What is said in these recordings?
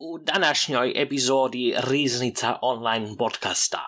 U današnjoj epizodi Riznica online podcasta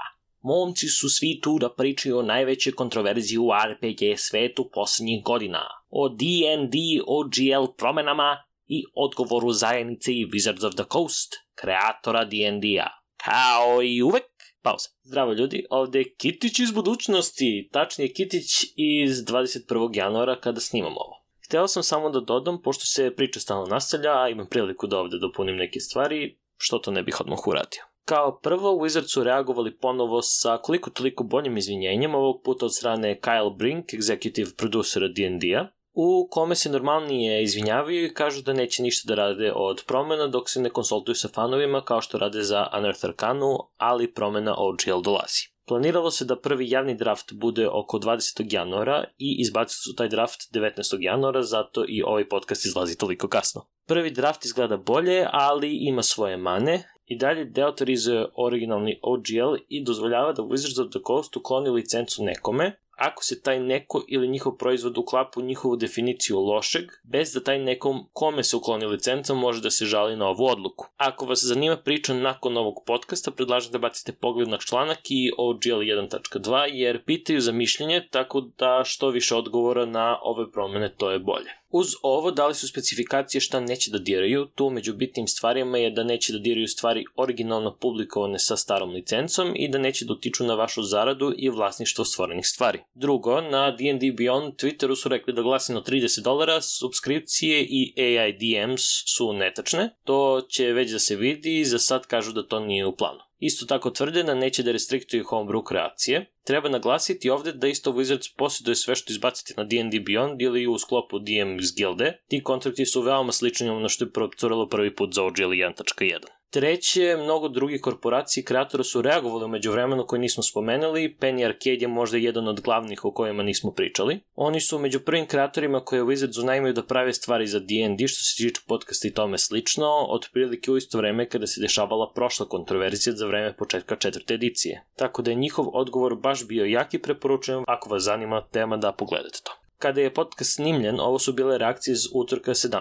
momci su svi tu da pričaju o najveće kontroverziji u RPG svetu poslednjih godina, o D&D OGL promenama i odgovoru zajednice i Wizards of the Coast, kreatora D&D-a. Kao i uvek, pauza. Zdravo ljudi, ovde je Kitić iz budućnosti, tačnije Kitić iz 21. januara kada snimamo ovo. Hteo sam samo da dodam, pošto se priča stalno nastavlja, a imam priliku da ovde dopunim neke stvari, što to ne bih odmah uradio. Kao prvo, Wizards su reagovali ponovo sa koliko toliko boljim izvinjenjem, ovog puta od strane Kyle Brink, executive producera D&D-a, u kome se normalnije izvinjavaju i kažu da neće ništa da rade od promena dok se ne konsultuju sa fanovima kao što rade za Unearth Arcanu, ali promena OGL dolazi. Planiralo se da prvi javni draft bude oko 20. januara i izbacili su taj draft 19. januara, zato i ovaj podcast izlazi toliko kasno. Prvi draft izgleda bolje, ali ima svoje mane. I dalje deautorizuje originalni OGL i dozvoljava da Wizards of the Coast ukloni licencu nekome, ako se taj neko ili njihov proizvod uklapa u njihovu definiciju lošeg, bez da taj nekom kome se ukloni licenca može da se žali na ovu odluku. Ako vas zanima priča nakon ovog podcasta, predlažem da bacite pogled na članak i OGL 1.2, jer pitaju za mišljenje, tako da što više odgovora na ove promene, to je bolje. Uz ovo dali su specifikacije šta neće da diraju, tu među bitnim stvarima je da neće da diraju stvari originalno publikovane sa starom licencom i da neće da utiču na vašu zaradu i vlasništvo stvorenih stvari. Drugo, na D&D Beyond Twitteru su rekli da glasino 30 dolara, subskripcije i AI DMs su netačne, to će već da se vidi, za sad kažu da to nije u planu. Isto tako tvrde da neće da restriktuju homebrew kreacije. Treba naglasiti ovde da isto Wizards posjeduje sve što izbacite na D&D Beyond ili u sklopu DMs gilde. Ti kontrakti su veoma slični ono što je procuralo prvi put za OGL 1.1. Treće, mnogo drugih korporacija i kreatora su reagovali umeđu vremenu koje nismo spomenuli, Penny Arcade je možda jedan od glavnih o kojima nismo pričali. Oni su među prvim kreatorima koje u Wizardsu najmaju da prave stvari za D&D što se tiče podcasta i tome slično, otprilike u isto vreme kada se dešavala prošla kontroverzija za vreme početka četvrte edicije. Tako da je njihov odgovor baš bio jak i preporučujem ako vas zanima tema da pogledate to. Kada je podcast snimljen, ovo su bile reakcije iz utorka 17.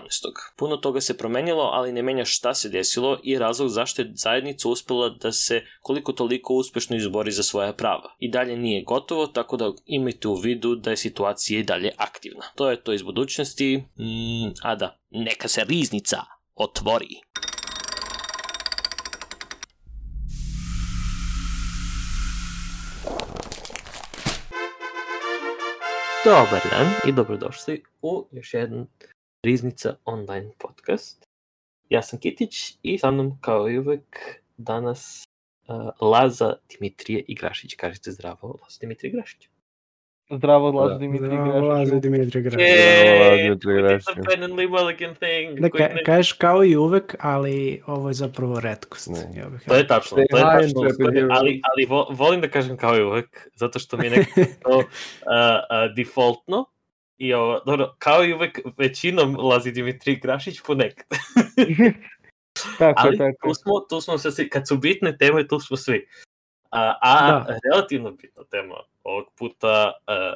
Puno toga se promenilo, ali ne menja šta se desilo i razlog zašto je zajednica uspela da se koliko toliko uspešno izbori za svoja prava. I dalje nije gotovo, tako da imajte u vidu da je situacija i dalje aktivna. To je to iz budućnosti, mm, a da, neka se riznica otvori. Dobar dan i dobrodošli u još jedan Riznica online podcast. Ja sam Kitić i sa mnom kao i uvek danas uh, Laza Dimitrije Igrašić. Kažete zdravo, Laza Dimitrije Igrašić. Zdravo, Zdravo, We did Igrašić. the Pen and Lee Mulligan thing. Da, ka, kažeš kao i uvek, ali ovo je zapravo redkost. Ne. Ja bih To je tačno, to je tačno. Ali, ali vo, volim da kažem kao i uvek, zato što mi je nekako to uh, uh, defaultno. I ovo, dobro, kao i uvek, većinom lazi Dimitrij Grašić ponekad. Tako, Ali tako. tu smo, tu smo se svi, kad su bitne teme, tu smo svi. A, a Da. relativno bitna tema ovog puta a,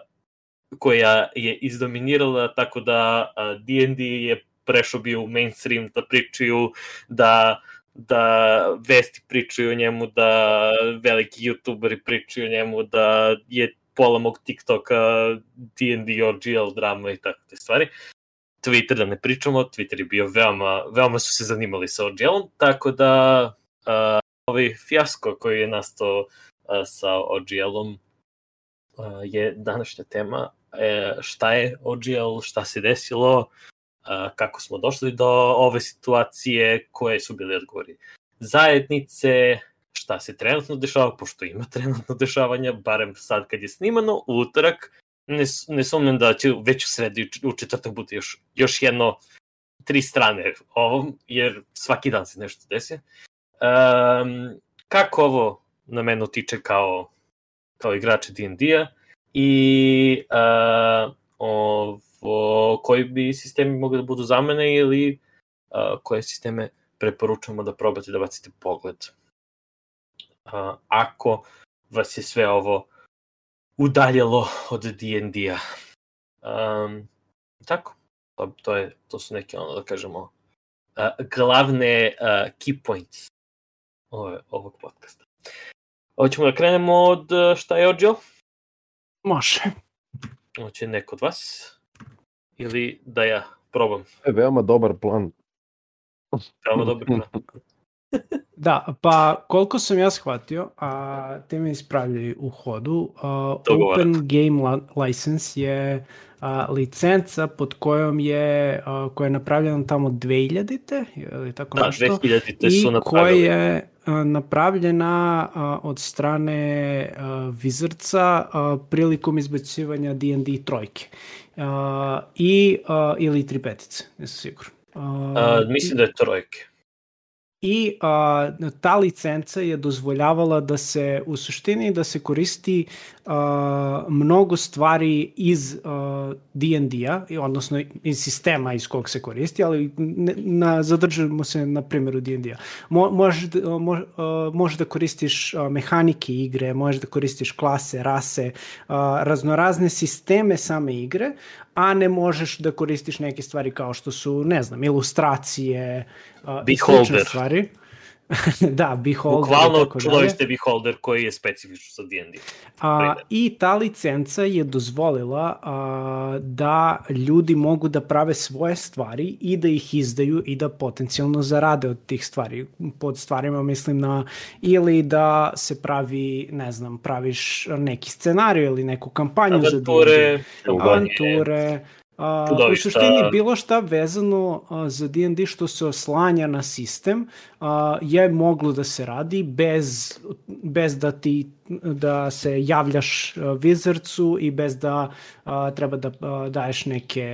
koja je izdominirala tako da D&D je prešao bio u mainstream da pričaju da da vesti pričaju o njemu, da veliki youtuberi pričaju o njemu, da je pola mog TikToka D&D OGL drama i tako te stvari. Twitter da ne pričamo, Twitter je bio veoma, veoma su se zanimali sa OGL-om, tako da uh, ovaj fijasko koji je nastao uh, sa OGL-om uh, je današnja tema. E, šta je OGL, šta se desilo, uh, kako smo došli do ove situacije, koje su bili odgovori zajednice, šta se trenutno dešava, pošto ima trenutno dešavanja, barem sad kad je snimano, utorak, ne, ne sumnjam da će već u sredi i u četvrtak bude još, još jedno tri strane ovom, jer svaki dan se nešto desi. Um, kako ovo na mene utiče kao, kao igrače D&D-a i uh, ovo, koji bi sistemi mogli da budu za mene ili uh, koje sisteme preporučujemo da probate da bacite pogled. Uh, ako vas je sve ovo udaljalo od D&D-a. Um, tako, to, to, je, to su neke, ono da kažemo, uh, glavne uh, key points ove, ovog podcasta. Hoćemo da krenemo od uh, šta je Ođel? Može. Hoće neko od vas? Ili da ja probam? Je veoma dobar plan. Veoma dobar plan. Da, pa koliko sam ja shvatio, a te me ispravljaju u hodu, a. Open Game li- License je a, licenca pod kojom je, a, koja je napravljena tamo 2000-te, ili tako Da, nešto, 2000-te i su koja napravili. je a, napravljena od strane Wizardsa prilikom izbacivanja D&D trojke. I, ili tri petice, nisam siguran. A, Uh, mislim da je trojke. i a, ta licenca je dozvoljavala da se u suštini da se koristi mnogo stvari iz D&D-a, odnosno iz sistema iz kog se koristi, ali ne, na, zadržimo se na primjeru D&D-a. Mo, možeš, mo, možeš da koristiš mehanike igre, možeš da koristiš klase, rase, raznorazne sisteme same igre, a ne možeš da koristiš neke stvari kao što su, ne znam, ilustracije, a, i stvari. da, Beholder. Bukvalno čuvali ste beholder koji je specifičan za D&D. A. I ta licenca je dozvolila a, da ljudi mogu da prave svoje stvari i da ih izdaju i da potencijalno zarade od tih stvari. Pod stvarima mislim na ili da se pravi, ne znam, praviš neki scenarij ili neku kampanju za D&D Avanture, a, u suštini bilo šta vezano a, za D&D što se oslanja na sistem a, je moglo da se radi bez, bez da ti da se javljaš a, Wizardsu i bez da a, treba da a, daješ neke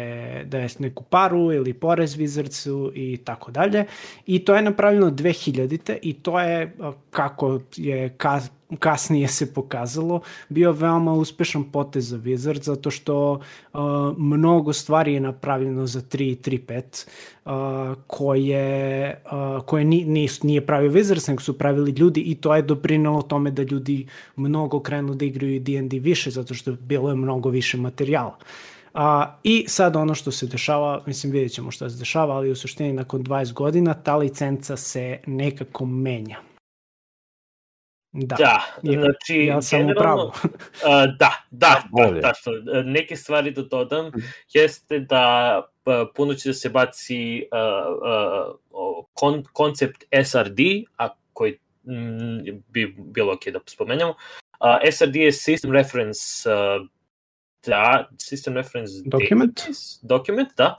daješ neku paru ili porez Wizardsu i tako dalje. I to je napravljeno 2000-te i to je a, kako je ka, kasnije se pokazalo bio veoma uspešan potez za Wizard zato što uh, mnogo stvari je napravljeno za 3 i 3.5 uh, koje, uh, koje ni, nis, nije pravio Wizards nego su pravili ljudi i to je doprinalo tome da ljudi mnogo krenu da igraju D&D više zato što bilo je mnogo više materijala. A, I sad ono što se dešava, mislim vidjet ćemo šta se dešava, ali u suštini nakon 20 godina ta licenca se nekako menja. Da, Da, znači, ja sam u pravu. a, da, da, Bolje. da, tačno. E, Neke stvari da dodam jeste da a, puno će da se baci kon, koncept SRD, a koji mm, bi bilo ok da spomenemo. SRD je System Reference da, System Reference Document? Database, document, da.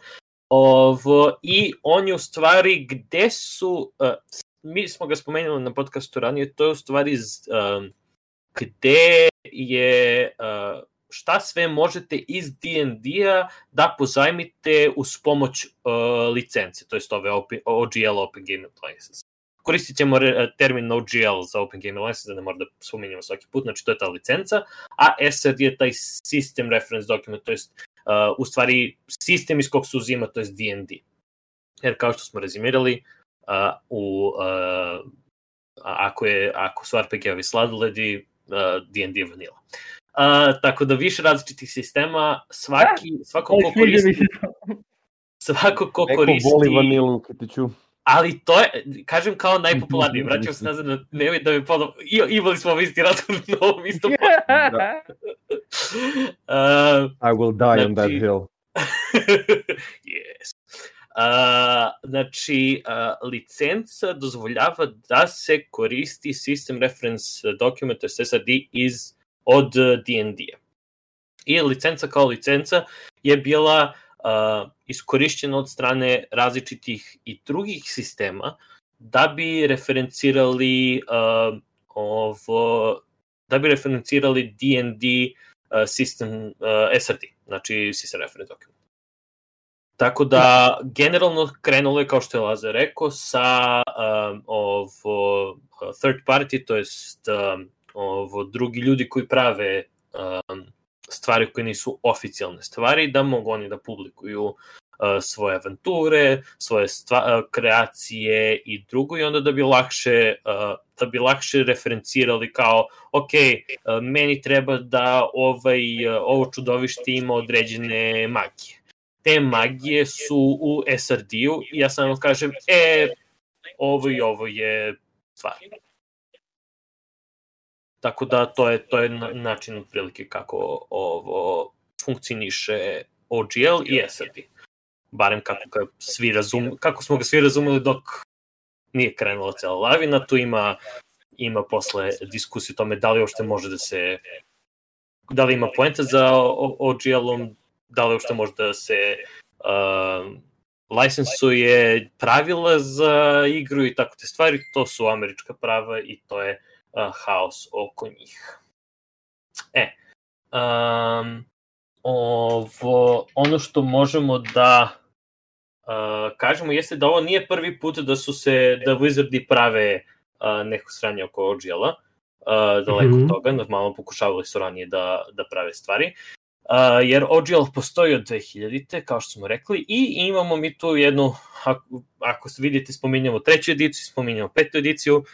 Ovo, I on je u stvari gde su, uh, mi smo ga spomenuli na podcastu ranije, to je u stvari z- um, gde je, uh, šta sve možete iz D&D-a da pozajmite uz pomoć uh, licence, to jest ove OP, OGL Open Game License. Koristit ćemo termin OGL za Open Game License, da ne mora da spominjamo svaki put, znači to je ta licenca, a SRD je taj System Reference Document, to jest uh, u stvari sistem iz kog se uzima, to je D&D. Jer kao što smo rezimirali, uh, u, uh, a- ako, je, ako su RPG-ovi sladoledi, D&D vanila. Uh, tako da više različitih sistema, svaki, svako ko mi koristi, svako ko Neko koristi, voli vanilu, Kitiću. ali to je, kažem kao najpopularnije, vraćam se nazad na, nemoj da me ponovno, I, imali smo ovaj isti razgovor na ovom istom Da. uh, I will die on that Znači- hill. yes. Uh, znači, uh, licenca dozvoljava da se koristi System Reference Document, SRD, iz, od D&D-a. I licenca kao licenca je bila uh, iskorišćena od strane različitih i drugih sistema da bi referencirali uh, ovo, da bi referencirali D&D uh, system uh, SRD, znači System Reference Document. Tako da, generalno krenulo je, kao što je Lazar rekao, sa um, ovo, third party, to jest um, ovo, drugi ljudi koji prave um, stvari koje nisu oficijalne stvari, da mogu oni da publikuju uh, svoje avanture, svoje stva, uh, kreacije i drugo i onda da bi lakše uh, da bi lakše referencirali kao ok, meni treba da ovaj, ovo čudovište ima određene magije te magije su u SRD-u i ja samo kažem, e, ovo i ovo je stvar. Tako da to je to je na- način otprilike kako ovo funkcioniše OGL i SRD. Barem kako ga svi razum, kako smo ga svi razumeli dok nije krenula cela lavina, tu ima ima posle diskusije o tome da li uopšte može da se da li ima poenta za OGL-om, da li uopšte može da se uh, licencuje pravila za igru i tako te stvari, to su američka prava i to je uh, haos oko njih. E, um, ovo, ono što možemo da uh, kažemo jeste da ovo nije prvi put da su se, da Wizardi prave uh, neko sranje oko OGL-a, uh, daleko Mhm. od toga, normalno pokušavali su ranije da, da prave stvari. Uh, jer OGL postoji od 2000-te, kao što smo rekli, i imamo mi tu jednu, ako, ako vidite, spominjamo treću ediciju, spominjamo petu ediciju, uh,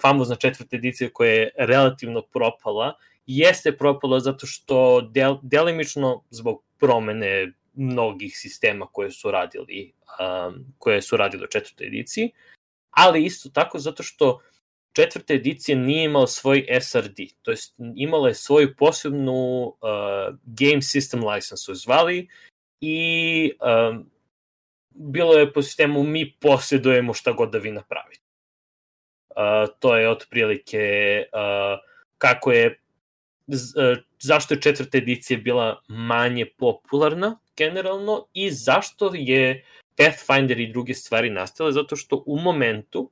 famozna četvrta edicija koja je relativno propala, jeste propala zato što del, delimično zbog promene mnogih sistema koje su radili um, koje su radili u četvrtoj ediciji, ali isto tako zato što četvrta edicija nije imala svoj SRD, to jest imala je svoju posebnu uh, game system license su zvali i um, bilo je po sistemu mi posjedujemo šta god da vi napravite. Uh, to je otprilike uh, kako je uh, zašto je četvrta edicija bila manje popularna generalno i zašto je Pathfinder i druge stvari nastale zato što u momentu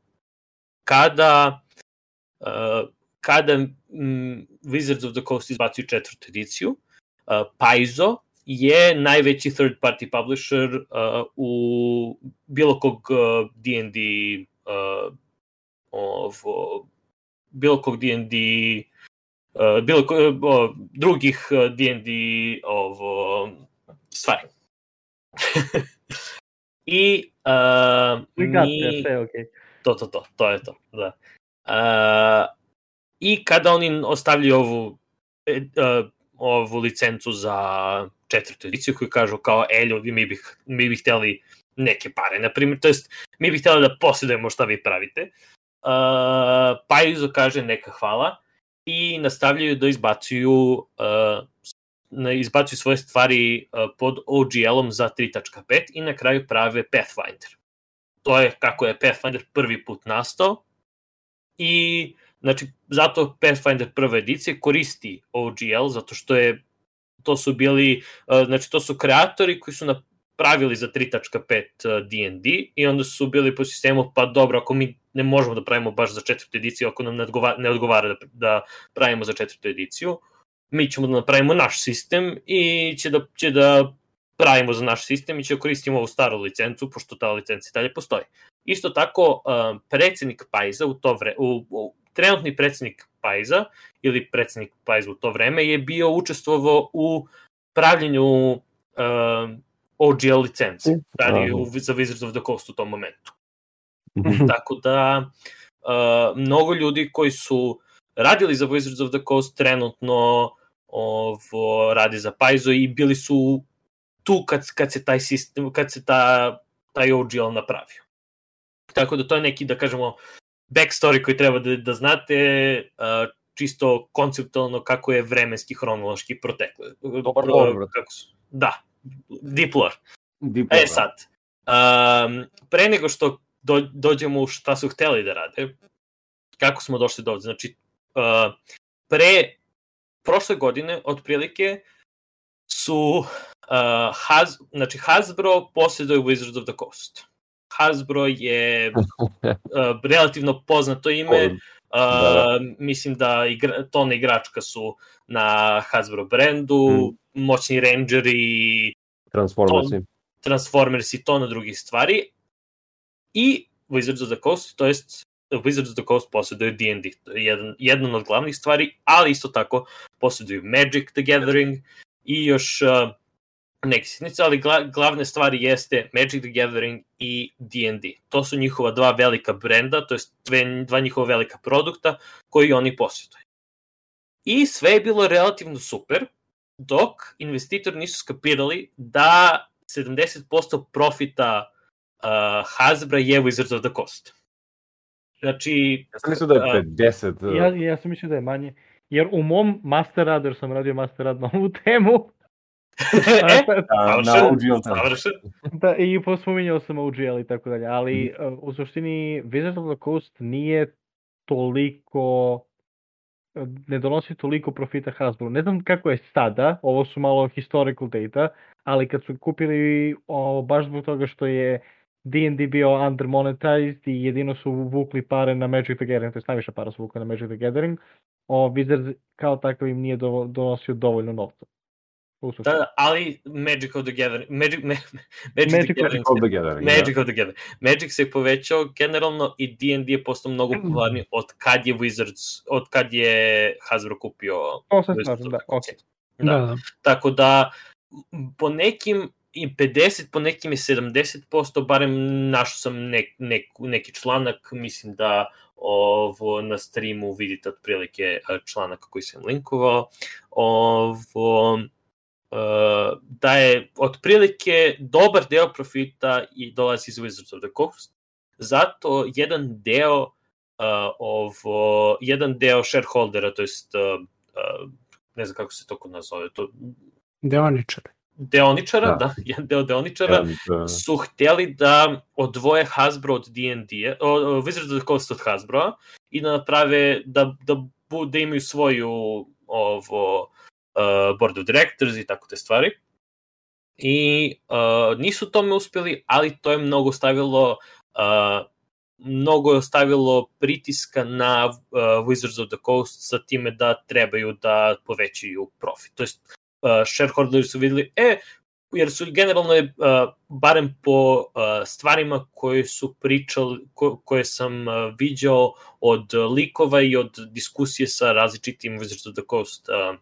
kada kada mm, Wizards of the Coast izbacuju četvrtu ediciju, uh, Paizo je najveći third party publisher uh, u bilo kog uh, D&D uh, ovo, bilo kog D&D uh, bilo uh, drugih uh, D&D ovo, stvari. I uh, We got mi... okej. To, to, to, to je to, da. Uh, I kada oni ostavljaju ovu, e, uh, ovu licencu za četvrtu ediciju koju kažu kao, e ljudi, mi bih, mi bih hteli neke pare, na primjer, to jest, mi bih hteli da posjedujemo šta vi pravite. Uh, Paizo kaže neka hvala i nastavljaju da izbacuju uh, na izbacuju svoje stvari uh, pod OGL-om za 3.5 i na kraju prave Pathfinder to je kako je Pathfinder prvi put nastao i znači zato Pathfinder prve edicije koristi OGL zato što je to su bili uh, znači to su kreatori koji su napravili za 3.5 D&D i onda su bili po sistemu pa dobro ako mi ne možemo da pravimo baš za četvrtu ediciju ako nam ne odgovara, ne odgovara da, da pravimo za četvrtu ediciju mi ćemo da napravimo naš sistem i će da, će da pravimo za naš sistem i će da koristimo ovu staru licencu, pošto ta licenca i dalje postoji. Isto tako, um, predsednik Pajza u to vreme, u, u, trenutni predsednik Pajza ili predsednik Pajza u to vreme je bio učestvovao u pravljenju um, OGL licence, radi u, za Wizards of the Coast u tom momentu. Mhm. Tako da, uh, mnogo ljudi koji su radili za Wizards of the Coast trenutno ovo, radi za Paizo i bili su tu kad, kad se taj sistem, kad se ta, taj OGL napravio. Tako da to je neki, da kažemo, backstory koji treba da, da znate, uh, čisto konceptualno kako je vremenski, hronološki proteklo. Dobar Pro- lore, kako su, Da, deep lore. Deep E lore. sad, um, pre nego što do, dođemo u šta su hteli da rade, kako smo došli do ovde, znači, uh, pre prošle godine, otprilike, su uh, Has, znači Hasbro posjeduje Wizards of the Coast. Hasbro je uh, relativno poznato ime, uh, Da, mislim da igra, tona igračka su na Hasbro brendu, Mm. moćni rangeri, Transformersi. Transformers i tona drugih stvari. I Wizards of the Coast, to jest Wizards of the Coast posjeduje D&D, to je jedan, jedan od glavnih stvari, ali isto tako posjeduju Magic the Gathering i još uh, neke sitnice, ali gla, glavne stvari jeste Magic the Gathering i D&D. To su njihova dva velika brenda, to jest dve, dva njihova velika produkta koji oni posjeduju. I sve je bilo relativno super, dok investitori nisu skapirali da 70% profita uh, Hasbra je Wizards of the Coast. Znači, Ja sam mislio da je a, 50. Ja, ja sam mislio da je manje. Jer u mom master radu, jer sam radio master rad na ovu temu, e, na OGL da, i pospominjao sam OGL i tako dalje, ali uh, u suštini Wizards of the Coast nije toliko uh, ne donosi toliko profita Hasbro. Ne znam kako je sada, ovo su malo historical data, ali kad su kupili o, baš zbog toga što je D&D bio undermonetized i jedino su vukli pare na Magic the Gathering, to je najviše para su vukli na Magic the Gathering, o, Wizards kao takav im nije dovo, donosio dovoljno novca. Da, da, ali Magic of the Gathering, Magic, me, Magic, Magic the of Gathering, All se, together, Magic of the Gathering. Magic se povećao generalno i D&D je postao mnogo popularniji od kad je Wizards, od kad je Hasbro kupio To se slažem, da, the ok. Coast. Da, da. Tako da, po nekim i 50, po nekim je 70%, barem našao sam nek, nek, neki članak, mislim da ovo na streamu vidite otprilike e, članak koji sam linkovao, ovo, da je otprilike dobar deo profita i dolazi iz Wizards of the Coast, zato jedan deo uh, ovo, jedan deo shareholdera, to jest uh, uh, ne znam kako se to kod nas zove, to Deoničar. deoničara, da, Da. da jedan deo deoničara, And, uh, su hteli da odvoje Hasbro od D&D, Wizards of the Coast od Hasbro i da naprave, da, da, bu, da imaju svoju ovo, uh, board of directors i tako te stvari. I uh, nisu tome uspeli, ali to je mnogo stavilo uh, mnogo je stavilo pritiska na uh, Wizards of the Coast sa time da trebaju da povećaju profit. To jest, uh, shareholderi su videli, e, jer su generalno je, uh, barem po uh, stvarima koje su pričali, ko, koje sam uh, viđao od likova i od diskusije sa različitim Wizards of the Coast uh,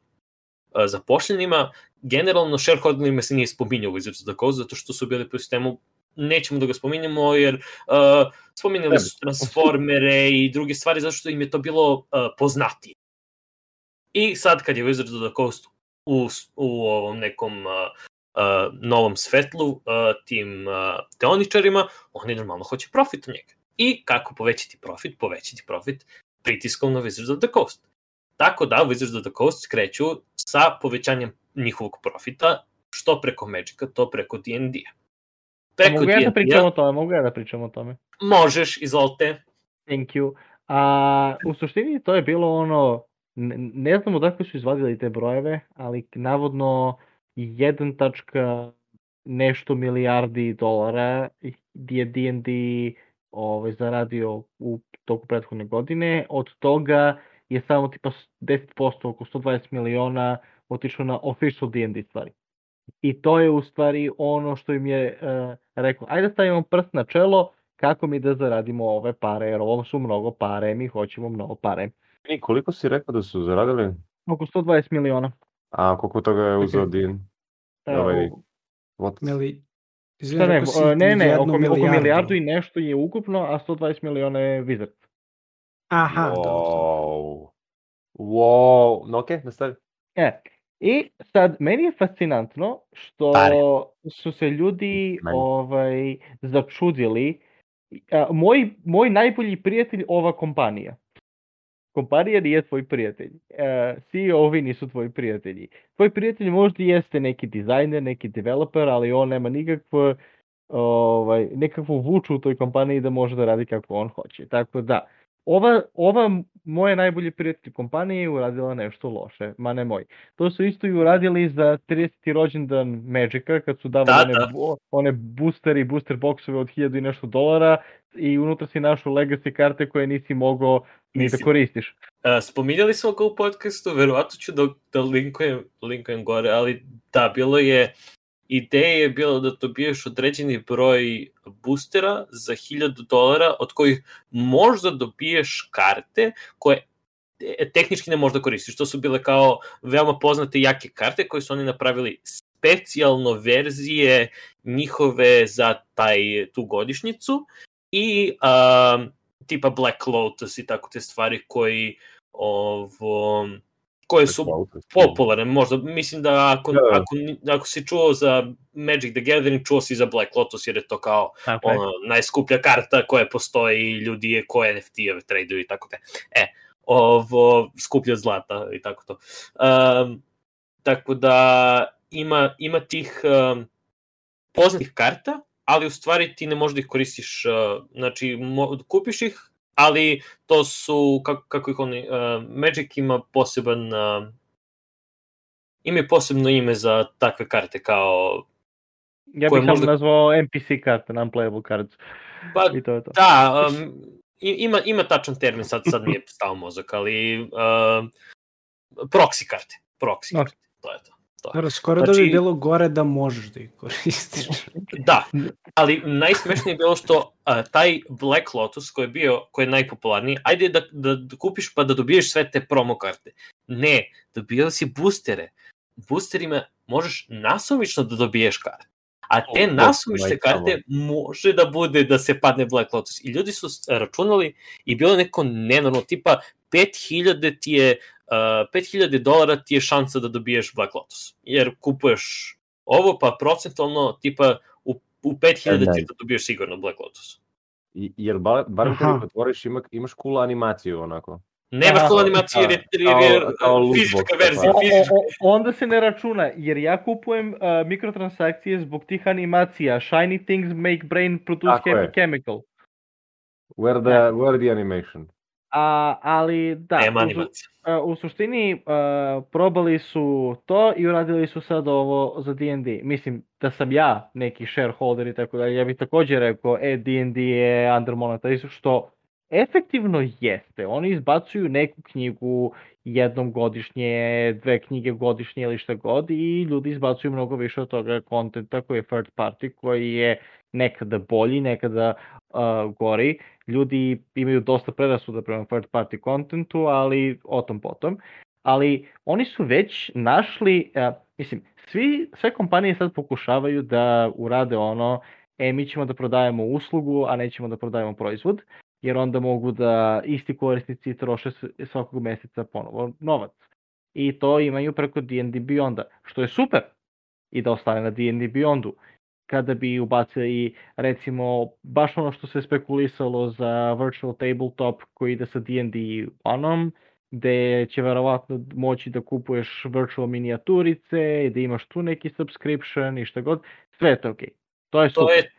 zapošljenima, generalno shareholderima se nije spominjao Wizards of the Coast zato što su bili po sistemu nećemo da ga spominjemo jer uh, spominjali su transformere i druge stvari zato što im je to bilo uh, poznatije. I sad kad je Wizards of the Coast u, u ovom nekom uh, uh, novom svetlu uh, tim uh, teoničarima, oni normalno hoće profit od njega. I kako povećati profit? Povećati profit pritiskom na Wizards of the Coast. Tako da Wizards of the Coast kreću sa povećanjem njihovog profita, što preko Magica, to preko D&D-a. Preko Mogu ja da D&D-a pričam o tome, mogu ja da pričam o tome. možeš, izvolite. Thank you. A, u suštini to je bilo ono, ne, ne znam odakle su izvadili te brojeve, ali navodno 1 tačka nešto milijardi dolara je D&D ovaj, zaradio u toku prethodne godine, od toga je samo tipa 10%, oko 120 miliona otišlo na official D&D stvari. I to je u stvari ono što im je uh, rekao, ajde da stavimo prst na čelo, kako mi da zaradimo ove pare, jer ovo su mnogo pare, mi hoćemo mnogo pare. I koliko si rekao da su zaradili? Oko 120 miliona. A koliko toga je uzeo Din? E, Ovaj, What? Mili... Izvini, ne, o, ne, ne, oko, oko milijardu i nešto je ukupno, a 120 miliona je Wizard. Aha, dobro. wow. Wow. No okej, nastavi. E, i sad, meni je fascinantno što Pare. su se ljudi Meni. ovaj, začudili. A, moj, moj najbolji prijatelj ova kompanija. Kompanija nije tvoj prijatelj. E, CEO-ovi nisu tvoji prijatelji. Tvoj prijatelj možda jeste neki dizajner, neki developer, ali on nema nikakvu, ovaj, nekakvu vuču u toj kompaniji da može da radi kako on hoće. Tako da, ova, ova moja najbolji prijatelj kompanije je uradila nešto loše, ma ne moj. To su isto i uradili za 30. rođendan Magica, kad su davali Da, one, da. one boosteri, booster boxove od 1000 i nešto dolara i unutra si našao legacy karte koje nisi mogao ni da Nisi. koristiš. Uh, spominjali smo ga u podcastu, verovatno ću da, da linkujem, linkujem gore, ali da, bilo je, ideja je bilo da dobiješ određeni broj boostera za 1000 dolara, od kojih možda dobiješ karte koje te- tehnički ne možda koristiš. To su bile kao veoma poznate jake karte koje su oni napravili specijalno verzije njihove za taj tu godišnjicu i um, tipa Black Lotus i tako te stvari koji ovo koje su popularne, možda, mislim da ako, Da, da. ako, ako si čuo za Magic the Gathering, čuo si za Black Lotus, jer je to kao je. ono, najskuplja karta koja postoji i ljudi je koje NFT-eve traduju i tako te. E, ovo, skuplja zlata i tako to. Um, tako da ima, ima tih um, poznatih karta, ali u stvari ti ne možeš da ih koristiš, uh, znači mo, kupiš ih, ali to su, kako, kako ih oni, uh, Magic ima poseban, uh, ima posebno ime za takve karte kao, Ja bih možda- nazvao NPC karte, non-playable cards. pa I to je to. Da, um, ima, ima tačan termin, sad, sad mi je stao mozak, ali um, proxy karte. Proxy karte, to je to. Dobro, skoro da bi Znači- bilo gore da možeš da ih koristiš. Da, ali najsmešnije je bilo što a, taj Black Lotus koji je bio, koji je najpopularniji, ajde da, da, da kupiš pa da dobiješ sve te promo karte. Ne, dobijao si boostere. Boosterima možeš nasumično da dobiješ karte. A te majka karte može da bude da se padne Black Lotus. I ljudi su računali i bilo je neko nenormalno, tipa 5000 ti je uh, 5000 dolara ti je šansa da dobiješ Black Lotus. Jer kupuješ ovo, pa procentualno, tipa u, u 5000 E, ti da dobiješ sigurno Black Lotus. I- Jer bar, barem kad Aha. ih otvoriš ima, imaš cool animaciju onako. Nemaš Da, cool animaciju jer je, jer je kao- kao loot fizička verzija. O, Fizička. o, o, onda se ne računa, jer ja kupujem uh, mikrotransakcije zbog tih animacija. Shiny things make brain produce Tako happy je. chemical. Where the, Da. where the animation? A, ali da, Nema u, a, u suštini uh, probali su to i uradili su sad ovo za D&D. Mislim da sam ja neki shareholder i tako dalje, ja bih također rekao, e, D&D je undermonetized, što efektivno jeste. Oni izbacuju neku knjigu jednom godišnje, dve knjige godišnje ili šta god i ljudi izbacuju mnogo više od toga kontenta koji je third party, koji je nekada bolji, nekada uh, gori. Ljudi imaju dosta predrasuda prema third party kontentu, ali o tom potom. Ali oni su već našli, uh, mislim, svi, sve kompanije sad pokušavaju da urade ono, e, mi ćemo da prodajemo uslugu, a nećemo da prodajemo proizvod, jer onda mogu da isti korisnici troše svakog meseca ponovo novac. I to imaju preko D&D Beyonda, što je super i da ostane na D&D Beyondu. Kada bi ubacili recimo baš ono što se spekulisalo za virtual tabletop koji ide sa D&D onom, gde će verovatno moći da kupuješ virtual minijaturice i da imaš tu neki subscription i šta god, sve je to okej. To je super. To je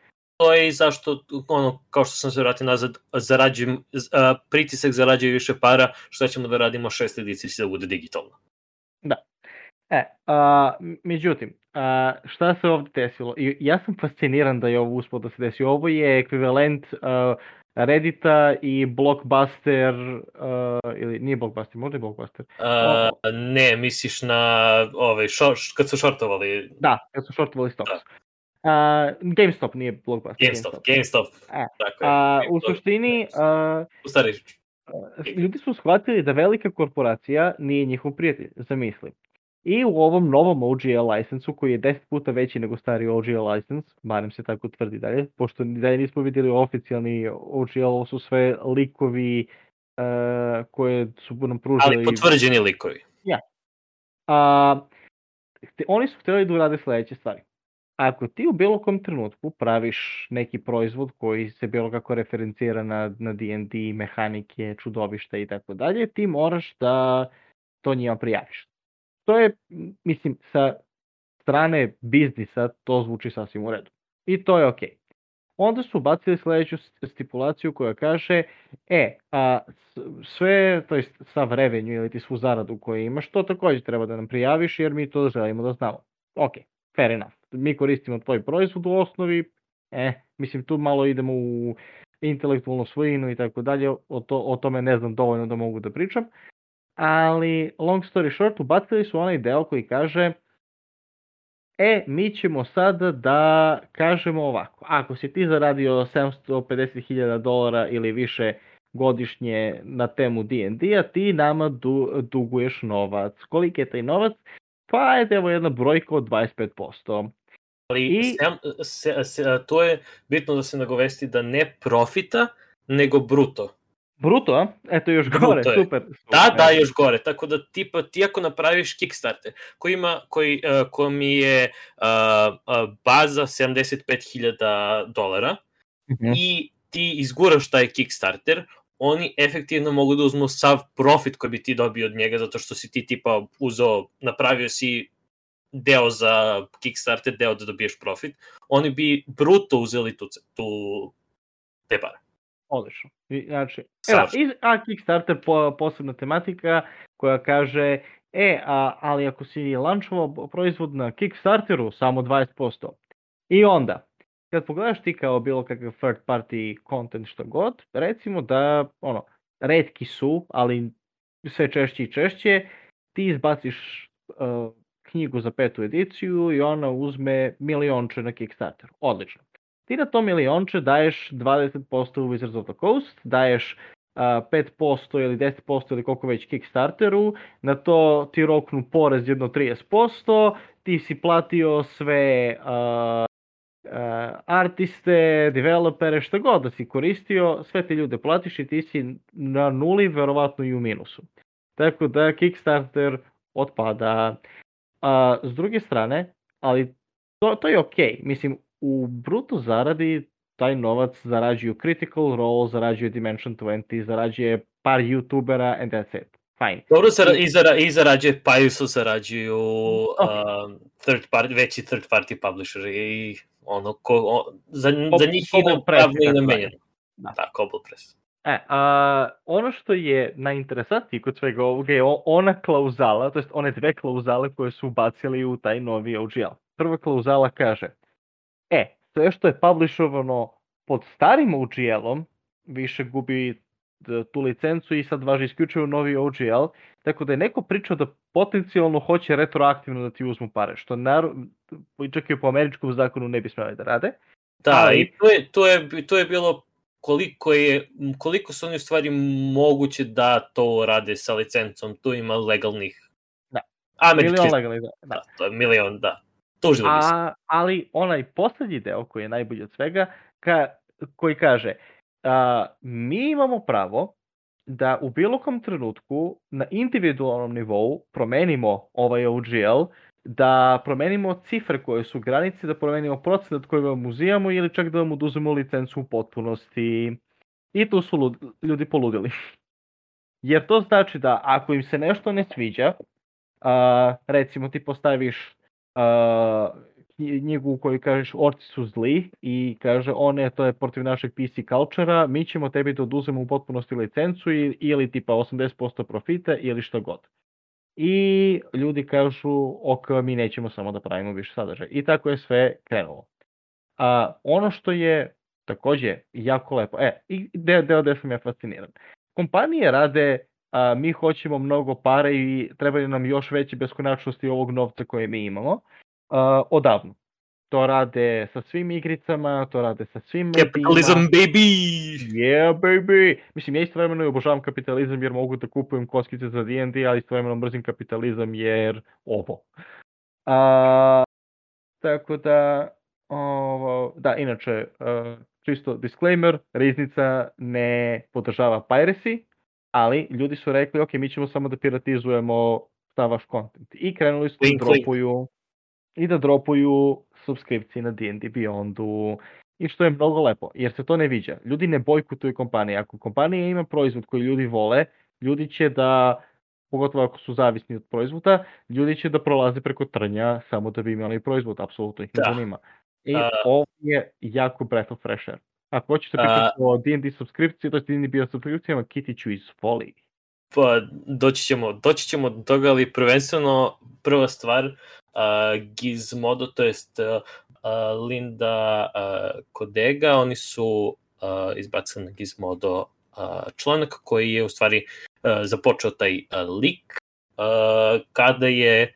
i zašto, ono, kao što sam se vratio nazad, zarađujem, a, pritisak zarađuje više para, što ćemo da radimo šest edicija da bude digitalno. E, a, međutim, a, šta se ovde desilo? I, ja sam fasciniran da je ovo uspelo da se desi. Ovo je ekvivalent a, Reddita i Blockbuster, a, ili nije Blockbuster, možda je Blockbuster. A, ne, misliš na ovaj, šor, kad su šortovali Da, kad su shortovali stocks. Da. A, GameStop nije Blockbuster. GameStop, GameStop, E, tako je. A, u GameStop. suštini, a, U stvari, ljudi su shvatili da velika korporacija nije njihov prijatelj, zamisli. I u ovom novom OGL licensu, koji je 10 puta veći nego stari OGL license, barem se tako tvrdi dalje, pošto dalje nismo vidjeli oficijalni OGL, ovo su sve likovi uh, koje su nam pružili... ali potvrđeni likovi. A, hte- oni su htjeli da urade sledeće stvari. Ako ti u bilo kom trenutku praviš neki proizvod koji se bilo kako referencira na, na D&D, mehanike, čudovišta i tako dalje, ti moraš da to njima prijaviš. To je, mislim, sa strane biznisa to zvuči sasvim u redu. I to je okej. Onda su bacili sledeću st- stipulaciju koja kaže, e, a sve, to jest sav revenue ili ti svu zaradu koju imaš, to takođe treba da nam prijaviš jer mi to želimo da znamo. Ok, fair enough. Mi koristimo tvoj proizvod u osnovi, e, mislim tu malo idemo u intelektualnu svojinu i tako dalje, o, to, o tome ne znam dovoljno da mogu da pričam, ali long story short, ubacili su onaj deo koji kaže E, mi ćemo sada da kažemo ovako. Ako si ti zaradio 750.000 dolara ili više godišnje na temu D&D-a, ti nama du, duguješ novac. Koliki je taj novac? Pa ajde, evo jedna brojka od 25%. Ali I- sem, se, se, to je bitno da se nagovesti da ne profita, nego bruto. Bruto, a? Eto još Bruto gore, je. super. Da, da, još gore. Tako da tipa ti ako napraviš Kickstarter koji ima koji uh, kom je uh, uh, baza 75.000 dolara Mhm. i ti izguraš taj Kickstarter, oni efektivno mogu da uzmu sav profit koji bi ti dobio od njega zato što si ti tipa uzeo, napravio si deo za Kickstarter, deo da dobiješ profit, oni bi bruto uzeli tu, tu te pare. Odlično. Znači, evo, Savršeno. i, a Kickstarter po, posebna tematika koja kaže, e, a, ali ako si lančovao proizvod na Kickstarteru, samo 20%. I onda, kad pogledaš ti kao bilo kakav third party content što god, recimo da, ono, redki su, ali sve češće i češće, ti izbaciš uh, knjigu za petu ediciju i ona uzme milionče na Kickstarteru. Odlično. Ti na to milionče daješ 20% u Wizards of the Coast, daješ uh, 5% ili 10% ili koliko već Kickstarteru, na to ti roknu porez jedno 30%, ti si platio sve uh, artiste, developere, što god da si koristio, sve te ljude platiš i ti si na nuli, verovatno i u minusu. Tako da Kickstarter otpada. A, s druge strane, ali to, to je okej. Mislim, u bruto zaradi taj novac zarađuju Critical Role, zarađuje Dimension 20, zarađuje par youtubera and that's it. Fine. Dobro, zara, i, zara, i zarađuje Pajusu, zarađuju uh, third party, veći third party publisher i ono, ko, o, za, za njih Cobble ide Press, pravno i namenjeno. Da. Da, Press. E, a, ono što je najinteresantnije kod svega ovoga je ona klauzala, to jest one dve klauzale koje su ubacili u taj novi OGL. Prva klauzala kaže, e, sve što je publishovano pod starim OGL-om više gubi tu licencu i sad važi isključivo novi OGL, tako da je neko pričao da potencijalno hoće retroaktivno da ti uzmu pare, što naravno, čak i po američkom zakonu ne bi smeli da rade. Da, Ali- i to je, to, je, to je bilo koliko je koliko su oni u stvari moguće da to rade sa licencom, tu ima legalnih Da. američkih, Milion legalnih, da. da, to je milion, da. Tužili bi se. A, ali onaj poslednji deo koji je najbolji od svega, ka, koji kaže a, mi imamo pravo da u bilo kom trenutku na individualnom nivou promenimo ovaj OGL, da promenimo cifre koje su granice, da promenimo procenat koji vam uzijamo ili čak da vam oduzmemo licencu u potpunosti. I tu su ljudi poludili. Jer to znači da ako im se nešto ne sviđa, a, recimo ti postaviš knji- knjigu u kojoj kažeš orci su zli i kaže one to je protiv našeg PC cultura, mi ćemo tebi da oduzemo u potpunosti licencu i, ili tipa 80% profita ili što god. I ljudi kažu ok, mi nećemo samo da pravimo više sadržaj. I tako je sve krenulo. A, ono što je takođe jako lepo, e, i deo, deo gde sam ja fasciniran. Kompanije rade a, mi hoćemo mnogo pare i trebaju nam još veće beskonačnosti ovog novca koje mi imamo a, odavno. To rade sa svim igricama, to rade sa svim Capitalism, medijima. baby! Yeah, baby! Mislim, ja istovremeno i obožavam kapitalizam jer mogu da kupujem koskice za D&D, ali istovremeno mrzim kapitalizam jer ovo. A, tako da, ovo, da, inače, uh, čisto disclaimer, Riznica ne podržava piracy, ali ljudi su rekli, ok, mi ćemo samo da piratizujemo stav vaš content. I krenuli su da dropuju i da dropuju subskripcije na D&D Beyondu i što je mnogo lepo, jer se to ne viđa. Ljudi ne bojkotuju kompanije. Ako kompanija ima proizvod koji ljudi vole, ljudi će da, pogotovo ako su zavisni od proizvoda, ljudi će da prolaze preko trnja samo da bi imali proizvod, apsolutno ih ne Da. zanima. I A- ovo je jako breath of fresh air. Ako hoćete A- pričati o D&D subskripciji, to je D&D bio subskripcijama, Kitiću izvoli. Pa, doći ćemo, doći ćemo do toga, ali prvenstveno prva stvar, uh, Gizmodo, to jest Linda Kodega, oni su izbacili na Gizmodo članak koji je u stvari započeo taj lik kada je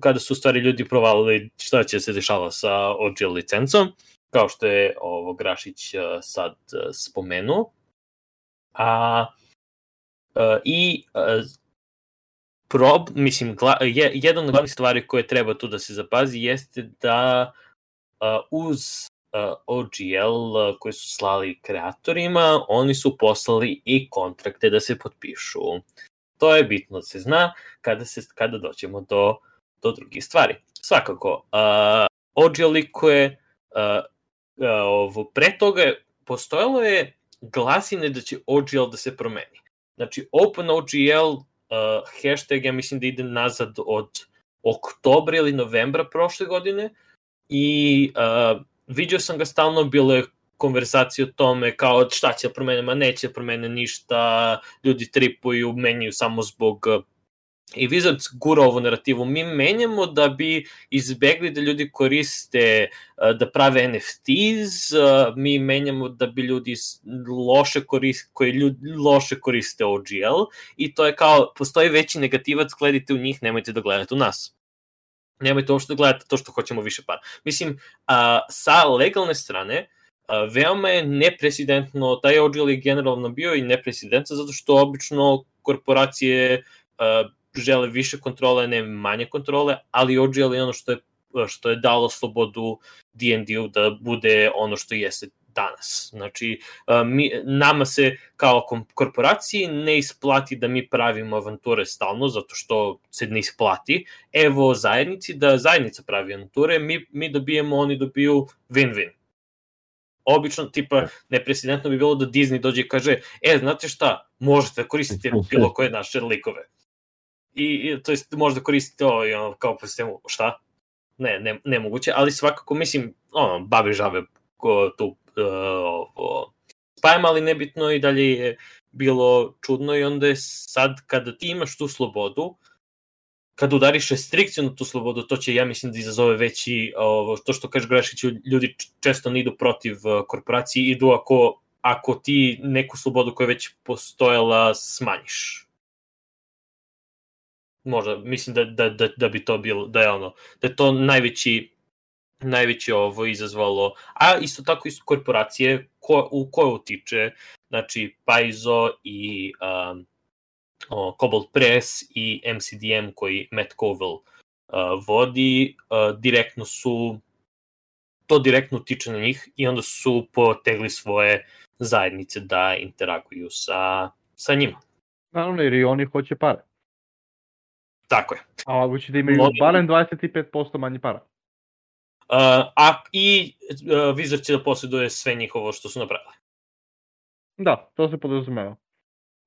kada su u stvari ljudi provalili šta će se dešava sa OG licencom, kao što je ovo Grašić sad spomenuo. A I prob, mislim, gla, je, jedan od glavnih stvari koje treba tu da se zapazi jeste da uh, uz uh, OGL uh, koji su slali kreatorima, oni su poslali i kontrakte da se potpišu. To je bitno da se zna kada, se, kada doćemo do, do drugih stvari. Svakako, uh, OGL likuje uh, uh, ovo, pre toga postojalo je glasine da će OGL da se promeni. Znači, OpenOGL uh, hashtag, ja mislim da ide nazad od oktobra ili novembra prošle godine i uh, vidio sam ga stalno, bilo je konversacije o tome kao šta će da promene, ma neće da promene ništa, ljudi tripuju, menjaju samo zbog i Wizards gura ovu narativu. Mi menjamo da bi izbegli da ljudi koriste, da prave NFTs, mi menjamo da bi ljudi loše koriste, koji ljudi loše koriste OGL i to je kao, postoji veći negativac, gledajte u njih, nemojte da gledate u nas nemojte uopšte da gledate to što hoćemo više para. Mislim, a, sa legalne strane, veoma je nepresidentno, taj OGL je generalno bio i nepresidentan zato što obično korporacije a, žele više kontrole, ne manje kontrole, ali OGL je ono što je što je dalo slobodu D&D-u da bude ono što jeste danas. Znači, mi, nama se kao korporaciji ne isplati da mi pravimo avanture stalno, zato što se ne isplati. Evo zajednici, da zajednica pravi avanture, mi, mi dobijemo, oni dobiju win-win. Obično, tipa, nepresidentno bi bilo da Disney dođe i kaže, e, znate šta, možete koristiti bilo koje naše likove. I, to jest, možda koristite ovo, i ono, kao po sistemu, šta? Ne, ne, nemoguće, ali svakako, mislim, ono, babe žabe ko tu ovo, spajem, ali nebitno i dalje je bilo čudno i onda je sad kada ti imaš tu slobodu, kada udariš restrikciju na tu slobodu, to će, ja mislim, da izazove veći, ovo, to što kaže Grešić, ljudi često ne idu protiv korporacije, idu ako, ako ti neku slobodu koja je već postojala smanjiš. Možda, mislim da, da, da, da bi to bilo, da je ono, da je to najveći najveće ovo izazvalo, a isto tako isto korporacije ko, u koje utiče, znači Paizo i um, o, Cobalt Press i MCDM koji Matt Covell uh, vodi, uh, direktno su to direktno utiče na njih i onda su potegli svoje zajednice da interaguju sa, sa njima. Naravno, jer i oni hoće pare. Tako je. A moguće da imaju Mnogi... barem 25% manje para. Uh, a i uh, Wizard će da posjeduje sve njihovo što su napravili. Da, to se podrazumeva.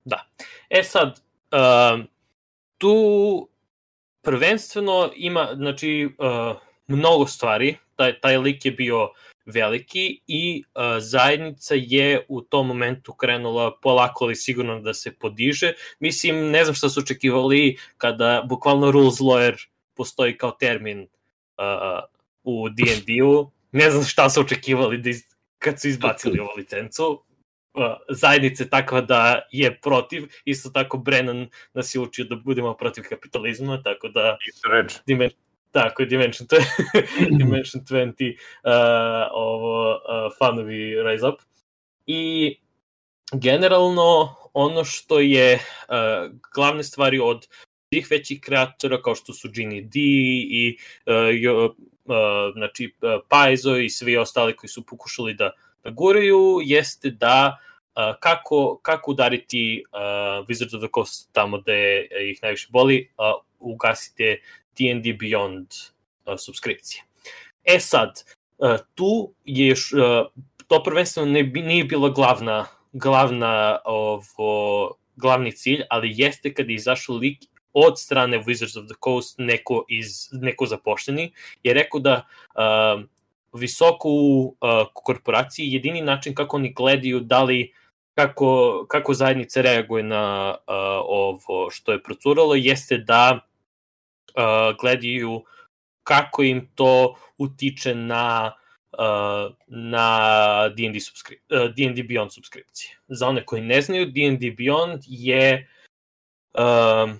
Da. E sad, uh, tu prvenstveno ima, znači, uh, mnogo stvari, taj, taj lik je bio veliki i uh, zajednica je u tom momentu krenula polako ali sigurno da se podiže. Mislim, ne znam šta su očekivali kada bukvalno rules lawyer postoji kao termin uh, u D&D-u. Ne znam šta su očekivali da iz, kad su izbacili ovu licencu. Uh, zajednice takva da je protiv, isto tako Brennan nas je učio da budemo protiv kapitalizma, tako da... Isto reč. Dimen, tako, Dimension, Dimension 20, uh, ovo, uh, fanovi Rise Up. I generalno ono što je uh, glavne stvari od svih većih kreatora kao što su Genie D i uh, uh, znači uh, Paizo i svi ostali koji su pokušali da, da guraju jeste da uh, kako, kako udariti uh, Wizards of the Coast tamo gde ih najviše boli, uh, ugasite D&D Beyond uh, subskripcije. E sad, uh, tu je još, uh, to prvenstveno ne, nije bila glavna, glavna ovo, glavni cilj, ali jeste kada je izašao lik od strane Wizards of the Coast neko, iz, neko zapošteni je rekao da uh, visoko u uh, korporaciji jedini način kako oni gledaju da li kako, kako zajednica reaguje na uh, ovo što je procuralo jeste da uh, gledaju kako im to utiče na uh, na D&D, subskri uh, D&D Beyond subskripcije. Za one koji ne znaju, D&D Beyond je uh,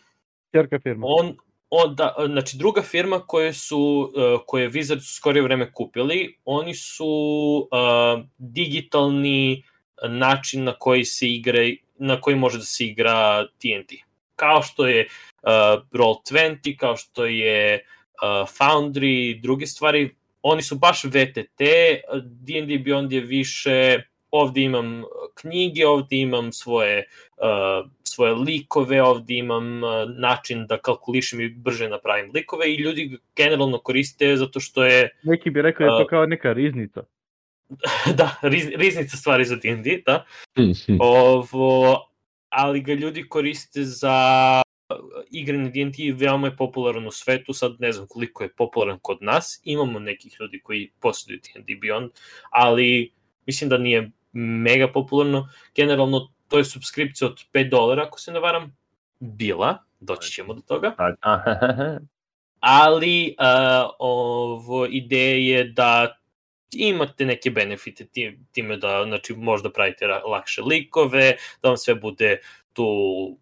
Čerka firma. On, on, da, znači druga firma koje su, uh, koje Wizard su skorije vreme kupili, oni su uh, digitalni način na koji se igra, na koji može da se igra TNT. Kao što je uh, Roll20, kao što je uh, Foundry, druge stvari, oni su baš VTT, D&D Beyond je više ovde imam knjige, ovde imam svoje, uh, svoje likove, ovde imam uh, način da kalkulišem i brže napravim likove i ljudi generalno koriste zato što je... Neki bi rekao da je to kao neka riznica. da, riz, riznica stvari za D&D, da. Ovo, ali ga ljudi koriste za igranje D&D veoma je popularan u svetu, sad ne znam koliko je popularan kod nas, imamo nekih ljudi koji posjeduju D&D Beyond, ali mislim da nije mega popularno. Generalno, to je subskripcija od 5 dolara, ako se ne varam, bila, doći ćemo do toga. Ali uh, ovo ideja je da imate neke benefite time da znači možda pravite lakše likove, da vam sve bude tu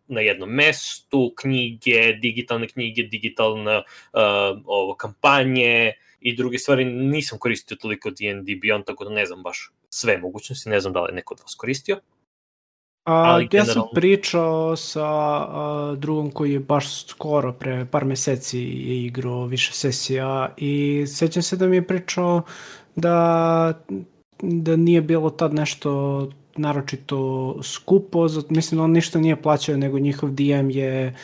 na jednom mestu, knjige, digitalne knjige, digitalne uh, ovo kampanje i druge stvari. Nisam koristio toliko D&D Beyond, tako da ne znam baš sve mogućnosti, ne znam da li je neko od vas koristio. A, Ali ja sam pričao sa a, drugom koji je baš skoro, pre par meseci je igrao više sesija i sećam se da mi je pričao da, da nije bilo tad nešto naročito skupo, zato, mislim da on ništa nije plaćao, nego njihov DM je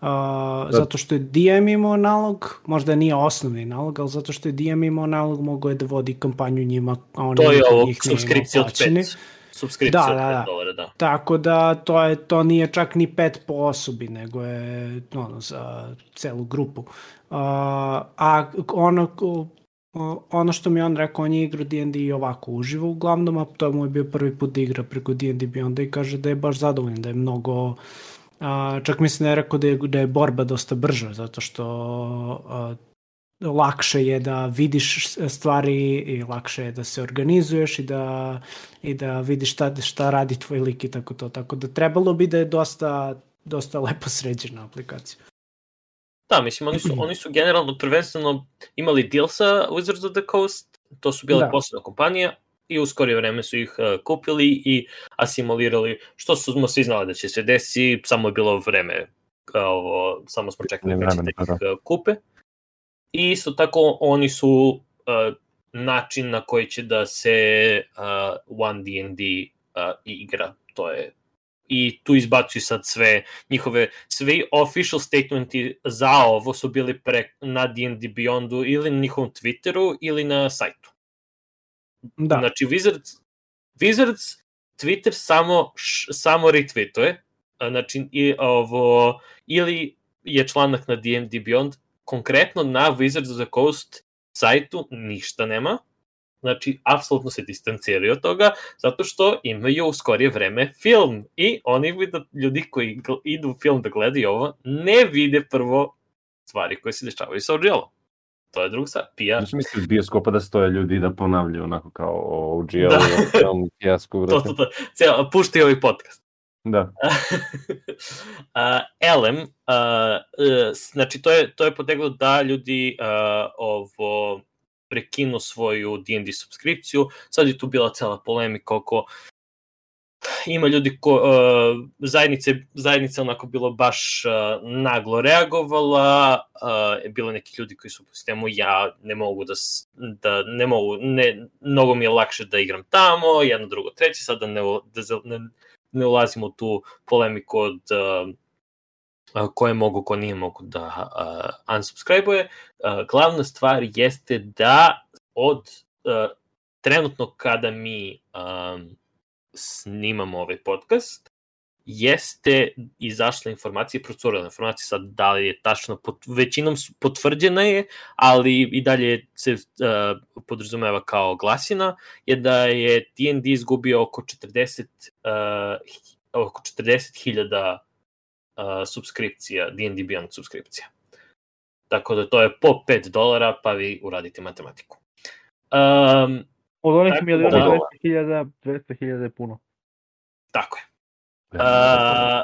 Uh, da. zato što je DM imao nalog, možda nije osnovni nalog, ali zato što je DM imao nalog, mogo je da vodi kampanju njima, a oni to je ovo subskripcija od 5 subskripcija da, da, da. dolara, da. Tako da to je to nije čak ni 5 po osobi, nego je ono za celu grupu. Uh, a ono ono što mi on rekao, on je igrao D&D ovako uživo uglavnom, a to mu je bio prvi put da igra preko D&D Beyonda i kaže da je baš zadovoljan, da je mnogo a, čak mislim da je rekao da je, da je borba dosta brža, zato što a, lakše je da vidiš stvari i lakše je da se organizuješ i da, i da vidiš šta, šta radi tvoj lik i tako to. Tako da trebalo bi da je dosta, dosta lepo sređena aplikacija. Da, mislim, oni su, oni su generalno prvenstveno imali deal sa Wizards of the Coast, to su bile da. posebna kompanija i u skorije vreme su ih uh, kupili i asimilirali, što su smo svi znali da će se desiti, samo je bilo vreme, ovo, samo smo čekali da će da ih uh, kupe. I isto tako oni su uh, način na koji će da se uh, One D&D uh, igra, to je i tu izbacuju sad sve njihove, sve official statementi za ovo su bili pre, na D&D Beyondu ili na njihovom Twitteru ili na sajtu. Da. Znači Wizards, Wizards Twitter samo, š, samo retweetuje, znači i, ovo, ili je članak na D&D Beyond, konkretno na Wizards of the Coast sajtu ništa nema, Znači, apsolutno se distanciraju od toga, zato što imaju u skorije vreme film. I oni vide, ljudi koji idu u film da gledaju ovo, ne vide prvo stvari koje se dešavaju sa OGL-om. To je druga stvar, PR. Znači misliš bioskopa da stoje ljudi da ponavljaju onako kao o OGL, da. film, fijasko, to, to, to. Cijel, pušti ovaj podcast. Da. uh, Elem, uh, uh, znači to je, to je poteglo da ljudi uh, ovo prekinu svoju D&D subskripciju. Sad je tu bila cela polemika oko ima ljudi ko, uh, zajednice, zajednica onako bilo baš uh, naglo reagovala, uh, bilo neki ljudi koji su po sistemu ja ne mogu da, da ne mogu, ne, mnogo mi je lakše da igram tamo, jedno, drugo, treće, sad da ne, da ne, ne ulazimo u tu polemiku od uh, koje mogu, ko nije mogu da uh, unsubscribe-uje. Uh, glavna stvar jeste da od uh, trenutno kada mi um, snimamo ovaj podcast, jeste izašla informacija, procurila informacija, sad da li je tačno, pot, većinom su, potvrđena je, ali i dalje se uh, podrazumeva kao glasina, je da je D&D izgubio oko 40 uh, oko 40.000 uh, subskripcija, D&D Beyond subskripcija. Tako da to je po 5 dolara, pa vi uradite matematiku. Um, Od onih miliona da, 200.000, 200.000 je puno. Tako je. Uh,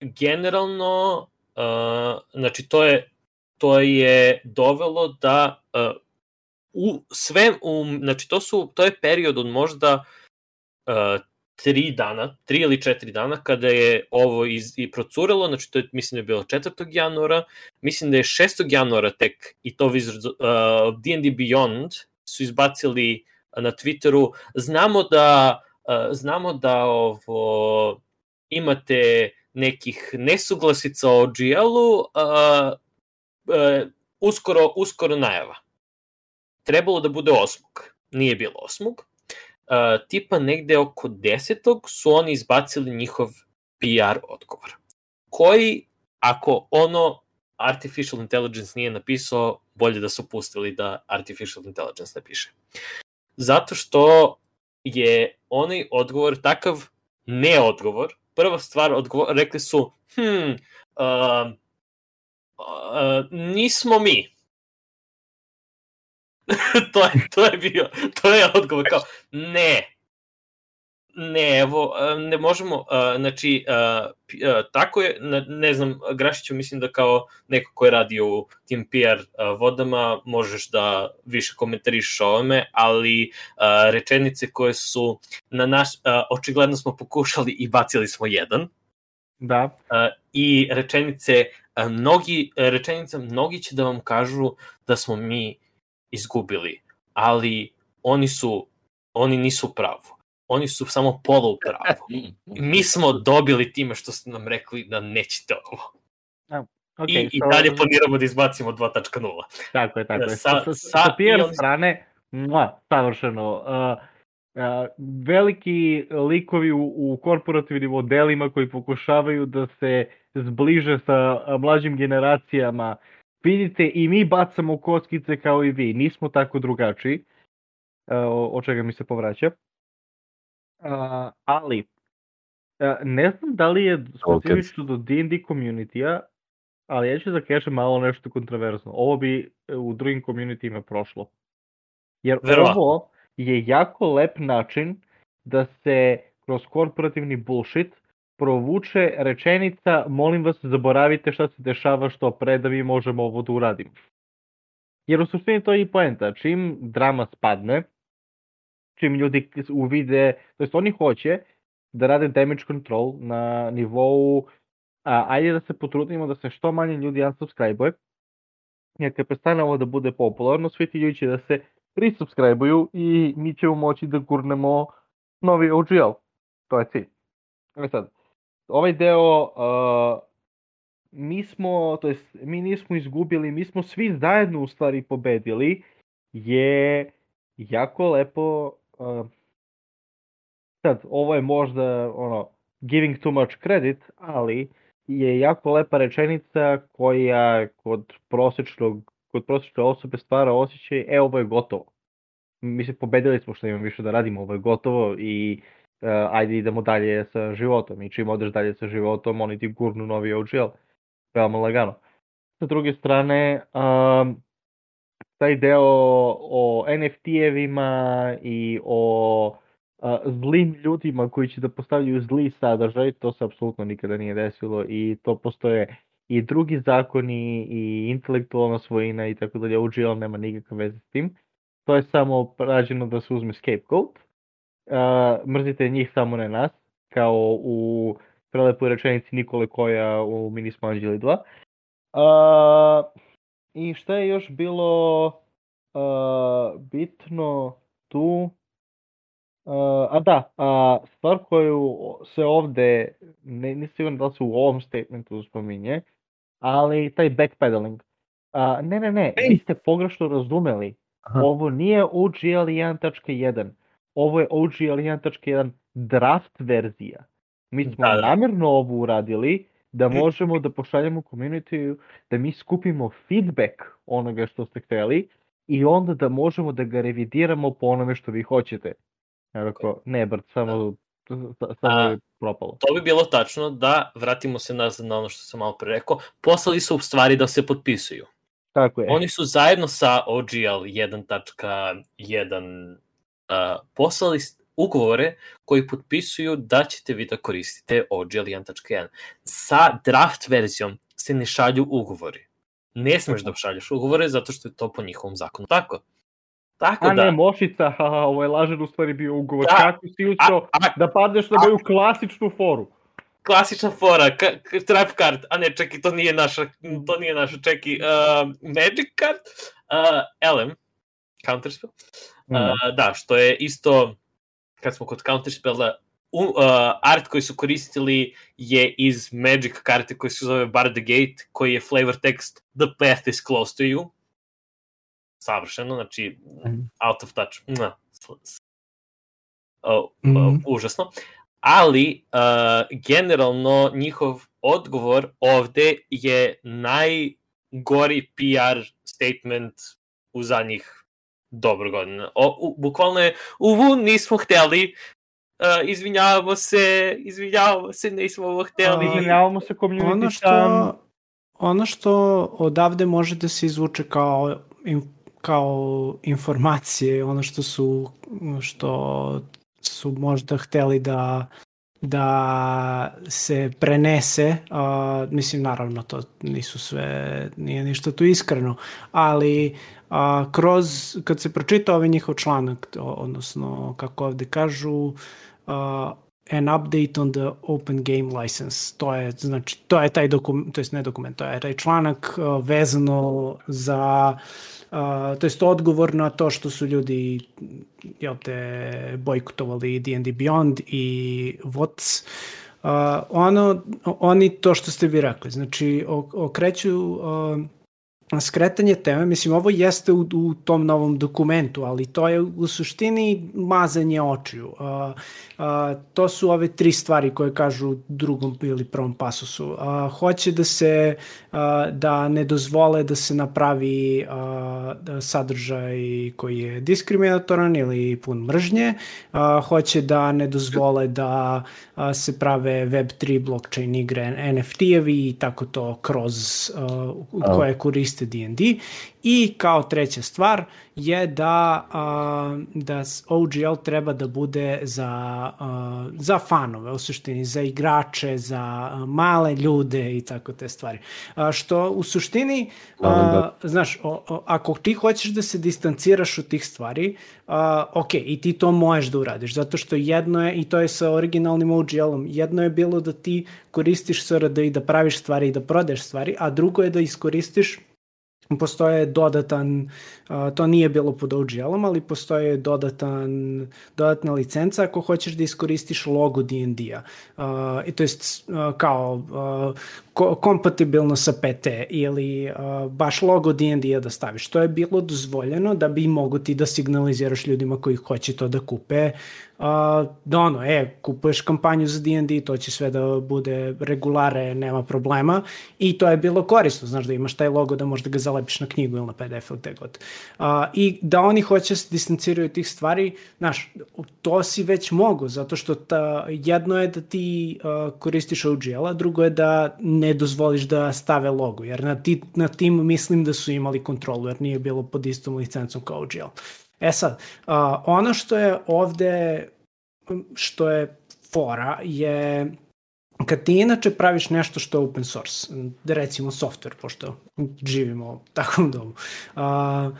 generalno, uh, znači to je, to je dovelo da uh, u sve, u, znači to su, to je period od možda uh, tri dana, tri ili četiri dana kada je ovo iz, i procuralo, znači to je, mislim da je bilo 4. januara, mislim da je 6. januara tek i to Wizards, uh, D&D Beyond su izbacili na Twitteru. Znamo da, uh, znamo da ovo, imate nekih nesuglasica o GL-u, uh, uh, uskoro, uskoro najava. Trebalo da bude osmog. Nije bilo osmog. Tipa negde oko desetog su oni izbacili njihov PR odgovor. Koji, ako ono Artificial Intelligence nije napisao, bolje da su pustili da Artificial Intelligence napiše. Zato što je onaj odgovor takav neodgovor. Prva stvar, odgovor, rekli su, hm, uh, uh, nismo mi. to, je, to je bio, to je odgovor kao, ne, Ne, evo, ne možemo, znači, tako je, ne znam, Grašiću mislim da kao neko ko je radio u tim PR vodama, možeš da više komentarišeš o ovome, ali rečenice koje su na naš, očigledno smo pokušali i bacili smo jedan. Da. I rečenice, mnogi, rečenice, mnogi će da vam kažu da smo mi izgubili, ali oni su, oni nisu pravo oni su samo polo u pravu. Mi smo dobili time što ste nam rekli da nećete ovo. Okay, I, so... I dalje planiramo da izbacimo 2.0. Tako je, tako je. Sa, sa, sa, sa PR on... strane, mla, savršeno. Uh, uh, veliki likovi u, u korporativnim modelima koji pokušavaju da se zbliže sa mlađim generacijama. Vidite, i mi bacamo kockice kao i vi. Nismo tako drugačiji. Uh, o čega mi se povraća. Uh, ali, uh, ne znam da li je specifično do D&D community-a, ali ja ću da kažem malo nešto kontroverzno. Ovo bi e, u drugim community-ima prošlo. Jer Verovatno. ovo je jako lep način da se kroz korporativni bullshit provuče rečenica molim vas zaboravite šta se dešava što pre da mi možemo ovo da uradimo. Jer u suštini to je i poenta. Čim drama spadne, čim ljudi uvide, to jest oni hoće da rade damage control na nivou a, ajde da se potrudimo da se što manje ljudi unsubscribe-uje, jer kad prestane ovo da bude popularno, svi ti ljudi će da se resubscribe-uju i mi ćemo moći da gurnemo novi OGL. To je cilj. E sad, ovaj deo, uh, mi smo, to jest, mi nismo izgubili, mi smo svi zajedno u stvari pobedili, je jako lepo uh, sad, ovo je možda ono, giving too much credit, ali je jako lepa rečenica koja kod prosečnog kod prosečne osobe stvara osjećaj, e, ovo je gotovo. Mi se pobedili smo što imam više da radimo, ovo je gotovo i uh, ajde idemo dalje sa životom. I čim odeš dalje sa životom, oni ti gurnu novi OGL. Veoma lagano. Sa druge strane, um, taj deo o NFT-evima i o a, zlim ljudima koji će da postavljaju zli sadržaj, to se apsolutno nikada nije desilo i to postoje i drugi zakoni i intelektualna svojina i tako dalje, OGL nema nikakve veze s tim. To je samo rađeno da se uzme scapegoat. Uh, mrzite njih samo ne nas, kao u prelepoj rečenici Nikole Koja u Minismo Anđeli 2. Uh, I šta je još bilo uh, bitno tu? Uh, a da, a stvar koju se ovde, ne, nisam siguran da se u ovom statementu spominje, ali taj backpedaling. Uh, ne, ne, ne, vi ste pogrešno razumeli. Aha. Ovo nije OGL 1.1, ovo je OGL 1.1 draft verzija. Mi smo da, da. namjerno ovo uradili da možemo da pošaljemo community da mi skupimo feedback onoga što ste hteli i onda da možemo da ga revidiramo po onome što vi hoćete. Ja rekao, ne, Brt, samo, samo je propalo. To bi bilo tačno da vratimo se nazad na ono što sam malo pre rekao. Poslali su u stvari da se potpisuju. Tako je. Oni su zajedno sa OGL 1.1 uh, poslali ugovore koji potpisuju da ćete vi da koristite OGL 1.1. Sa draft verzijom se ne šalju ugovori. Ne smeš da šalješ ugovore zato što je to po njihovom zakonu. Tako. Tako a da. ne, Mošica, haha, ovo je lažen u stvari bio ugovor. Da. Kako si ušao da padneš na moju klasičnu foru? Klasična fora, ka, trap card, a ne, čekaj, to nije naša, to nije naša, čekaj, uh, magic card, uh, Elem, Counterspell. Mm. Uh, da, što je isto, kad smo kod Counterspella, u, uh, art koji su koristili je iz Magic karte koji se zove Bar the Gate, koji je flavor text The path is close to you. Savršeno, znači Mhm. out of touch. Mua. Uh, Mhm. uh, užasno. Ali, uh, generalno, njihov odgovor ovde je najgori PR statement u zadnjih dobro godina. O, u, bukvalno je, uvu, nismo hteli, uh, izvinjavamo se, izvinjavamo se, nismo ovo hteli. A, Izvinjavamo se community ono što... ono što odavde može da se izvuče kao in, kao informacije, ono što su što su možda hteli da da se prenese, uh, mislim naravno to nisu sve, nije ništa tu iskreno, ali uh, kroz, kad se pročita ovaj njihov članak, odnosno kako ovde kažu, uh, an update on the open game license. To je, znači, to je taj dokument, to jest ne dokument, to je taj članak uh, vezano za uh, to jest odgovor na to što su ljudi jel te, bojkotovali D&D Beyond i WOTS. Uh, ono, oni to što ste vi rekli, znači ok- okreću uh, skretanje teme, mislim ovo jeste u, u tom novom dokumentu, ali to je u suštini mazanje očiju. Uh, uh, to su ove tri stvari koje kažu u drugom ili prvom pasusu. Uh, hoće da se uh, da ne dozvole da se napravi uh, sadržaj koji je diskriminatoran ili pun mržnje. Uh, hoće da ne dozvole da uh, se prave Web3 blockchain igre NFT-evi i tako to kroz uh, koje koriste D&D. I kao treća stvar je da, uh, da OGL treba da bude za, uh, za fanove, u suštini za igrače, za male ljude i tako te stvari. Uh, što u suštini, uh, Da, znaš, o, o, ako ti hoćeš da se distanciraš od tih stvari, uh, ok, i ti to možeš da uradiš, zato što jedno je, i to je sa originalnim OGL-om, jedno je bilo da ti koristiš SRD i da praviš stvari i da prodaješ stvari, a drugo je da iskoristiš postoje dodatan, to nije bilo pod OGL-om, ali postoje dodatan, dodatna licenca ako hoćeš da iskoristiš logo D&D-a. I to uh, kao ko, kompatibilno sa PT ili uh, baš logo D&D-a da staviš. To je bilo dozvoljeno da bi mogo ti da signaliziraš ljudima koji hoće to da kupe uh, da ono, e, kupuješ kampanju za D&D, to će sve da bude regulare, nema problema i to je bilo korisno, znaš da imaš taj logo da možda ga zalepiš na knjigu ili na PDF ili te god. Uh, I da oni hoće se distanciraju tih stvari, znaš, to si već mogu, zato što ta, jedno je da ti uh, koristiš OGL-a, drugo je da ne dozvoliš da stave logo, jer na, ti, na tim mislim da su imali kontrolu, jer nije bilo pod istom licencom kao OGL. E sad, uh, ono što je ovde, što je fora, je kad ti inače praviš nešto što je open source, recimo software, pošto živimo u takvom domu, uh,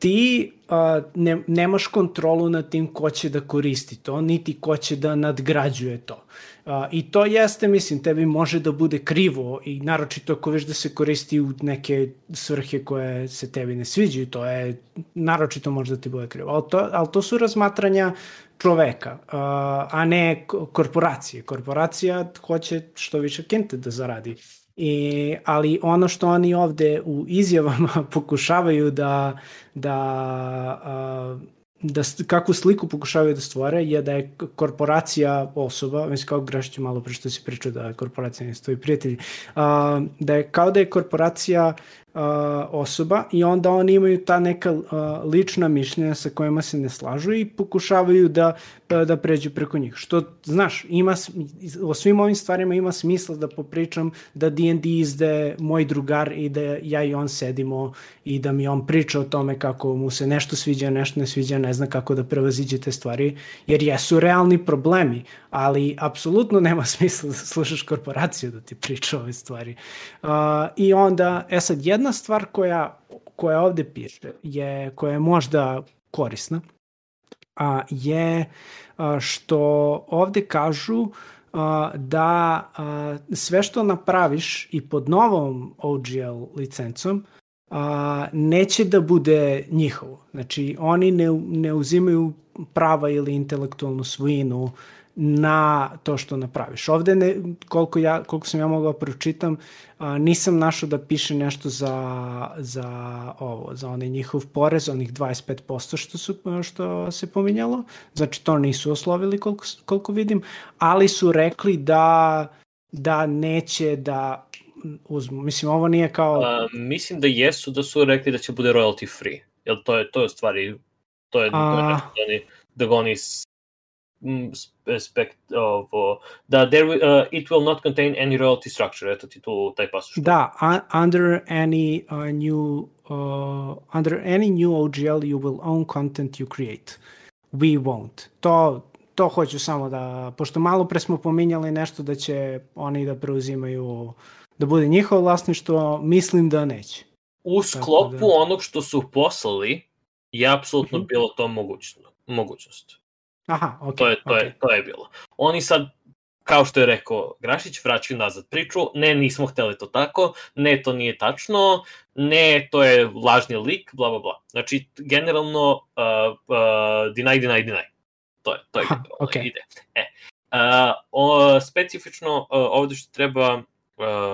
ti uh, ne, nemaš kontrolu nad tim ko će da koristi to, niti ko će da nadgrađuje to. Uh, I to jeste, mislim, tebi može da bude krivo i naročito ako veš da se koristi u neke svrhe koje se tebi ne sviđaju, to je naročito može da ti bude krivo. Ali to, ali to su razmatranja čoveka, a ne korporacije. Korporacija hoće što više kente da zaradi. I, ali ono što oni ovde u izjavama pokušavaju da, da uh, da kakvu sliku pokušavaju da stvore je da je korporacija osoba, mislim kao Grašiću malo pre što si pričao da je korporacija ne stoji prijatelji, uh, da je kao da je korporacija osoba i onda oni imaju ta neka uh, lična mišljenja sa kojima se ne slažu i pokušavaju da, da pređu preko njih. Što, znaš, ima, o svim ovim stvarima ima smisla da popričam da D&D izde moj drugar i da ja i on sedimo i da mi on priča o tome kako mu se nešto sviđa, nešto ne sviđa, ne zna kako da prevaziđe te stvari, jer jesu realni problemi, ali apsolutno nema smisla da slušaš korporaciju da ti priča ove stvari. Uh, I onda, e sad, jedna stvar koja, koja ovde piše, je, koja je možda korisna, a, je a, što ovde kažu a, da a, sve što napraviš i pod novom OGL licencom a, neće da bude njihovo. Znači, oni ne, ne uzimaju prava ili intelektualnu svojinu na to što napraviš. Ovde, ne, koliko, ja, koliko sam ja mogao pročitam, a, nisam našao da piše nešto za, za ovo, za onaj njihov porez, onih 25% što, su, što se pominjalo. Znači, to nisu oslovili koliko, koliko vidim, ali su rekli da da neće da uzmu. Mislim, ovo nije kao... A, mislim da jesu, da su rekli da će bude royalty free. Jel to je, to je stvari, to je, A... to je nešto da oni, da oni spekt, ovo, da there, uh, it will not contain any royalty structure, eto ti tu taj pasoš. Da, un, under any uh, new uh, under any new OGL you will own content you create. We won't. To, to hoću samo da, pošto malo pre smo pominjali nešto da će oni da preuzimaju, da bude njihovo vlasništvo, mislim da neće. U sklopu da... onog što su poslali je apsolutno mhm. -huh. bilo to mogućnost. mogućnost. Aha, ok. To je, to, okay. je, to je bilo. Oni sad, kao što je rekao Grašić, vraćaju nazad priču, ne, nismo hteli to tako, ne, to nije tačno, ne, to je lažni lik, bla, bla, bla. Znači, generalno, uh, uh, deny, deny, deny. To je, to je Aha, okay. ide. E, uh, o, specifično uh, ovde što treba uh,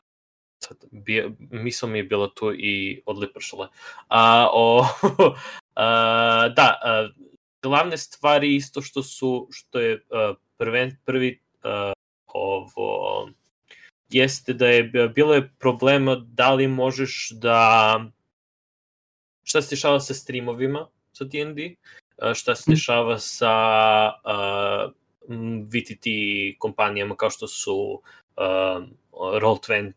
sad, bi, misla mi je bila tu i odlipršala. A, o, uh, da, uh, glavne stvari isto što su, što je uh, prven, prvi uh, ovo, jeste da je bilo je problema da li možeš da šta se dešava sa streamovima sa D&D, šta se mhm. dešava sa uh, VTT kompanijama kao što su uh, Roll20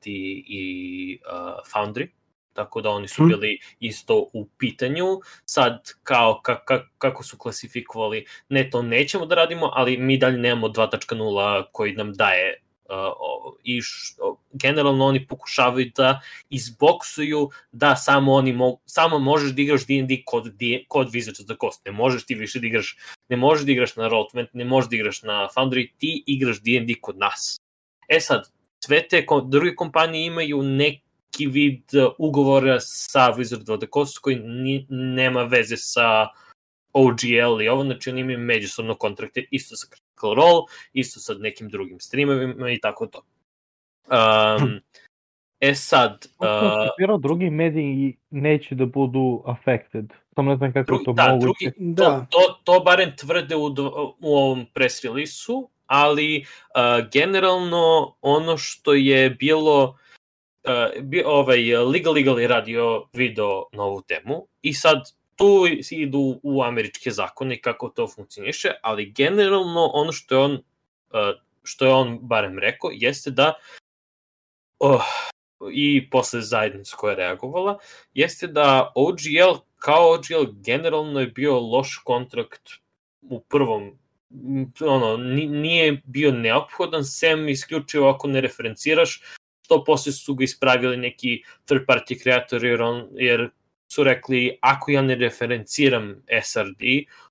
i uh, Foundry, tako da oni su mhm. bili isto u pitanju. Sad, kao ka, ka, kako su klasifikovali, ne to nećemo da radimo, ali mi dalje nemamo 2.0 koji nam daje uh, i š, generalno oni pokušavaju da izboksuju da samo oni mo, samo možeš da igraš D&D kod, kod Wizards of the Coast. Ne možeš ti više da igraš, ne možeš da igraš na Roll20, ne možeš da igraš na Foundry, ti igraš D&D kod nas. E sad, sve te druge kompanije imaju neki vid ugovora sa Wizards of the Coast koji ni, nema veze sa OGL i ovo, znači oni imaju međusobno kontrakte isto sa Critical Role, isto sa nekim drugim streamovima i tako to. Um, e sad... Uh, drugi mediji neće da budu affected. Samo ne znam kako drugi, to da, moguće. Drugi, da. To, to, to barem tvrde u, u ovom press release-u, ali uh, generalno ono što je bilo uh, ovaj, Legal Legal je radio video na ovu temu i sad tu idu u američke zakone kako to funkcioniše, ali generalno ono što je on uh, što je on barem rekao jeste da oh, i posle zajednice koja je reagovala, jeste da OGL kao OGL generalno je bio loš kontrakt u prvom ono, nije bio neophodan, sem isključivo ako ne referenciraš, što posle su ga ispravili neki third party kreatori, jer, on, jer su rekli, ako ja ne referenciram SRD,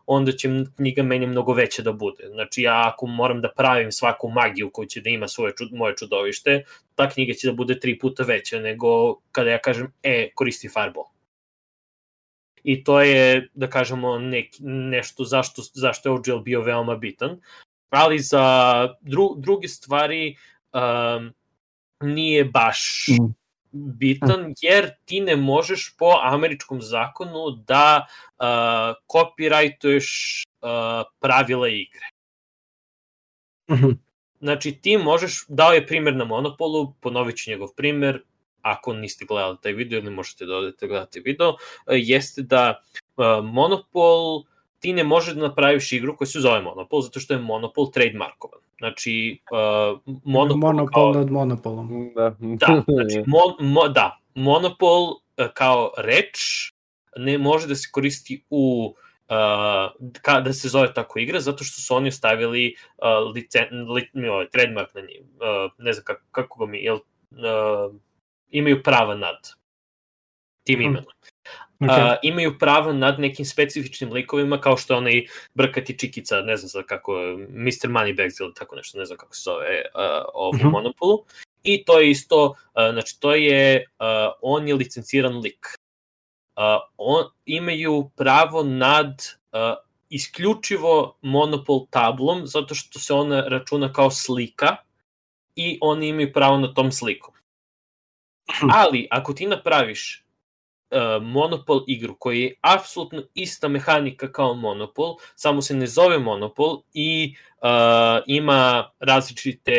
onda će knjiga meni mnogo veća da bude. Znači, ja ako moram da pravim svaku magiju koju će da ima svoje čud, moje čudovište, ta knjiga će da bude tri puta veća nego kada ja kažem, e, koristi Fireball. I to je, da kažemo, nek, nešto zašto, zašto je OGL bio veoma bitan. Ali za dru, druge stvari um, nije baš mm bitan jer ti ne možeš po američkom zakonu da uh, copyrightuješ uh, pravila igre. Mhm. Znači ti možeš, dao je primjer na Monopolu, ponovit ću njegov primjer, ako niste gledali taj video ili možete da odete gledati video, uh, jeste da uh, Monopol ti ne možeš da napraviš igru koja se zove Monopol, zato što je Monopol trademarkovan. Znači, uh, monopol, monopol kao... nad monopolom. Da, da znači, mon, mo, da, monopol uh, kao reč ne može da se koristi u uh, ka, da se zove tako igra, zato što su oni stavili uh, licen, li, ovaj, trademark na njim. Uh, ne znam kako, kako ga mi, jel, uh, imaju prava nad tim imenom. Okay. Uh, imaju pravo nad nekim specifičnim likovima kao što je onaj brkati čikica, ne znam sad kako, Mr. Moneybags ili tako nešto, ne znam kako se zove uh, ovu uh. -huh. monopolu. I to je isto, uh, znači to je, uh, on je licenciran lik. on, imaju pravo nad uh, isključivo monopol tablom, zato što se ona računa kao slika i oni imaju pravo na tom slikom. Ali, ako ti napraviš uh, Monopol igru koji je apsolutno ista mehanika kao Monopol, samo se ne zove Monopol i uh, ima različite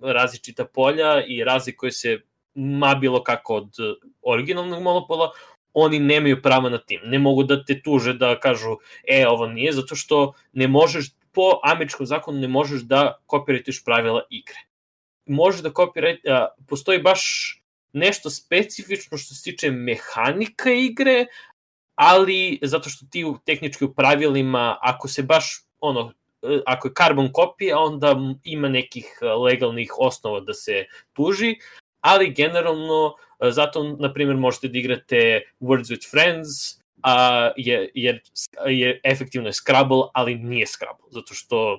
različita polja i razlikuje se ma bilo kako od originalnog Monopola, oni nemaju prava na tim. Ne mogu da te tuže da kažu, e, ovo nije, zato što ne možeš, po američkom zakonu ne možeš da kopiratiš pravila igre. Možeš da kopirati, postoji baš nešto specifično što se tiče mehanika igre, ali zato što ti u tehnički u pravilima, ako se baš ono, ako je carbon kopija, onda ima nekih legalnih osnova da se tuži, ali generalno zato, na primjer, možete da igrate Words with Friends, a, jer, jer, jer efektivno je Scrabble, ali nije Scrabble, zato što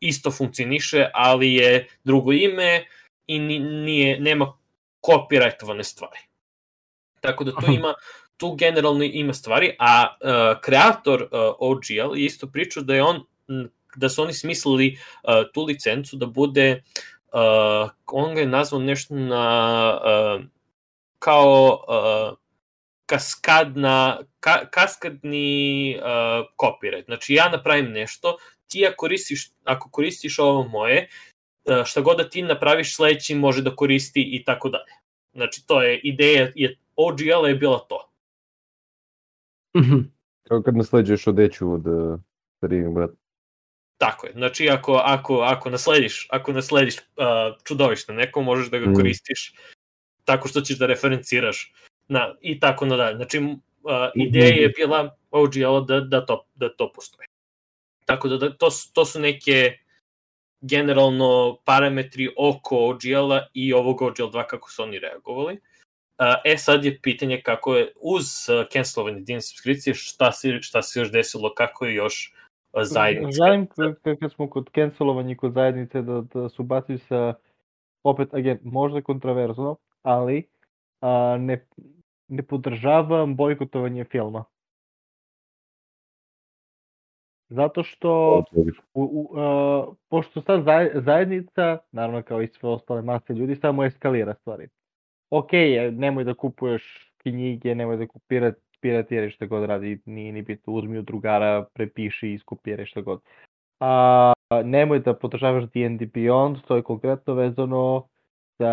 isto funkcioniše, ali je drugo ime i nije, nema copyrightovane stvari. Tako da tu ima tu generalno ima stvari, a uh, kreator uh, OGL je isto pričao da je on da su oni smislili uh, tu licencu da bude uh, on ga je nazvao nešto na uh, kao uh, kaskadna ka, kaskadni uh, copyright. Znači ja napravim nešto, ti ako koristiš, ako koristiš ovo moje, E, šta god da ti napraviš sledeći može da koristi i tako dalje. Znači to je ideja, je, OGL je bila to. Mhm. Kao kad nasleđuješ odeću od uh, starijeg brata. Tako je. Znači ako, ako, ako naslediš, ako naslediš uh, čudovište neko, možeš da ga mm. koristiš tako što ćeš da referenciraš na, i tako nadalje. Znači uh, ideja je bila OGL da, da, to, da to postoji. Tako da, da to, to su neke generalno parametri oko OGL-a i ovog OGL 2 kako su oni reagovali. E sad je pitanje kako je uz cancelovanje din subskripcije šta se, šta se još desilo, kako je još zajednica. Želim kad smo kod cancelovanja kod zajednice da, da su bacili sa opet, again, možda kontraverzno, ali a, ne, ne podržavam bojkotovanje filma. Zato što u, u, uh, pošto sad zajednica, naravno kao i sve ostale mase ljudi, samo eskalira stvari. Ok, nemoj da kupuješ knjige, nemoj da kupirati piratiraš šta god radi, nije ni bitno, uzmi od drugara, prepiši, iskopiraj šta god. A, nemoj da podržavaš D&D Beyond, to je konkretno vezano za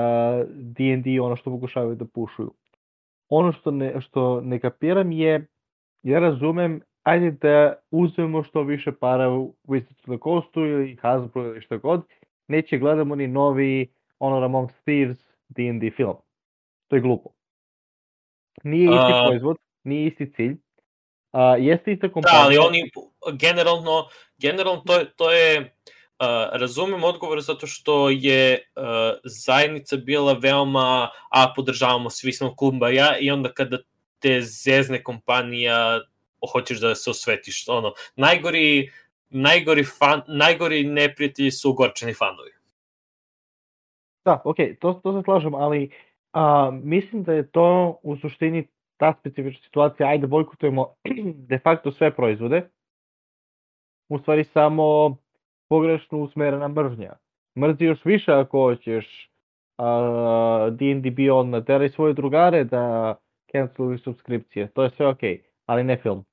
D&D ono što pokušavaju da pušuju. Ono što ne, što ne kapiram je, ja razumem ajde da uzmemo što više para u Wizards of the Coastu ili Hasbro ili šta god, neće gledamo ni novi Honor Among Thieves D&D film. To je glupo. Nije isti uh, proizvod, nije isti cilj. Uh, jeste ista kompanija. Da, ali oni generalno, generalno to je, to je uh, razumem odgovor zato što je uh, zajednica bila veoma, a podržavamo svi smo kumbaja i onda kada te zezne kompanija hoćeš da se osvetiš. Ono, najgori, najgori, fan, najgori neprijatelji su ogorčeni fanovi. Da, ok, to, to se slažem, ali a, mislim da je to u suštini ta specifična situacija, ajde bojkotujemo de facto sve proizvode, u stvari samo pogrešno usmerena mržnja. Mrzi još više ako hoćeš uh, D&D Beyond nateraj svoje drugare da canceluju subskripcije, to je sve ok, ali ne film.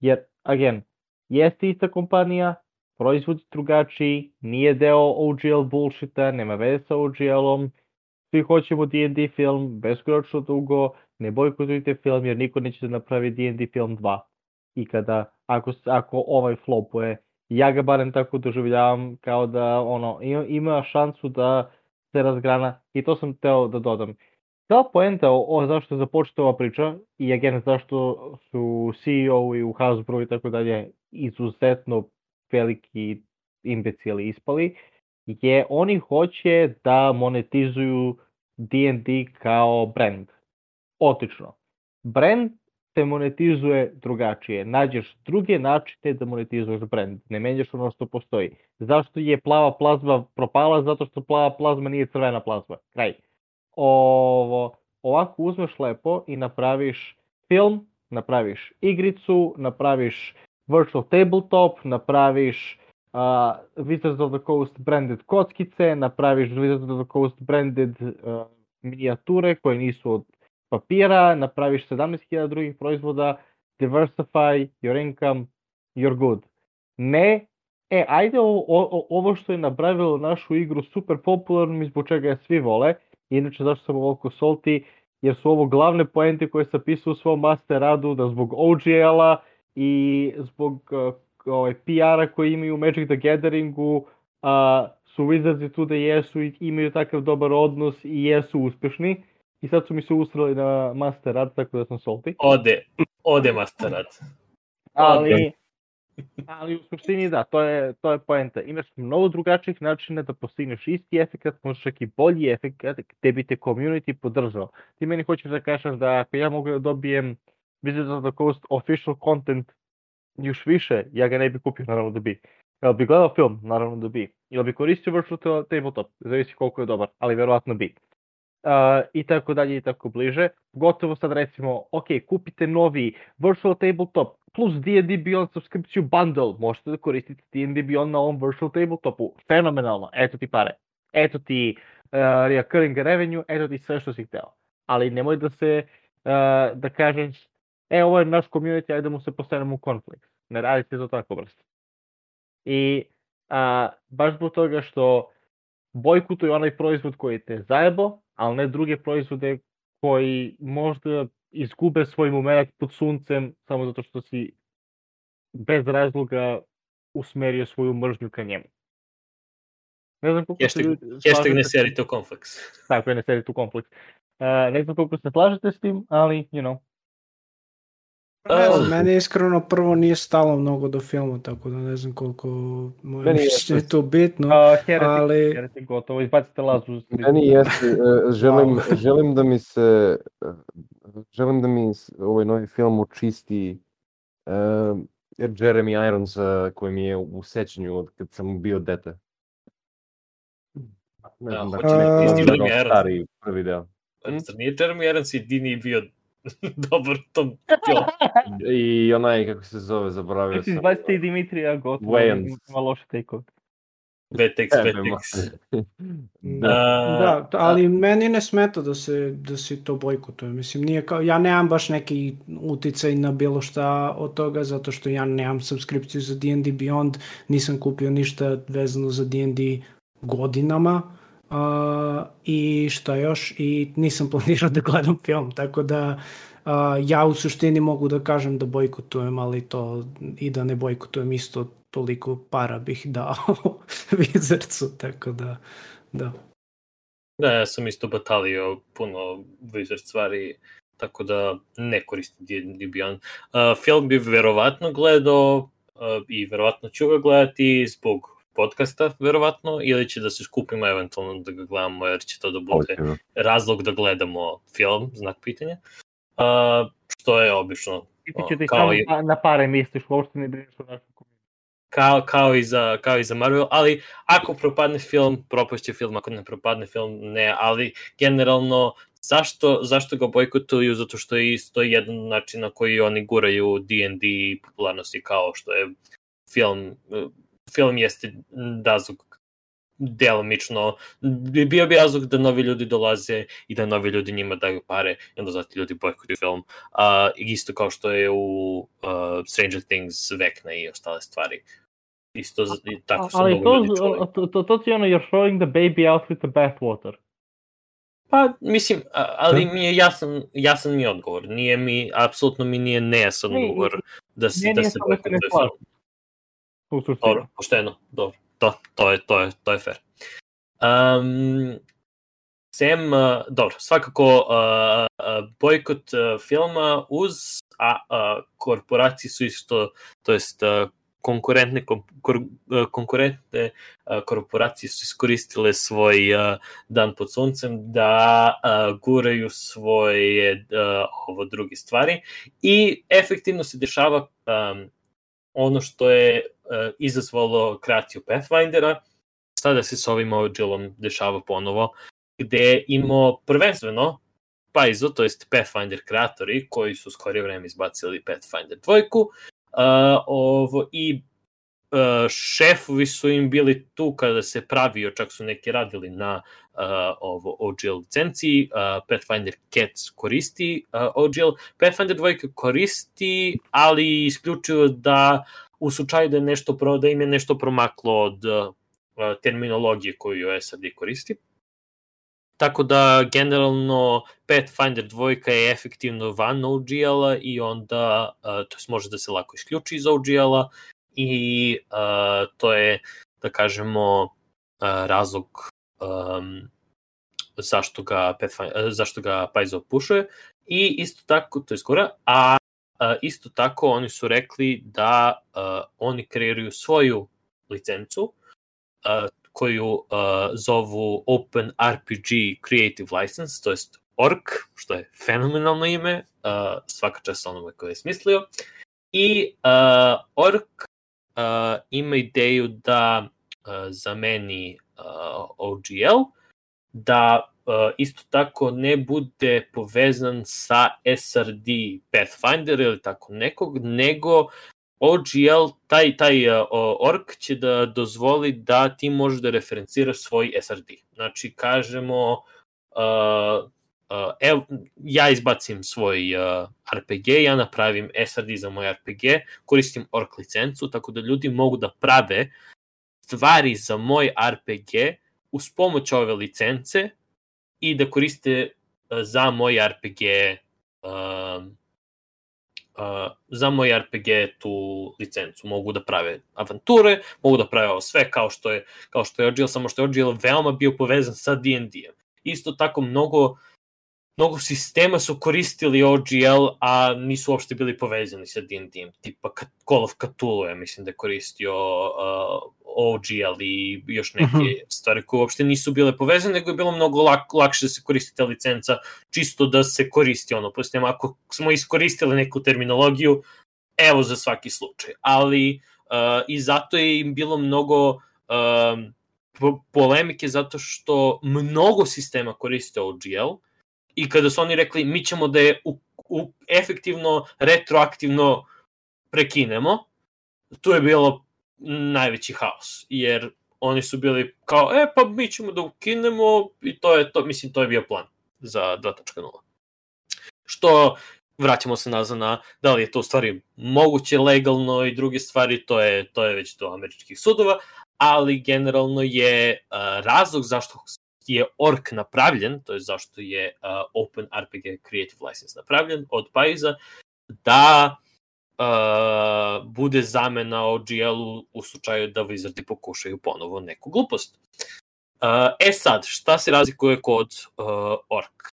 Jer, again, jeste ista kompanija, proizvod drugačiji, nije deo OGL bullshita, nema veze sa OGL-om, svi hoćemo D&D film, beskročno dugo, ne bojkotujte film jer niko neće da napravi D&D film 2. I kada, ako, ako ovaj flopuje, ja ga barem tako doživljavam kao da ono, ima, ima šansu da se razgrana. I to sam teo da dodam ta poenta o, o zašto je započeta ova priča i again zašto su CEO i u Hasbro i tako dalje izuzetno veliki imbecili ispali, je oni hoće da monetizuju D&D kao brand. Otično. Brand se monetizuje drugačije. Nađeš druge načine da monetizuješ brand. Ne menjaš ono što postoji. Zašto je plava plazma propala? Zato što plava plazma nije crvena plazma. Kraj ovo, ovako uzmeš lepo i napraviš film, napraviš igricu, napraviš virtual tabletop, napraviš uh, Wizards of the Coast branded kockice, napraviš Wizards of the Coast branded uh, minijature koje nisu od papira, napraviš 17.000 drugih proizvoda, diversify your income, you're good. Ne, e, ajde ovo, o, ovo što je napravilo našu igru super popularnom i zbog čega je svi vole, inače zašto sam ovoliko solti, jer su ovo glavne poente koje sam pisao u svom master radu, da zbog OGL-a i zbog uh, ovaj, PR-a koji imaju u Magic the Gatheringu, uh, su Wizards tu da jesu i imaju takav dobar odnos i jesu uspešni. I sad su mi se usrali na master rad, tako da sam solti. Ode, ode master rad. Ali, ali u suštini da, to je, to je poenta. Imaš mnogo drugačijih načina da postigneš isti efekt, možeš čak i bolji efekt gde bi te community podržao. Ti meni hoćeš da kažeš da ako ja mogu da dobijem Wizards of the Coast official content još više, ja ga ne bi kupio, naravno da bi. Jel bi gledao film? Naravno da bi. Jel bi koristio virtual tabletop? Zavisi koliko je dobar, ali verovatno bi. Uh, I tako dalje i tako bliže. Gotovo sad recimo, ok, kupite novi virtual tabletop plus D&D Beyond subscription bundle, možete da koristite D&D Beyond na ovom virtual tabletopu. Fenomenalno, eto ti pare. Eto ti uh, recurring revenue, eto ti sve što si hteo. Ali nemoj da se, uh, da kažeš, e, ovo je naš community, ajde da mu se postanemo u konflikt. Ne radi se to tako brzo. I a, baš zbog toga što bojkutuju onaj proizvod koji te zajebo, ali ne druge proizvode koji možda izgube svoj moment pod suncem samo zato što si bez razloga usmerio svoju mržnju ka njemu. Ne znam koliko hashtag, se ljudi hashtag ne serite u kompleks. Tako je, ne serite u kompleks. Uh, ne znam koliko se slažete s tim, ali, you know, Ne znam, meni iskreno prvo nije stalo mnogo do filma, tako da ne znam koliko moje mišljenje je to bitno, uh, heretik, ali... Heretik, gotovo, izbacite lazu. Meni jeste, uh, želim, želim da mi se, uh, želim da mi ovaj novi film očisti uh, Jeremy Irons uh, koji mi je u sećanju od kad sam bio dete. Ne znam da, da će neki uh, stari prvi deo. Zar nije Jeremy Irons jedini bio dobar tom film. I onaj, kako se zove, zaboravio sam. Izbacite i Dimitrija gotovo, ima loše take-off. Vetex, Vetex. da. da, ali meni ne smeta da se, da se to bojkotuje. Mislim, nije kao, ja nemam baš neki uticaj na bilo šta od toga, zato što ja nemam subskripciju za D&D Beyond, nisam kupio ništa vezano za D&D godinama Uh, I šta još? I nisam planirao da gledam film, tako da uh, ja u suštini mogu da kažem da bojkotujem, ali to i da ne bojkotujem isto toliko para bih dao Wizardsu, tako da, da. Da, ja sam isto batalio puno Wizard stvari, tako da ne koristim D&D. Uh, film bi verovatno gledao uh, i verovatno ću ga gledati zbog podcasta, verovatno, ili će da se skupimo eventualno da ga gledamo, jer će to da bude okay. razlog da gledamo film, znak pitanja. Uh, što je obično... I ti će ti samo i... na pare misliš, uopšte ne brineš o našem kao, kao, i za, kao i za Marvel, ali ako propadne film, propašće film, ako ne propadne film, ne, ali generalno zašto, zašto ga bojkotuju? Zato što je isto jedan način na koji oni guraju D&D popularnosti kao što je film film jeste razlog delomično, bio bi razlog da novi ljudi dolaze i da novi ljudi njima daju pare i onda zato ljudi bojkotuju film. Uh, isto kao što je u uh, Stranger Things, Vekna i ostale stvari. Isto i tako su Ali mnogo to, ljudi čuli. to, to, to ti ono, you're throwing the baby out with the bathwater. Pa, mislim, ali mi je jasan, jasan mi odgovor. Nije mi, apsolutno mi nije nejasan odgovor da se, da se bojkotuje film. U suštini. Dobro, pošteno, dobro. To, to, je, to, je, to je fair. Um, Sem, uh, dobro, svakako uh, bojkot uh, filma uz a, uh, korporacije su isto, to jest uh, konkurentne, kor, uh, konkurentne uh, korporacije su iskoristile svoj uh, dan pod suncem da uh, guraju svoje ovo druge stvari i efektivno se dešava um, ono što je uh, izazvalo kreaciju Pathfindera, sada se s ovim OGL-om dešava ponovo, gde imamo prvenstveno Paizo, to jest Pathfinder kreatori, koji su skorije vreme izbacili Pathfinder dvojku, uh, ovo, i šefovi su im bili tu kada se pravio, čak su neki radili na uh, ovo OGL licenciji, uh, Pathfinder Cats koristi uh, OGL, Pathfinder dvojka koristi, ali isključivo da u slučaju da je nešto pro, da im je nešto promaklo od uh, terminologije koju SAD koristi. Tako da, generalno, Pathfinder dvojka je efektivno van OGL-a i onda, uh, to može da se lako isključi iz OGL-a i uh, to je, da kažemo, uh, razlog um, zašto ga, Pathfinder, zašto ga Paizo pušuje. I isto tako, to je skoro, a uh, isto tako oni su rekli da uh, oni kreiraju svoju licencu, uh, koju uh, zovu Open RPG Creative License, to jest ORC, što je fenomenalno ime, uh, svaka čast onome koje je smislio. I uh, ORC uh, ima ideju da uh, zameni uh, OGL, da uh, isto tako ne bude povezan sa SRD Pathfinder ili tako nekog, nego OGL, taj, taj uh, org će da dozvoli da ti možeš da referenciraš svoj SRD. Znači, kažemo, uh, uh, ev, ja izbacim svoj uh, RPG, ja napravim SRD za moj RPG, koristim org licencu, tako da ljudi mogu da prave stvari za moj RPG uz pomoć ove licence i da koriste uh, za moj RPG uh, uh, za moj RPG tu licencu. Mogu da prave avanture, mogu da prave ovo sve kao što je, kao što je OGL, samo što je OGL veoma bio povezan sa D&D-em. Isto tako mnogo mnogo sistema su koristili OGL, a nisu uopšte bili povezani sa D&D-em. Tipa Call of Cthulhu, ja mislim da je koristio uh, OGL i još neke uh mhm. -huh. stvari koje uopšte nisu bile povezane, nego je bilo mnogo lak, lakše da se koristi ta licenca, čisto da se koristi ono, posljedno, ako smo iskoristili neku terminologiju, evo za svaki slučaj. Ali uh, i zato je im bilo mnogo uh, polemike zato što mnogo sistema koriste OGL i kada su oni rekli mi ćemo da je u, u, efektivno, retroaktivno prekinemo, tu je bilo najveći haos, jer oni su bili kao, e, pa mi ćemo da ukinemo i to je to, mislim, to je bio plan za 2.0. Što, vraćamo se nazad na da li je to u stvari moguće legalno i druge stvari, to je, to je već do američkih sudova, ali generalno je uh, razlog zašto je ORC napravljen, to je zašto je uh, Open RPG Creative License napravljen od Paiza, da uh, bude zamena OGL-u u slučaju da Wizardi pokušaju ponovo neku glupost. Uh, e sad, šta se razlikuje kod uh, ORC?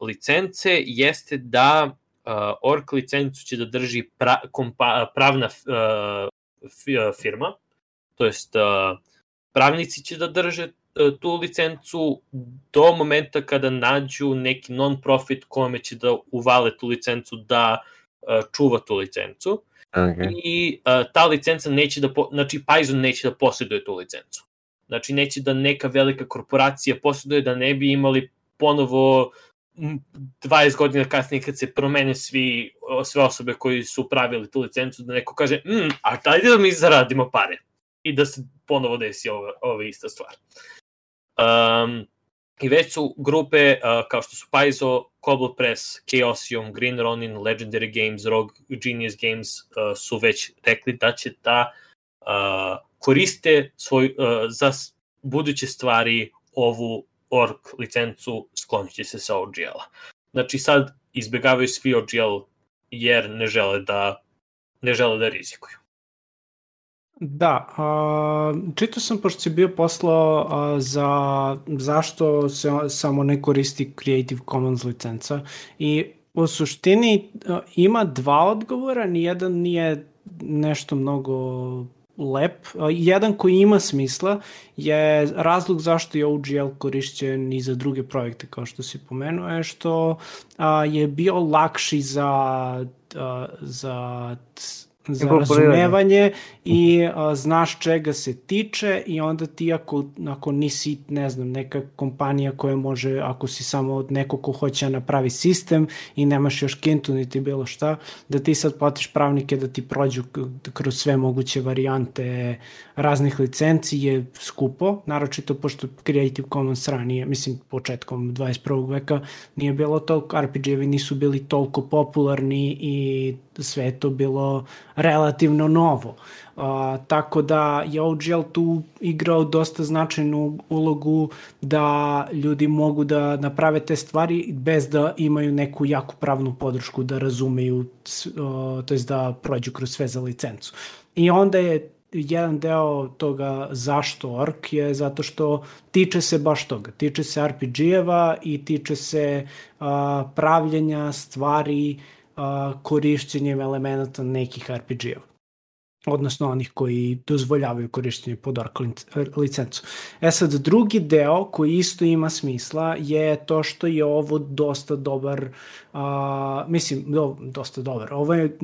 Licence jeste da uh, ORC licencu će da drži pra, kompa, pravna uh, firma, to jest uh, pravnici će da drže tu licencu do momenta kada nađu neki non-profit kome će da uvale tu licencu da uh, čuva tu licencu okay. i uh, ta licenca neće da, znači Python neće da posjeduje tu licencu. Znači neće da neka velika korporacija posjeduje da ne bi imali ponovo 20 godina kasnije kad se promene svi, sve osobe koji su pravili tu licencu, da neko kaže, mm, a dajde da mi zaradimo pare. I da se ponovo desi ova, ova ista stvar. Um, I već su grupe uh, kao što su Paizo, Cobble Press, Chaosium, Green Ronin, Legendary Games, Rogue Genius Games uh, su već rekli da će da uh, koriste svoj, uh, za buduće stvari ovu org licencu sklonit će se sa OGL-a. Znači sad izbegavaju svi OGL jer ne žele da ne žele da rizikuju. Da, čitao sam pošto si bio poslao za zašto se samo ne koristi Creative Commons licenca i u suštini ima dva odgovora, nijedan nije nešto mnogo lep. Jedan koji ima smisla je razlog zašto je OGL korišćen i za druge projekte, kao što si pomenuo, je što je bio lakši za, za za razumevanje i a, znaš čega se tiče i onda ti ako, ako nisi, ne znam, neka kompanija koja može, ako si samo od nekog ko hoće da napravi sistem i nemaš još kintu niti bilo šta, da ti sad platiš pravnike da ti prođu kroz sve moguće varijante raznih licenci je skupo, naročito pošto Creative Commons ranije, mislim početkom 21. veka nije bilo toliko, RPG-evi nisu bili toliko popularni i sve je to bilo relativno novo. Uh, tako da je OGL tu igrao dosta značajnu ulogu da ljudi mogu da naprave te stvari bez da imaju neku jaku pravnu podršku da razumeju, uh, to jest da prođu kroz sve za licencu. I onda je jedan deo toga zašto ork je zato što tiče se baš toga. Tiče se RPG-eva i tiče se uh, pravljenja stvari uh, korišćenjem elemenata nekih RPG-eva odnosno onih koji dozvoljavaju korišćenje pod lic- licencu. E sad, drugi deo koji isto ima smisla je to što je ovo dosta dobar, a, mislim, do, dosta dobar. Ovo je,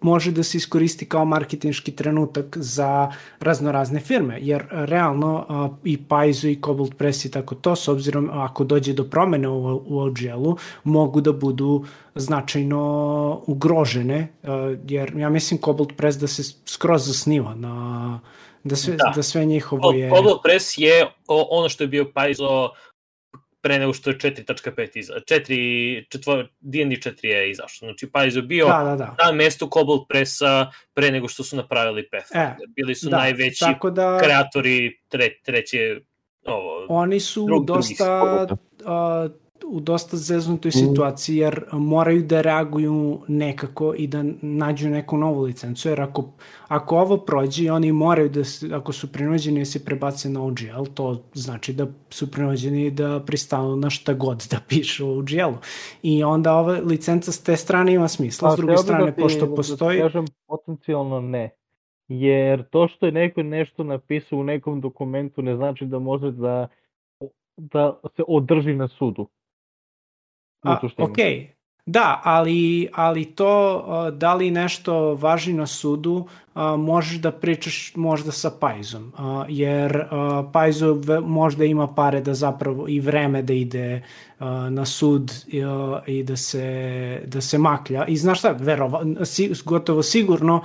može da se iskoristi kao marketinški trenutak za raznorazne firme, jer realno a, i Paizo i Cobalt Press i tako to, s obzirom ako dođe do promene u, u OGL-u, mogu da budu značajno ugrožene, uh, jer ja mislim Cobalt Press da se skroz zasniva na da sve, da. Da. sve njihovo je... Cobalt Press je ono što je bio Paizo pre nego što je 4.5 iza, 4, četvor, D&D 4 je izašao. Znači Paizo je bio Da, da, da. na mestu Cobalt Pressa pre nego što su napravili Pathfinder. E, Bili su da, najveći da kreatori tre, treće ovo, oni su drug- dosta spolova. a, u dosta zeznutoj Mhm. situaciji jer moraju da reaguju nekako i da nađu neku novu licencu jer ako, ako ovo prođe oni moraju da se, ako su prinuđeni da se prebace na OGL to znači da su prinuđeni da pristanu na šta god da piše u OGL-u i onda ova licenca s te strane ima smisla s Pa, druge bih strane da ti- pošto da postoji kažem potencijalno ne. Jer to što je neko nešto napisao u nekom dokumentu ne znači da može da, da se održi na sudu. A, ok, da, ali, ali to da li nešto važi na sudu, možeš da pričaš možda sa Pajzom, jer Pajzo možda ima pare da zapravo i vreme da ide na sud i, da se, da se maklja. I znaš šta, verova, gotovo sigurno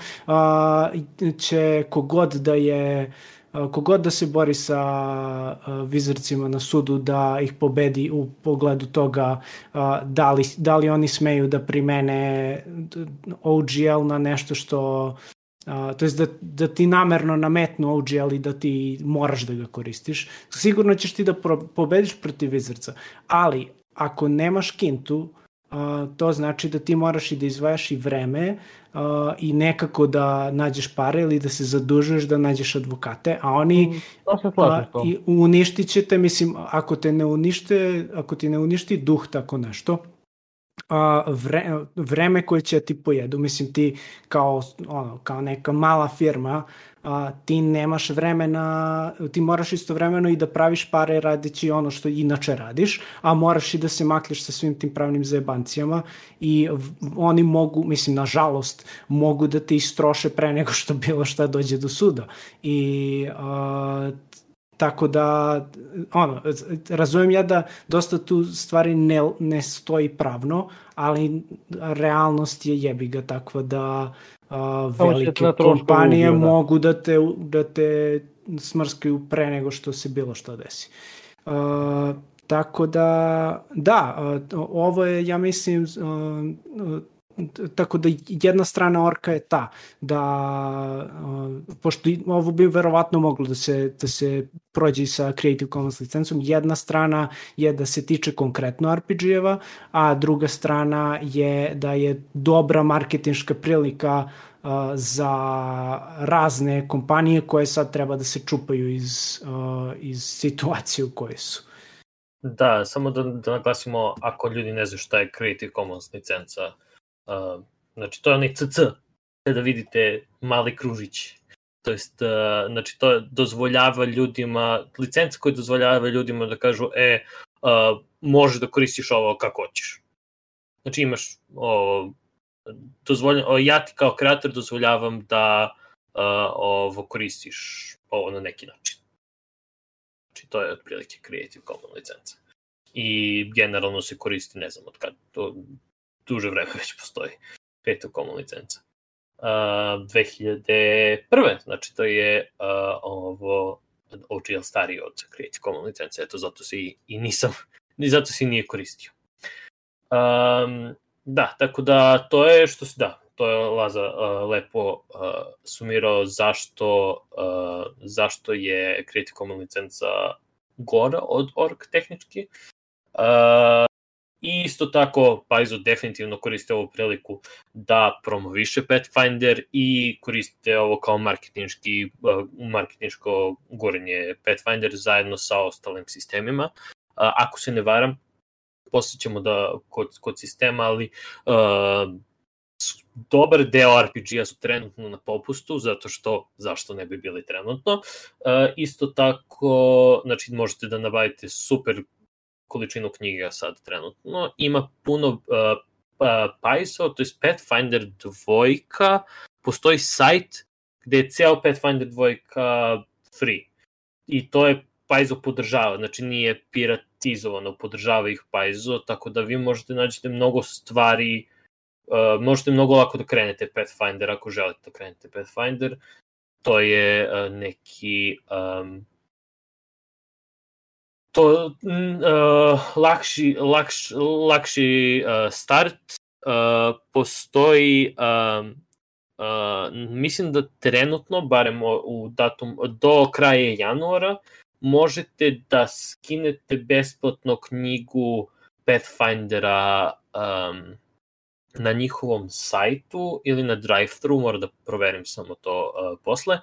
će kogod da je kogod da se bori sa a, vizarcima na sudu da ih pobedi u pogledu toga a, da, li, da li oni smeju da primene OGL na nešto što to jest da, da ti namerno nametnu OGL i da ti moraš da ga koristiš, sigurno ćeš ti da pro, pobediš protiv Wizardsa, ali ako nemaš kintu, uh, to znači da ti moraš i da izvajaš i vreme uh, i nekako da nađeš pare ili da se zadužuješ da nađeš advokate, a oni To se slažem a, tom. i uništit ćete, mislim, ako te ne unište, ako ti ne uništi duh tako nešto, a, vre, vreme koje će ti pojedu, mislim ti kao, ono, kao neka mala firma, a, ti nemaš vremena, ti moraš istovremeno i da praviš pare radeći ono što inače radiš, a moraš i da se maklješ sa svim tim pravnim zajebancijama i oni mogu, mislim, nažalost, mogu da te istroše pre nego što bilo šta dođe do suda. I a, Tako da, ono, razumem ja da dosta tu stvari ne, ne stoji pravno, ali realnost je jebiga takva da a, velike troškove kompanije ubio, da. mogu da te, da te smrskaju pre nego što se bilo što desi. A, tako da, da, a, ovo je, ja mislim, a, tako da jedna strana orka je ta da uh, pošto ovo bi verovatno moglo da se da se prođe sa Creative Commons licencom jedna strana je da se tiče konkretno RPG-eva a druga strana je da je dobra marketinška prilika uh, za razne kompanije koje sad treba da se čupaju iz, uh, iz situacije u kojoj su. Da, samo da, da naglasimo, ako ljudi ne znaju šta je Creative Commons licenca, znači to je onaj CC, da vidite mali kružić. To jest, uh, znači to dozvoljava ljudima, licenca koja dozvoljava ljudima da kažu, e, uh, možeš da koristiš ovo kako hoćeš. Znači imaš o, dozvoljam, ja ti kao kreator dozvoljavam da uh, ovo koristiš ovo na neki način. Znači, to je otprilike Creative Commons licenca. I generalno se koristi, ne znam od kad, to duže vreme već postoji Creative Commons licenca. Uh, 2001. Znači, to je uh, ovo OGL stariji od Creative Commons licence, eto zato se i, i nisam, ni zato se nije koristio. Um, da, tako da to je što se da, to je Laza uh, lepo uh, sumirao zašto, uh, zašto je Creative Commons licenca gora od org tehnički. Uh, I isto tako Paizo definitivno koriste ovu priliku da promoviše Pathfinder i koriste ovo kao marketinški, uh, marketinško gorenje Pathfinder zajedno sa ostalim sistemima. Uh, ako se ne varam, posle ćemo da kod, kod sistema, ali uh, dobar deo RPG-a su trenutno na popustu, zato što, zašto ne bi bili trenutno. Uh, isto tako, znači, možete da nabavite super količinu knjiga sad trenutno. Ima puno uh, PISO, to je Pathfinder dvojka, postoji sajt gde je ceo Pathfinder dvojka free. I to je Paizo podržava, znači nije piratizovano, podržava ih Paizo, tako da vi možete nađete mnogo stvari, uh, možete mnogo lako da krenete Pathfinder ako želite da krenete Pathfinder. To je uh, neki um, to uh, lakši, lakš, lakši uh, start uh, postoji uh, uh, mislim da trenutno barem u datum do kraja januara možete da skinete besplatno knjigu Pathfindera um, na njihovom sajtu ili na drive-thru, moram da proverim samo to uh, posle.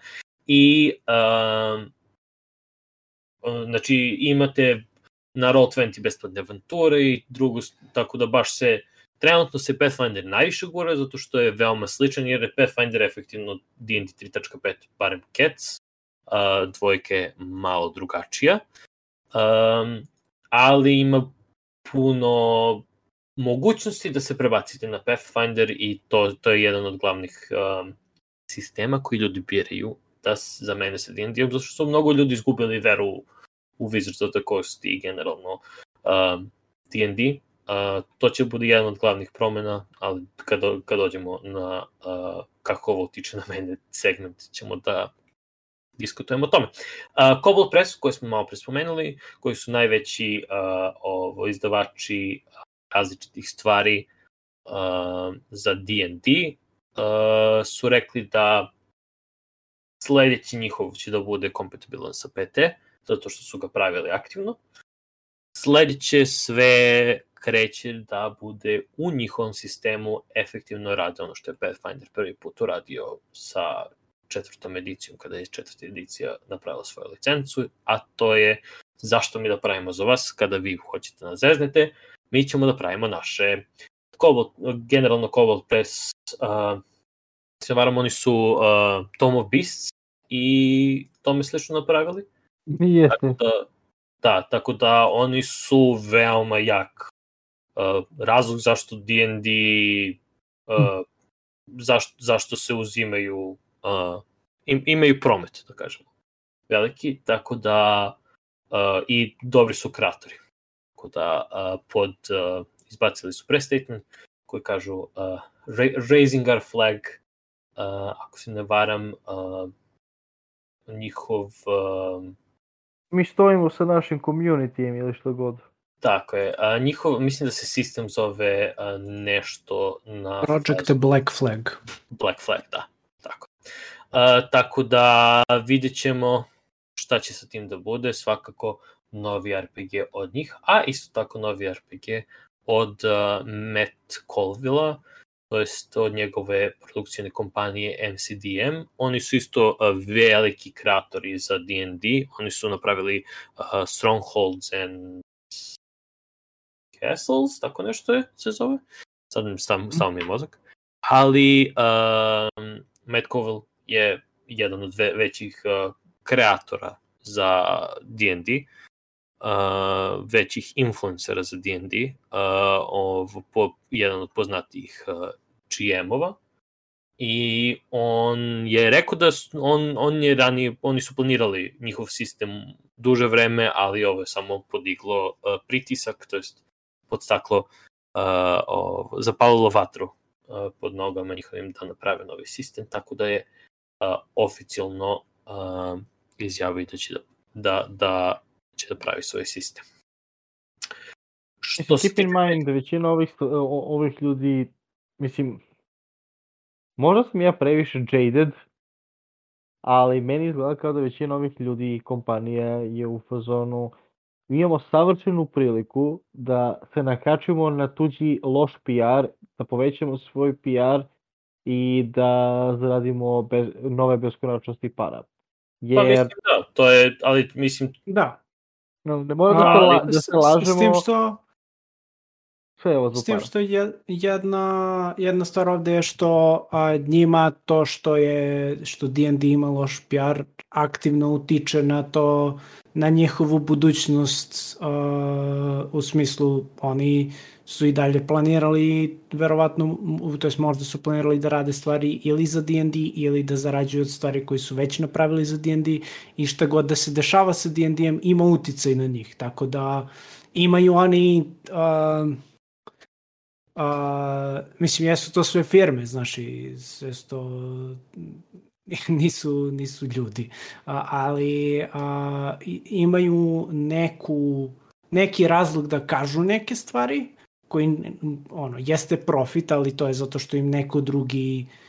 I um, znači imate na Roll20 besplatne avanture i drugo, tako da baš se trenutno se Pathfinder najviše gura zato što je veoma sličan jer je Pathfinder efektivno D&D 3.5 barem Cats uh, dvojke malo drugačija. Um, ali ima puno mogućnosti da se prebacite na Pathfinder i to, to je jedan od glavnih um, sistema koji ljudi biraju da za mene se D&D, zato što su mnogo ljudi izgubili veru u Wizards of the Coast i generalno D&D. Uh, to će bude jedan od glavnih promena, ali kad, kad dođemo na uh, kako ovo utiče na mene segment, ćemo da diskutujemo o tome. Uh, Cobalt Press, koji smo malo prespomenuli, koji su najveći uh, ovo, izdavači različitih stvari uh, za D&D, uh, su rekli da sledeći njihov će da bude kompatibilan sa PT, zato što su ga pravili aktivno. Sledeće sve kreće da bude u njihovom sistemu efektivno rade ono što je Pathfinder prvi put uradio sa četvrtom edicijom, kada je četvrta edicija napravila svoju licencu, a to je zašto mi da pravimo za vas kada vi hoćete da zeznete, mi ćemo da pravimo naše Cobalt, generalno Cobalt Press, uh, se varam, oni su uh, Tom of Beasts i tome slično napravili. Jeste. Tako da, da, tako da oni su veoma jak uh, razlog zašto D&D uh, zašto, zašto se uzimaju uh, im, imaju promet, da kažemo, veliki, tako da uh, i dobri su kreatori. Tako da uh, pod, uh, izbacili su prestatement koji kažu uh, ra raising our flag, uh, ako se ne varam, uh, njihov uh, Mi stojimo sa našim communityjem ili što god. Tako je. A, njihov, mislim da se sistem zove a, nešto na... Project Black Flag. Black Flag, da. Tako. A, tako da vidjet ćemo šta će sa tim da bude. Svakako novi RPG od njih, a isto tako novi RPG od uh, Matt Colvilla, to jest od njegove produkcijne kompanije MCDM. Oni su isto uh, veliki kreatori za D&D. Oni su napravili uh, Strongholds and Castles, tako nešto je, se zove. Sad stav, stav mi je mozak. Ali um, Matt Colville je jedan od ve, većih uh, kreatora za D&D. Uh, većih influencera za D&D, uh, jedan od poznatijih uh, GM-ova i on je rekao da on, on je ranije, oni su planirali njihov sistem duže vreme, ali ovo je samo podiglo uh, pritisak, to jest podstaklo, uh, o, zapalilo vatru uh, pod nogama njihovim da naprave novi sistem, tako da je uh, oficijalno uh, izjavio da će da, da, da će da pravi svoj sistem. Što keep in mind da većina ovih, ovih ljudi, mislim, možda sam ja previše jaded, ali meni izgleda kao da većina ovih ljudi i kompanija je u fazonu mi imamo savršenu priliku da se nakačimo na tuđi loš PR, da povećamo svoj PR i da zaradimo bez, nove beskonačnosti para. Jer... Pa mislim da, to je, ali mislim... Da. No, ne mora da, la, da se lažemo... S tim što... Sve je S tim što je jedna, jedna stvar ovde je što a, njima to što je što D&D ima loš PR aktivno utiče na to na njihovu budućnost uh, u smislu oni su i dalje planirali verovatno, to jest možda su planirali da rade stvari ili za D&D ili da zarađuju od stvari koji su već napravili za D&D i šta god da se dešava sa D&D-em ima uticaj na njih, tako da imaju oni uh, uh, mislim jesu to sve firme, znaš i sve to nisu, nisu ljudi, a, ali a, imaju neku, neki razlog da kažu neke stvari koji ono, jeste profit, ali to je zato što im neko drugi uh,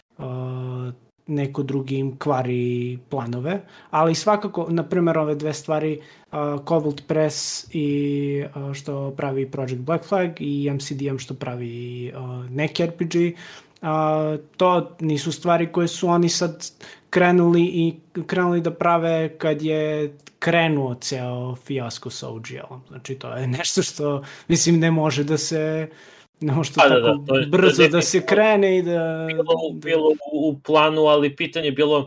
neko drugi im kvari planove, ali svakako, na primjer, ove dve stvari, uh, Cobalt Press i uh, što pravi Project Black Flag i MCDM što pravi uh, neki RPG, uh, to nisu stvari koje su oni sad krenuli i krenuli da prave kad je krenuo ceo fijasko sa OGL-om. Znači to je nešto što mislim ne može da se ne može to da, tako da, to je, brzo da, da se krene i da... Bilo, da... bilo u planu, ali pitanje je bilo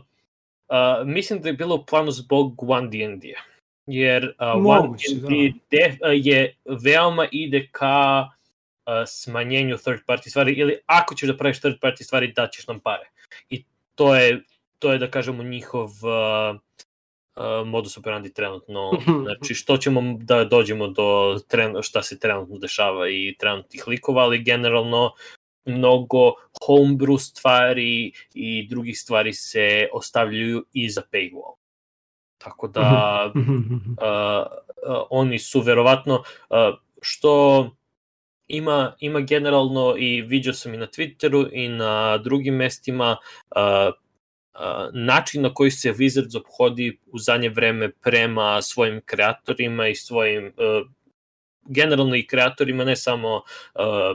uh, mislim da je bilo u planu zbog One D&D-a. Jer uh, One D&D da. je veoma ide ka uh, smanjenju third party stvari ili ako ćeš da praviš third party stvari daćeš nam pare. I to je to je da kažemo njihov uh, modus operandi trenutno, znači što ćemo da dođemo do tren, šta se trenutno dešava i trenutnih likova, ali generalno mnogo homebrew stvari i drugih stvari se ostavljaju iza paywall. Tako da uh, uh, oni su verovatno uh, što ima, ima generalno i vidio sam i na Twitteru i na drugim mestima uh, način na koji se Wizards obhodi u zadnje vreme prema svojim kreatorima i svojim uh, generalno i kreatorima ne samo uh,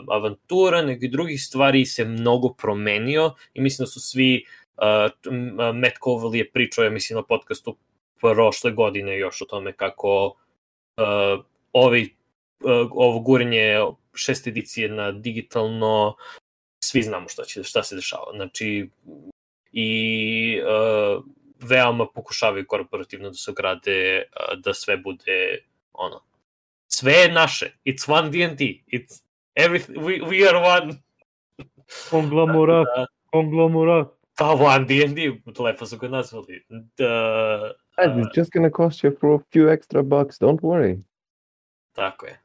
avantura, nego i drugih stvari se mnogo promenio i mislim da su svi uh, Matt Covell je pričao, ja mislim na podcastu prošle godine još o tome kako uh, ovi, uh, ovo gurenje šest edicije na digitalno svi znamo šta, će, šta se dešava. Znači, i uh, veoma pokušavaju korporativno da se ograde, uh, da sve bude ono, sve je naše. It's one D&D. It's everything. We, we are one. Konglomerat. uh, konglomerat. Pa one D&D, lepo su ga nazvali. Da, uh, it's just gonna cost you for a few extra bucks, don't worry. Tako je.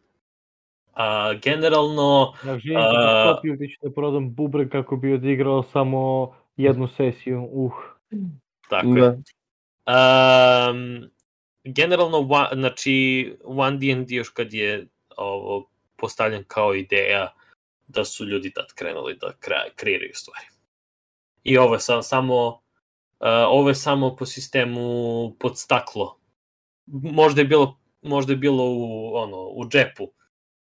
Uh, generalno... Ja živim uh, da prodam bubre kako bi odigrao samo jednu sesiju, uh. Tako da. je. Um, generalno, znači, One D&D još kad je ovo postavljen kao ideja da su ljudi tad krenuli da kreiraju stvari. I ovo je sam, samo uh, ovo je samo po sistemu pod staklo. Možda je bilo možda je bilo u ono u džepu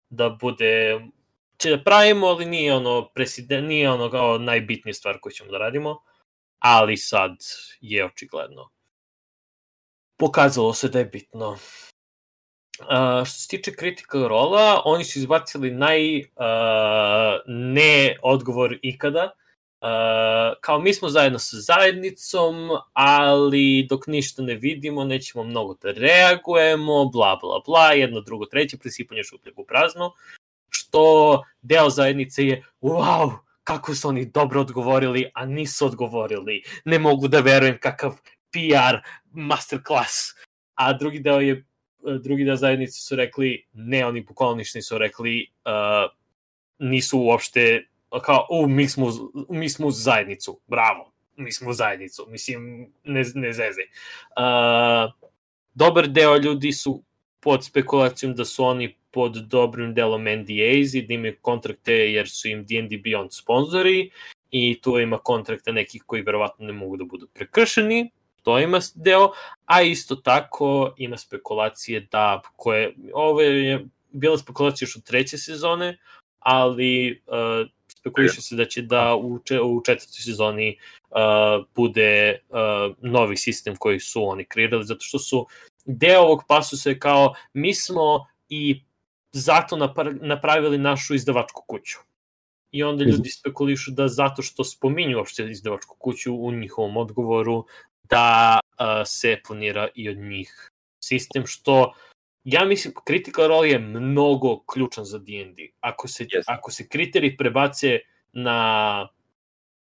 da bude će da pravimo, ali nije ono, presiden, nije ono kao najbitnija stvar koju ćemo da radimo, ali sad je očigledno pokazalo se da je bitno. Uh, što se tiče kritika rola, oni su izbacili naj uh, ne odgovor ikada. Uh, kao mi smo zajedno sa zajednicom, ali dok ništa ne vidimo, nećemo mnogo da reagujemo, bla bla bla, jedno, drugo, treće, presipanje šupljeg u prazno što deo zajednice je wow, kako su oni dobro odgovorili, a nisu odgovorili. Ne mogu da verujem kakav PR masterclass. A drugi deo je drugi deo zajednice su rekli, ne, oni bukvalno ništa nisu rekli, uh, nisu uopšte kao, u, mi smo, mi smo uz zajednicu, bravo, mi smo u zajednicu, mislim, ne, ne zeze. Uh, dobar deo ljudi su pod spekulacijom da su oni pod dobrim delom NDAs i da imaju kontrakte jer su im D&D Beyond sponzori i tu ima kontrakta nekih koji verovatno ne mogu da budu prekršeni, to ima deo, a isto tako ima spekulacije da koje, ovo je bila spekulacija još od treće sezone, ali uh, spekuliše se da će da u, u četvrtoj sezoni uh, bude uh, novi sistem koji su oni kreirali, zato što su deo ovog pasusa je kao mi smo i zato napravili našu izdavačku kuću. I onda ljudi spekulišu da zato što spominju uopšte izdavačku kuću u njihovom odgovoru, da uh, se planira i od njih sistem, što ja mislim Critical Role je mnogo ključan za D&D. Ako se, yes. ako se kriteriji prebace na,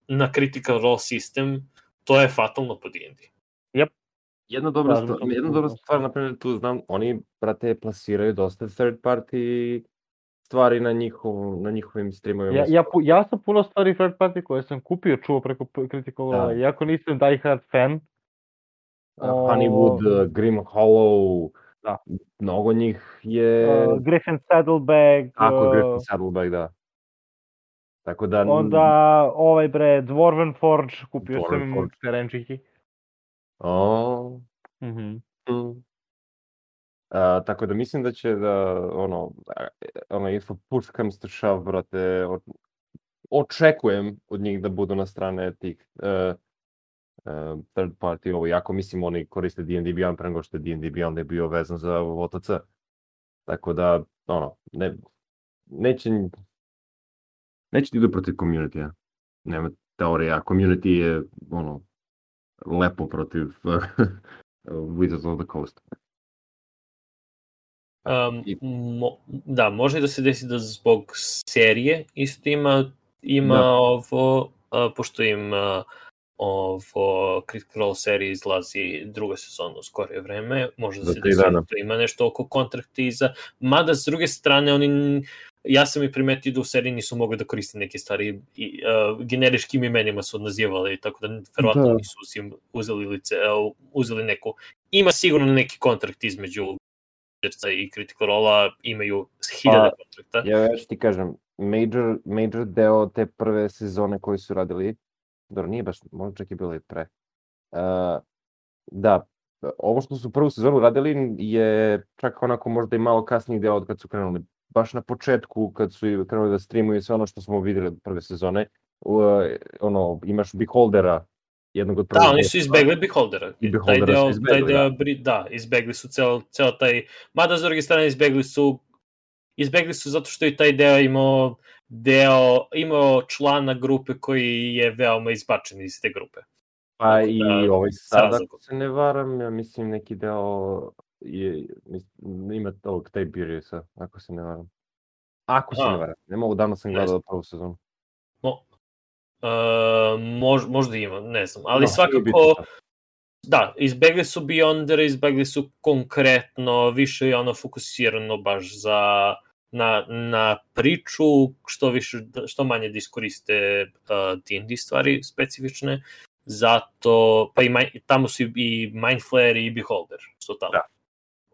na Critical Role sistem, to je fatalno po D&D. Yep. Jedna dobra, stvar, jedna dobra stvar, na primjer, tu znam, oni, brate, plasiraju dosta third party stvari na, njihov, na njihovim streamovima. Ja, ja, ja sam puno stvari third party koje sam kupio, čuo preko Critical da. iako nisam die hard fan. Uh, Honeywood, uh, Grim Hollow, da. mnogo njih je... Uh, Griffin Saddlebag. Tako, uh, Griffin Saddlebag, da. Tako da... Onda ovaj bre, Dwarven Forge, kupio Dwarven sam terenčiki. O. -hmm. mm. A, tako da mislim da će da, ono, ono, info push comes to shove, brate, o, očekujem od njih da budu na strane tih uh, uh, third party, ovo, jako mislim oni koriste D&D Beyond pre nego što je D&D Beyond je bio vezan za OTC. Tako da, ono, ne, neće, neće ti idu protiv community-a. Nema teorija, community je, ono, lepo protiv Wizards of the Coast. Um, mo, da, može da se desi da zbog serije isto ima, ima da. ovo, uh, pošto im uh, ovo Critical Role serija izlazi druga sezona u skorije vreme, može da se desi da ima nešto oko kontrakta iza, mada s druge strane oni ja sam i primetio da u seriji nisu mogli da koriste neke stvari i uh, generičkim imenima su nazivali, tako da verovatno da. nisu uzim, uzeli, lice, uh, uzeli neku, ima sigurno neki kontrakt između Rangersa i Critical Role imaju hiljade pa, kontrakta. Ja još ti kažem, major, major deo te prve sezone koji su radili, dobro, nije baš, možda čak i bilo i pre. Uh, da, ovo što su prvu sezonu radili je čak onako možda i malo kasniji deo od kad su krenuli. Baš na početku, kad su krenuli da streamuju sve ono što smo videli od prve sezone, uh, ono, imaš Beholdera jednog od prvog. Da, oni su izbegli Beholdera. I Beholdera taj deo, izbegli, taj deo, da. da, izbegli su ceo, ceo taj, mada s druge strane izbegli su izbegli su zato što je taj deo imao deo, imao člana grupe koji je veoma izbačen iz te grupe. Pa i da, ovaj sad, ako se ne varam, ja mislim neki deo je, ima ovog Tiberiusa, ako se ne varam. Ako se ne varam, ne mogu, davno sam gledao prvu sezonu. Mo, Uh, mož, možda ima, ne znam, ali no, svakako da, izbegli su Beyonder, izbegli su konkretno, više je ono fokusirano baš za na, na priču, što više, što manje da iskoriste uh, D&D stvari specifične, zato, pa i, tamo su i Mindflare i Beholder, što tamo. Da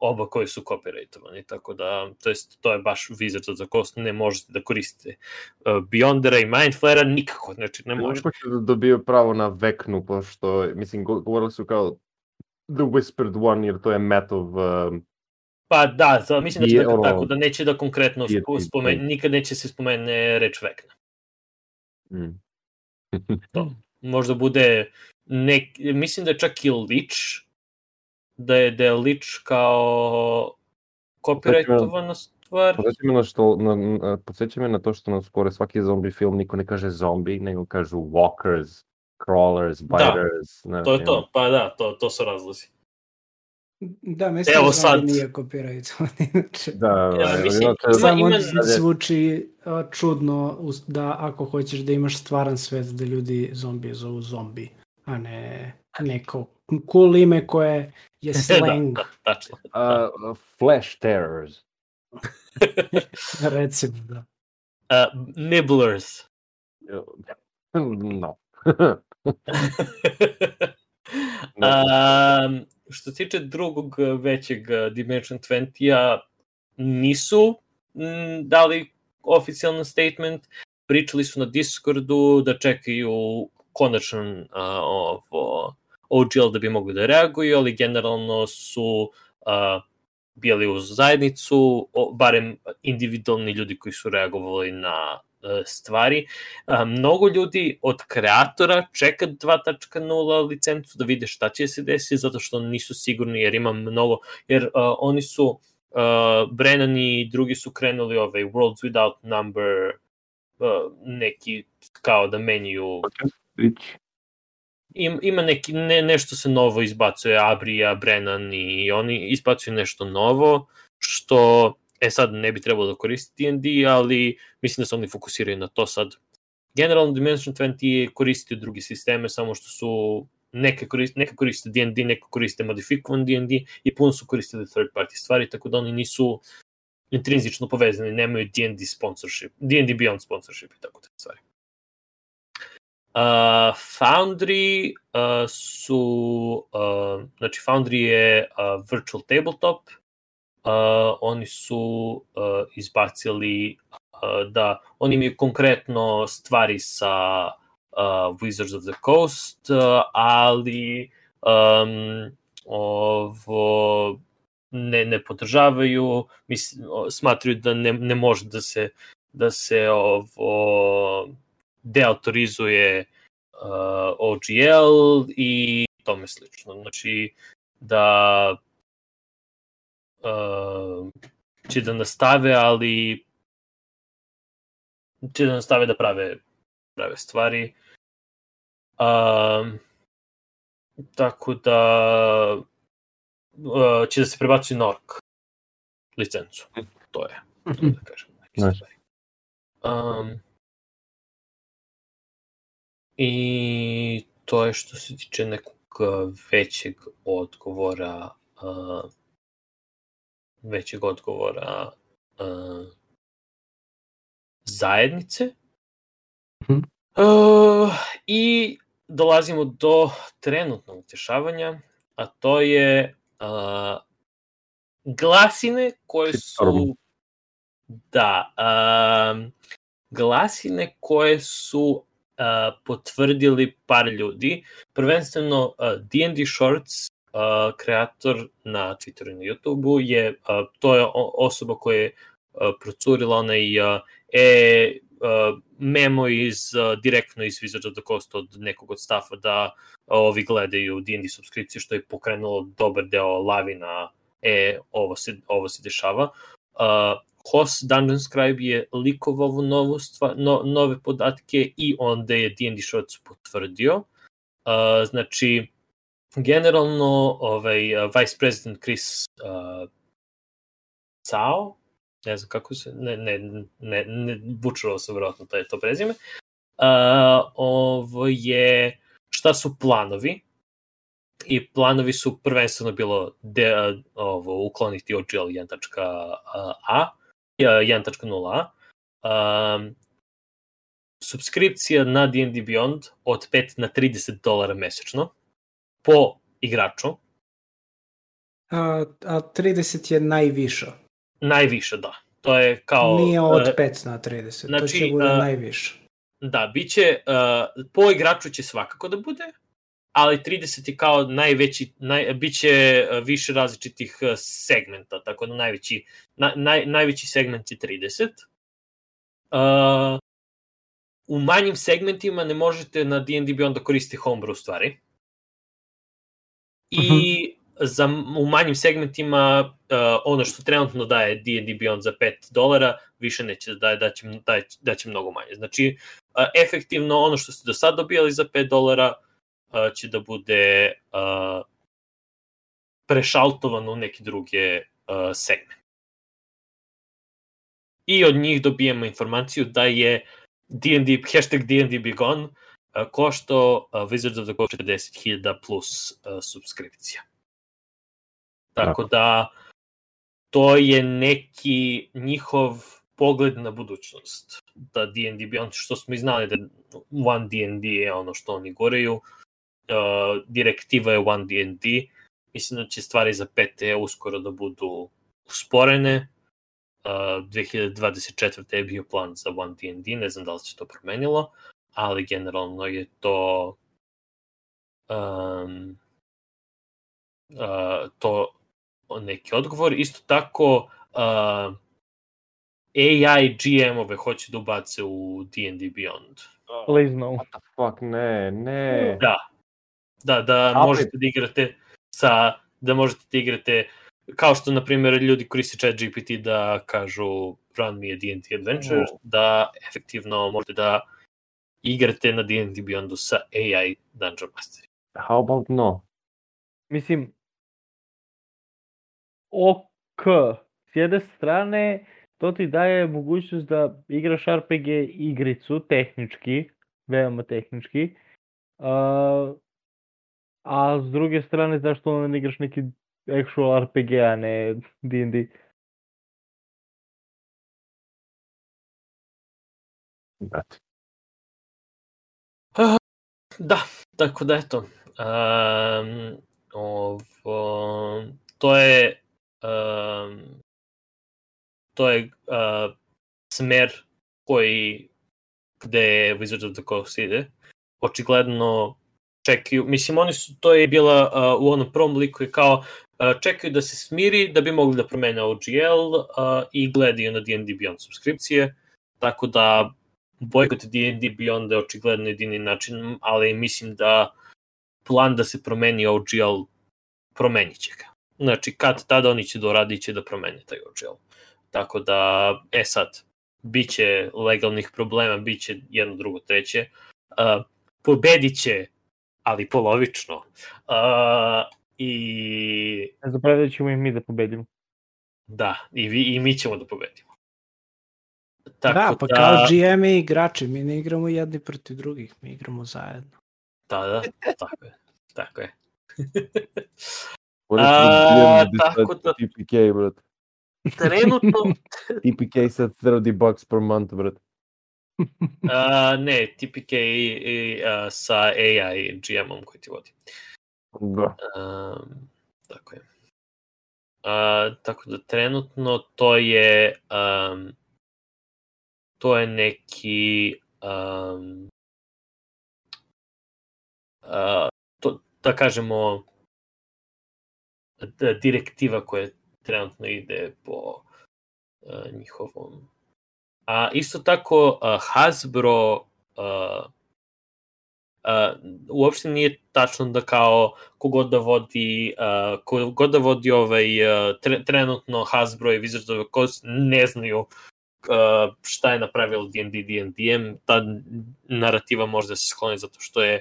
oba koji su copyrightovani, tako da, to jest, to je baš Wizards of the Coast, ne možete da koristite uh, Beyondera i Mindflare nikako, znači ne možete. Kako će da dobiju pravo na Veknu, pošto, mislim, govorili su kao The Whispered One, jer to je Metov... Um, pa da, za, mislim da će da tako, da neće da konkretno spomene, nikad neće se spomene reč Vekna. Mm. to. Možda bude, nek, mislim da je čak i Lich, da je, da je Lich kao copyrightovana stvar. Podsjeća me na, što, na, podsjeća me na to što na skore svaki zombi film niko ne kaže zombi, nego kažu walkers, crawlers, da, biters. Da, ne, to je to, pa da, to, to su razlozi. Da, mislim Evo da sad. nije copyright. da, ja, mislim, ima, samo ima... zvuči uh, a, čudno da ako hoćeš da imaš stvaran svet da ljudi zombije zovu zombi, a ne neko cool ime koje je slang, da, tačno. Uh, flash terrors. recimo. Da. Uh, nibblers. no. um, što se tiče drugog većeg eh, Dimension 20-a, nisu m, dali oficijalno statement, pričali su na Discordu da čekaju konačan uh, ovo, OGL da bi mogli da reaguju, ali generalno su uh, bili uz zajednicu, o, barem individualni ljudi koji su reagovali na e, stvari. A, mnogo ljudi od kreatora čeka 2.0 licencu da vide šta će se desiti, zato što nisu sigurni, jer ima mnogo, jer uh, oni su, uh, Brennan i drugi su krenuli ovaj Worlds Without Number, neki kao da menjaju im, ima neki, ne, nešto se novo izbacuje, Abrija, Brennan i oni izbacuju nešto novo, što, e sad ne bi trebalo da koristi D&D, ali mislim da se oni fokusiraju na to sad. Generalno Dimension 20 koristi druge sisteme, samo što su neke koriste, neke koriste D&D, neke koriste modifikovan D&D i puno su koristili third party stvari, tako da oni nisu intrinzično povezani, nemaju D&D sponsorship, D&D Beyond sponsorship i tako te stvari. Uh, Foundry uh, su, uh, znači Foundry je uh, virtual tabletop, uh, oni su uh, izbacili uh, da oni imaju konkretno stvari sa uh, Wizards of the Coast, uh, ali um, ovo ne, ne podržavaju, mis, smatruju da ne, ne može da se da se ovo deautorizuje uh, OGL i tome slično. Znači da uh, će da nastave, ali će da nastave da prave prave stvari. Um, tako da uh, će da se prebacuju na ork licencu. To je, to da kažem. Nice. Um, I to je što se tiče nekog uh, većeg odgovora uh, većeg odgovora uh, zajednice. Mhm. Uh, I dolazimo do trenutnog dešavanja, a to je uh, glasine koje su da um, glasine koje su potvrdili par ljudi, prvenstveno uh, D&D Shorts, uh, kreator na Twitteru i na YouTubeu, je, uh, to je osoba koja je uh, procurila onaj uh, e, uh, memo iz, uh, direktno iz Wizards of the Coast od nekog od stafa da uh, ovi gledaju D&D subskripcije, što je pokrenulo dobar deo lavina, e, ovo se, ovo se dešava. Uh, Hoss Dungeon Scribe je likovao ovu novu stva, no, nove podatke i onda je D&D Shorts potvrdio. Uh, znači, generalno ovaj, uh, Vice President Chris uh, Cao, ne znam kako se, ne, ne, ne, ne bučurao sam vjerojatno to je to prezime, uh, ovo je šta su planovi i planovi su prvenstveno bilo de, ovo, ukloniti OGL 1.a 1.0a um, subskripcija na D&D Beyond od 5 na 30 dolara mesečno po igraču, A, a 30 je najviša. najviše da. To je kao... Nije od e, 5 na 30, to znači, će bude a, najviše. Da, biće, uh, po igraču će svakako da bude, ali 30 je kao najveći, naj, biće uh, više različitih uh, segmenta, tako da najveći, na, naj, najveći segment je 30. Uh, u manjim segmentima ne možete na D&D Beyond da koristite homebrew stvari. I za, u manjim segmentima uh, ono što trenutno daje D&D Beyond za 5 dolara, više neće da daje, daće, daje, daće mnogo manje. Znači, uh, efektivno ono što ste do sad dobijali za 5 dolara uh, će da bude uh, prešaltovano u neke druge segmente. i od njih dobijemo informaciju da je D&D, hashtag D&D Be Gone košto Wizards of the Coast 40.000 plus subskripcija. Tako da to je neki njihov pogled na budućnost. Da D&D Beyond, što smo i znali da One D&D je ono što oni goreju, uh, direktiva je One D&D, mislim da će stvari za PT uskoro da budu usporene, uh, 2024. je bio plan za One D&D, ne znam da li se to promenilo, ali generalno je to um, uh, to neki odgovor. Isto tako, uh, AI GM-ove hoće da ubace u D&D Beyond. Please no. What the fuck, ne, ne. Da. Da, da možete da igrate sa, da možete da igrate kao što, na primjer, ljudi koriste chat GPT da kažu run me a D&D adventure, Oh. da efektivno možete da igrate na D&D Beyondu sa AI Dungeon Master. How about no? Mislim, ok, s jedne strane, to ti daje mogućnost da igraš RPG igricu, tehnički, veoma tehnički, a, a s druge strane, zašto onda ne igraš neki actual RPG, a ne D&D? Brate. Da, tako da eto. Um, ovo, to je um, to je uh, smer koji gde Wizards of the Coast ide. Očigledno čekaju, mislim oni su, to je bila uh, u onom prvom liku je kao uh, čekaju da se smiri da bi mogli da promene OGL uh, i gledaju na D&D Beyond subskripcije, tako da bojkot D&D Beyond je očigledno jedini način, ali mislim da plan da se promeni OGL promenit će ga. Znači, kad tada oni će doradit će da promene taj OGL. Tako da, e sad, bit će legalnih problema, bit će jedno, drugo, treće. Uh, pobedit će, ali polovično. Uh, I Ne zapravljaju ćemo i mi da pobedimo. da, i, vi, i mi ćemo da pobedimo. Tako da, pa kao GM i igrači, mi ne igramo jedni protiv drugih, mi igramo zajedno. Da, da, tako je. Tako je. A, the GM tako da- TPK, brate? Trenutno, TPK sad 30 bucks per month, brate. uh, ne, TPK i, i, uh, sa AI GM-om koji ti vodi. Da. Um, tako je. Uh, tako da trenutno to je um, to je neki um, uh, to, da kažemo direktiva koja trenutno ide po uh, njihovom a isto tako uh, Hasbro uh, uh, uopšte nije tačno da kao kogod da vodi uh, kogod da vodi ovaj uh, tre, trenutno Hasbro i Wizards of the Coast ne znaju uh, šta je napravilo D&D D&D-em, ta narativa može da se skloni zato što je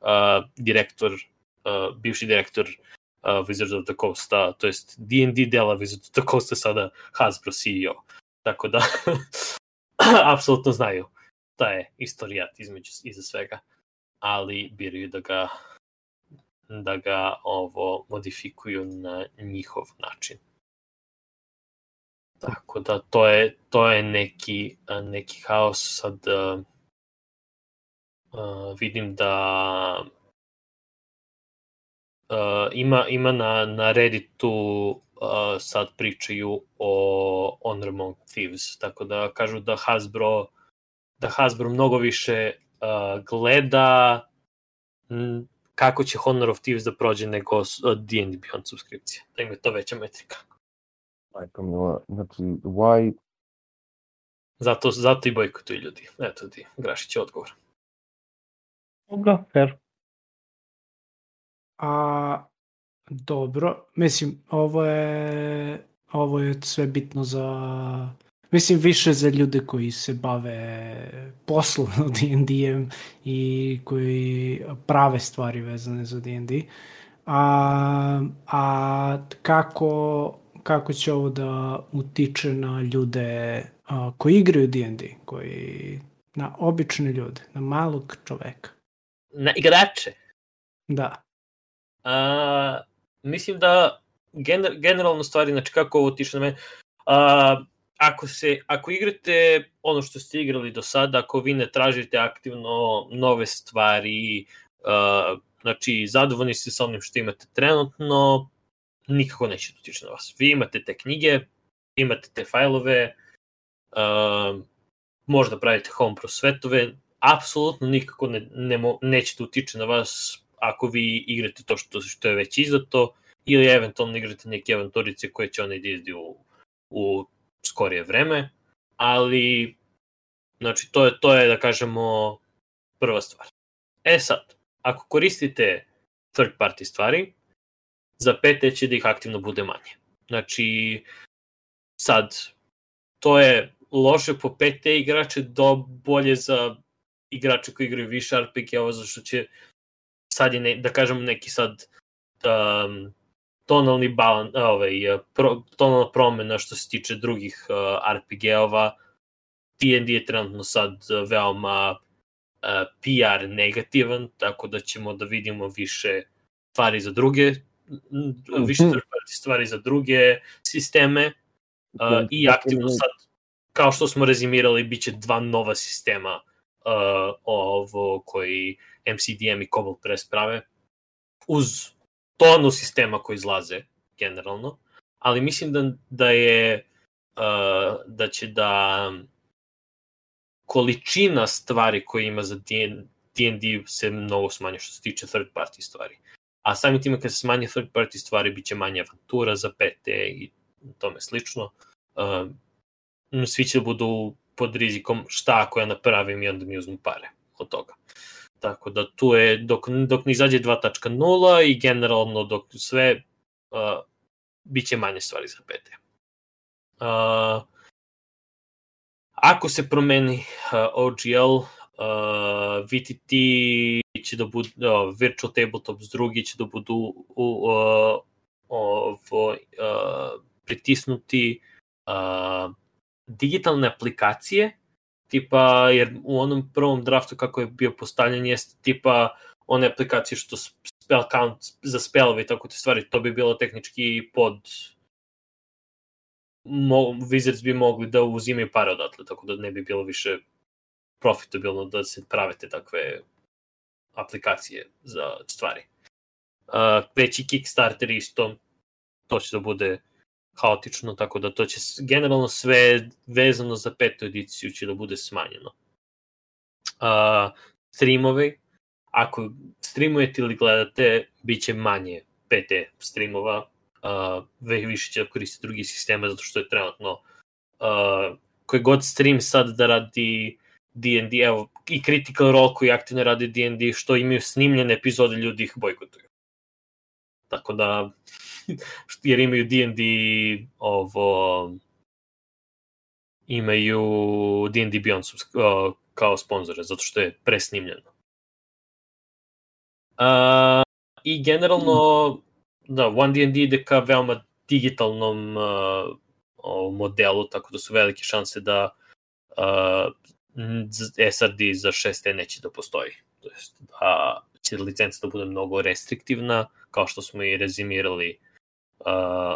uh, direktor, uh, bivši direktor uh, Wizards of the Coast-a, to jest D&D dela Wizards of the Coast-a sada Hasbro CEO. Tako da, apsolutno znaju. Šta je istorijat između, iza svega, ali biraju da ga da ga ovo modifikuju na njihov način. Tako da to je to je neki neki haos. Sad uh, uh, vidim da uh, ima ima na na Redditu sad pričaju o Honor Among Thieves, tako da kažu da Hasbro da Hasbro mnogo više uh, gleda m, kako će Honor of Thieves da prođe nego D&D Beyond subskripcija, da im je to veća metrika. Majko mila, znači, why Zato, zato i bojkotuju ljudi. Eto ti, Grašić je odgovor. Dobro, fair. A, dobro, mislim, ovo je, ovo je sve bitno za, mislim, više za ljude koji se bave poslovno D&D-em i koji prave stvari vezane za D&D. A, a kako, kako će ovo da utiče na ljude a, koji igraju D&D, koji na obične ljude, na malog čoveka. Na igrače. Da. A, mislim da gener, generalno stvari, znači kako ovo tiče na mene, a, ako, se, ako igrate ono što ste igrali do sada, ako vi ne tražite aktivno nove stvari, uh, znači zadovoljni ste sa onim što imate trenutno, nikako neće da na vas. Vi imate te knjige, imate te fajlove, uh, možda pravite home pro svetove, apsolutno nikako ne, ne, neće da utiče na vas ako vi igrate to što, što je već izdato ili eventualno igrate neke avanturice koje će onaj da u, u skorije vreme, ali znači to je, to je da kažemo prva stvar. E sad, ako koristite third party stvari, za PT će da ih aktivno bude manje. Znači, sad, to je loše po PT igrače, do bolje za igrače koji igraju više RPG-ova, zašto će sad je, ne, da kažem, neki sad um, tonalni balan, ovaj, pro, tonalna promena što se tiče drugih uh, RPG-ova. D&D je trenutno sad veoma uh, PR negativan, tako da ćemo da vidimo više stvari za druge, više mhm. stvari za druge sisteme uh, i aktivno sad, kao što smo rezimirali, bit će dva nova sistema uh, ovo koji MCDM i Cobalt Press prave uz tonu sistema koji izlaze generalno, ali mislim da, da je uh, da će da količina stvari koje ima za D&D se mnogo smanje što se tiče third party stvari. A samim time kad se smanje third party stvari, bit će manje avantura za PT i tome slično. Uh, svi će da budu pod rizikom šta ako ja napravim i onda mi uzmu pare od toga. Tako da tu je, dok, dok ne izađe 2.0 i generalno dok sve, uh, bit će manje stvari za PT. Uh, ako se promeni uh, OGL, uh, VTT će da budu, uh, Virtual Tabletops drugi će da budu uh, uh, ovo, uh, pritisnuti uh, digitalne aplikacije tipa, jer u onom prvom draftu kako je bio postavljen jeste tipa one aplikacije što spell count za spellove i tako te stvari, to bi bilo tehnički pod mo, Wizards bi mogli da uzimaju pare odatle, tako da ne bi bilo više profitabilno da se prave te takve aplikacije za stvari. Uh, veći Kickstarter isto, to će da bude haotično, tako da to će generalno sve vezano za petu ediciju će da bude smanjeno. Uh, streamovi, ako streamujete ili gledate, bit će manje PT streamova, uh, više će da koristiti drugi sisteme, zato što je trenutno uh, koji god stream sad da radi D&D, evo, i Critical Role koji aktivno radi D&D, što imaju snimljene epizode, ljudi ih bojkotuju. Tako da, jer imaju D&D ovo, imaju D&D Beyond kao sponzore, zato što je presnimljeno. Uh, I generalno, da, One D&D ide ka veoma digitalnom uh, modelu, tako da su velike šanse da uh, SRD za 6T neće da postoji. To jest da će licenca da bude mnogo restriktivna, kao što smo i rezimirali uh,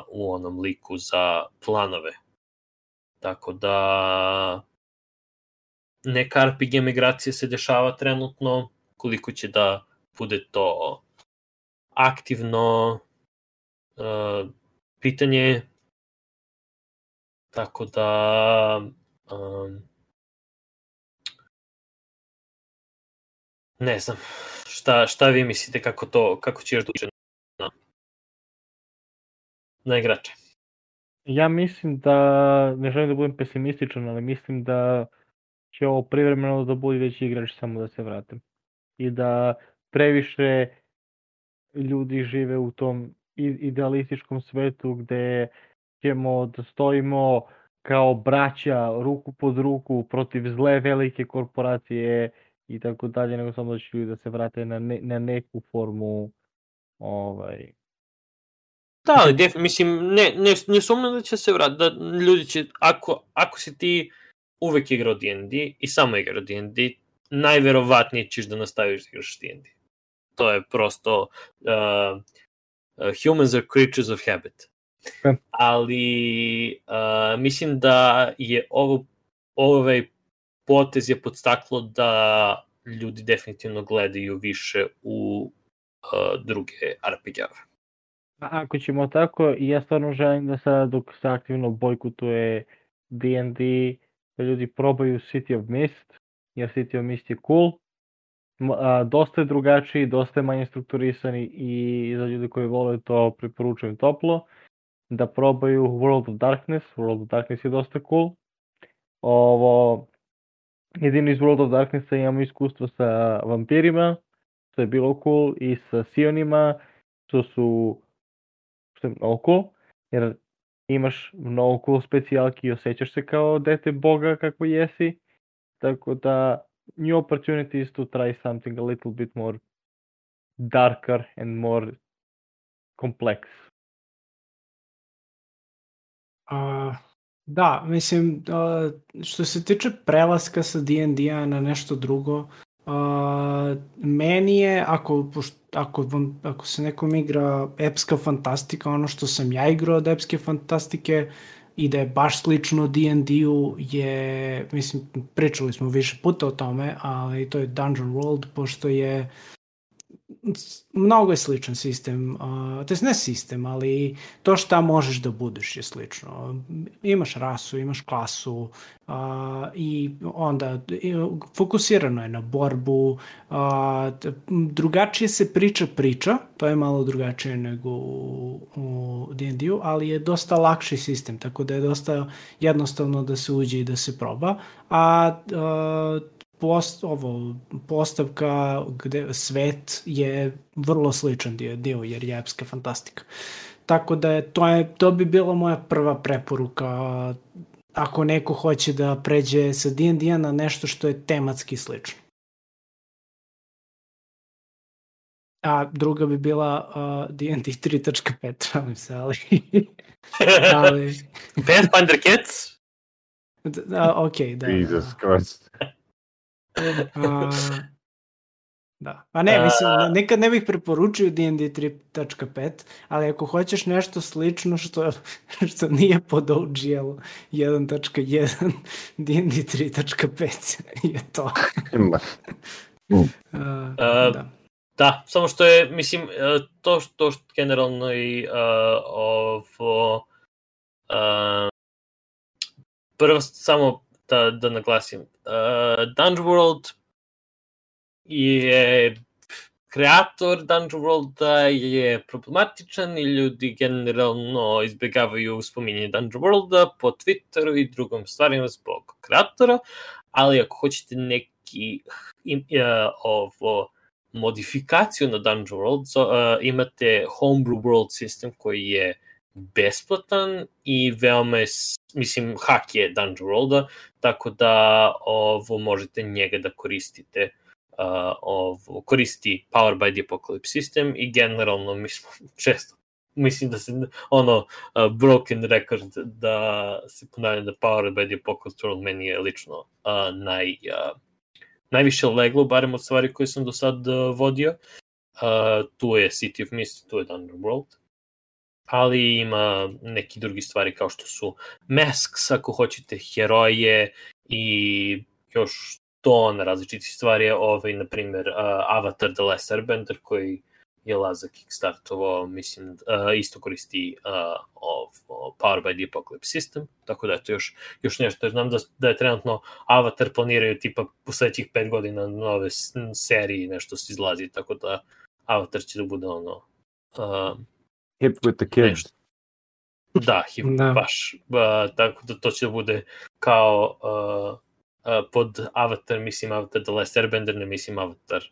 u onom liku za planove. Tako da neka RPG migracija se dešava trenutno, koliko će da bude to aktivno uh, pitanje tako da um, ne znam. Šta, šta vi mislite kako to kako će još da na, na igrače? Ja mislim da ne želim da budem pesimističan ali mislim da će ovo privremeno da bude veći igrač samo da se vratim. I da previše ljudi žive u tom idealističkom svetu gde ćemo da stojimo kao braća ruku pod ruku protiv zle velike korporacije i tako dalje, nego samo da će ljudi da se vrate na, ne, na neku formu ovaj, Da, ali def, mislim, ne, ne, ne sumnjam da će se vratiti, da ljudi će, ako, ako si ti uvek igrao D&D i samo igrao D&D, najverovatnije ćeš da nastaviš da igraš D&D. To je prosto uh, uh, humans are creatures of habit. Okay. Ali uh, mislim da je ovo, ovaj potez je podstaklo da ljudi definitivno gledaju više u uh, druge RPG-ove. Ako ćemo tako, ja stvarno želim da sada dok se aktivno bojkutuje D&D, da ljudi probaju City of Mist, jer City of Mist je cool. Dosta je drugačiji, dosta je manje strukturisani i za ljude koji vole to preporučujem toplo. Da probaju World of Darkness, World of Darkness je dosta cool. Ovo, jedino iz World of Darknessa imamo iskustvo sa vampirima, što je bilo cool, i sa Sionima, što su što je mnogo cool, jer imaš mnogo cool specijalki i osjećaš se kao dete boga kako jesi, tako da new opportunities to try something a little bit more darker and more complex. Uh, da, mislim, što se tiče prelaska sa D&D-a na nešto drugo, meni je, ako, ako, vam, ako se nekom igra epska fantastika, ono što sam ja igrao od epske fantastike, i da je baš slično D&D-u je, mislim, pričali smo više puta o tome, ali to je Dungeon World, pošto je mnogo je sličan sistem, uh, to je ne sistem, ali to šta možeš da budeš je slično. Imaš rasu, imaš klasu uh, i onda fokusirano je na borbu, uh, drugačije se priča priča, to je malo drugačije nego u, u D&D-u, ali je dosta lakši sistem, tako da je dosta jednostavno da se uđe i da se proba, a uh, post, ovo, postavka gde svet je vrlo sličan dio, dio jer je epska fantastika. Tako da je, to, je, to bi bila moja prva preporuka ako neko hoće da pređe sa D&D na nešto što je tematski slično. A druga bi bila uh, D&D 3.5, šalim se, ali... ali... Pathfinder Kids? Da, ok, da. Jesus Christ. A, da. Pa ne, mislim, nekad ne bih preporučio D&D 3.5, ali ako hoćeš nešto slično što, što nije pod OGL 1.1, D&D 3.5 je to. uh, da. Da, samo što je, mislim, to što, što generalno i uh, ovo, uh, prvo samo da, da naglasim. Uh, Dungeon World je kreator Dungeon Worlda je problematičan i ljudi generalno izbjegavaju spominjanje Dungeon Worlda po Twitteru i drugom stvarima zbog kreatora, ali ako hoćete neki im, uh, ovo modifikaciju na Dungeon World, so, uh, imate Homebrew World System koji je besplatan i veoma je, mislim, hak je Dungeon Worlda, tako da ovo možete njega da koristite uh, ovo, koristi Power by the Apocalypse System i generalno mi smo često mislim da se ono uh, broken record da se ponavljam da Power by the Apocalypse World meni je lično uh, naj, uh, najviše leglo, barem od stvari koje sam do sad uh, vodio. Uh, tu je City of Mist, tu je Dungeon World ali ima neki drugi stvari kao što su masks, ako hoćete, heroje i još ton različitih stvari, ovaj, na primjer, uh, Avatar The Last Airbender, koji je Laza kickstartovao, mislim, uh, isto koristi uh, of, of Power by the Apocalypse System, tako da je to još, još nešto, znam da, da je trenutno Avatar planiraju tipa u sledećih pet godina nove serije nešto se izlazi, tako da Avatar će da bude ono uh, Hip with the kids. Da, hip, da. baš. Uh, tako da to će da bude kao uh, uh, pod Avatar, mislim Avatar The Last Airbender, ne mislim Avatar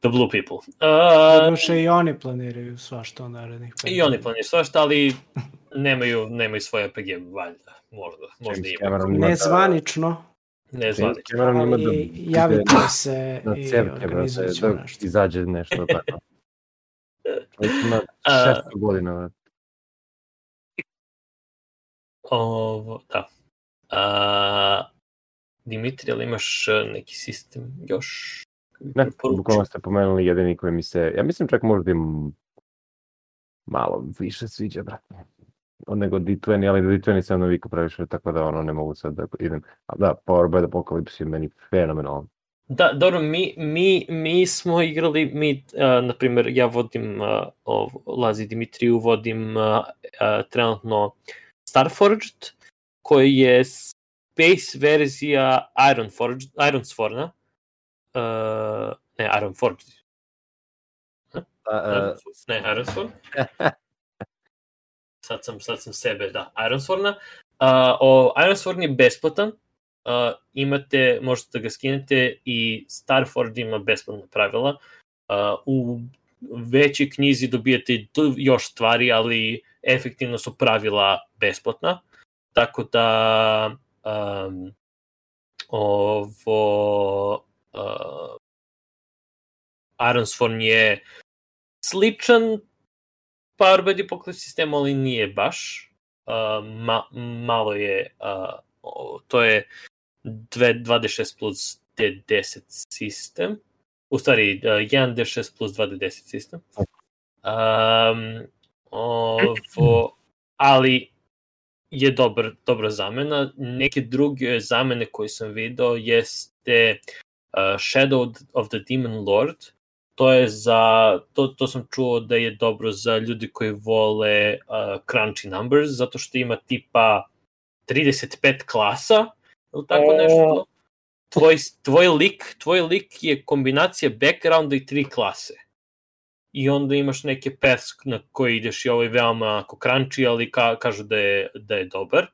The Blue People. Uh, Doduše i oni planiraju svašta u narednih. I oni planiraju svašta, ali nemaju, nemaju svoje RPG, valjda. Možda, možda ima. Nezvanično. Nezvanično. Ali javite se na i organizujemo da nešto. Izađe nešto tako. Već ima A- 600 godina. brate. Ovo, da. A, Dimitri, ali imaš e, neki sistem još? Ne, bukvalno ste pomenuli jedini koji mi se, ja mislim čak možda im malo više sviđa, brate. Od nego D20, ali D20 sam navikao previše, tako da ono ne mogu sad da idem. A da, Power by the Apocalypse je meni fenomenalan. Da, dobro, mi, mi, mi smo igrali, mi, uh, na primjer, ja vodim, uh, ov, Lazi Dimitriju, vodim uh, uh, trenutno Starforged, koji je space verzija Ironforged, Ironsforna, uh, ne, Ironforged, A, ne, Ironsforn. sad sam, sad sam sebe, da, Ironsforna. Uh, o, Ironsforn je besplatan, uh, imate, možete da ga skinete i Starford ima besplatna pravila. Uh, u većoj knjizi dobijate još stvari, ali efektivno su pravila besplatna. Tako da um, ovo uh, Ironsforn je sličan Power by the Apocalypse sistemu, ali nije baš. Uh, ma, malo je, uh, to je 2d6 plus d10 sistem. U stvari, uh, 1d6 plus 2d10 sistem. Um, ovo, ali je dobar, dobra zamena. Neke druge zamene koje sam video jeste uh, Shadow of the Demon Lord, to je za, to, to sam čuo da je dobro za ljudi koji vole uh, crunchy numbers, zato što ima tipa 35 klasa, ili tako O. nešto. Tvoj, tvoj lik, tvoj lik je kombinacija backgrounda i tri klase. I onda imaš neke paths na koje ideš i ovo je veoma onako crunchy, ali ka, kažu da je, da je dobar.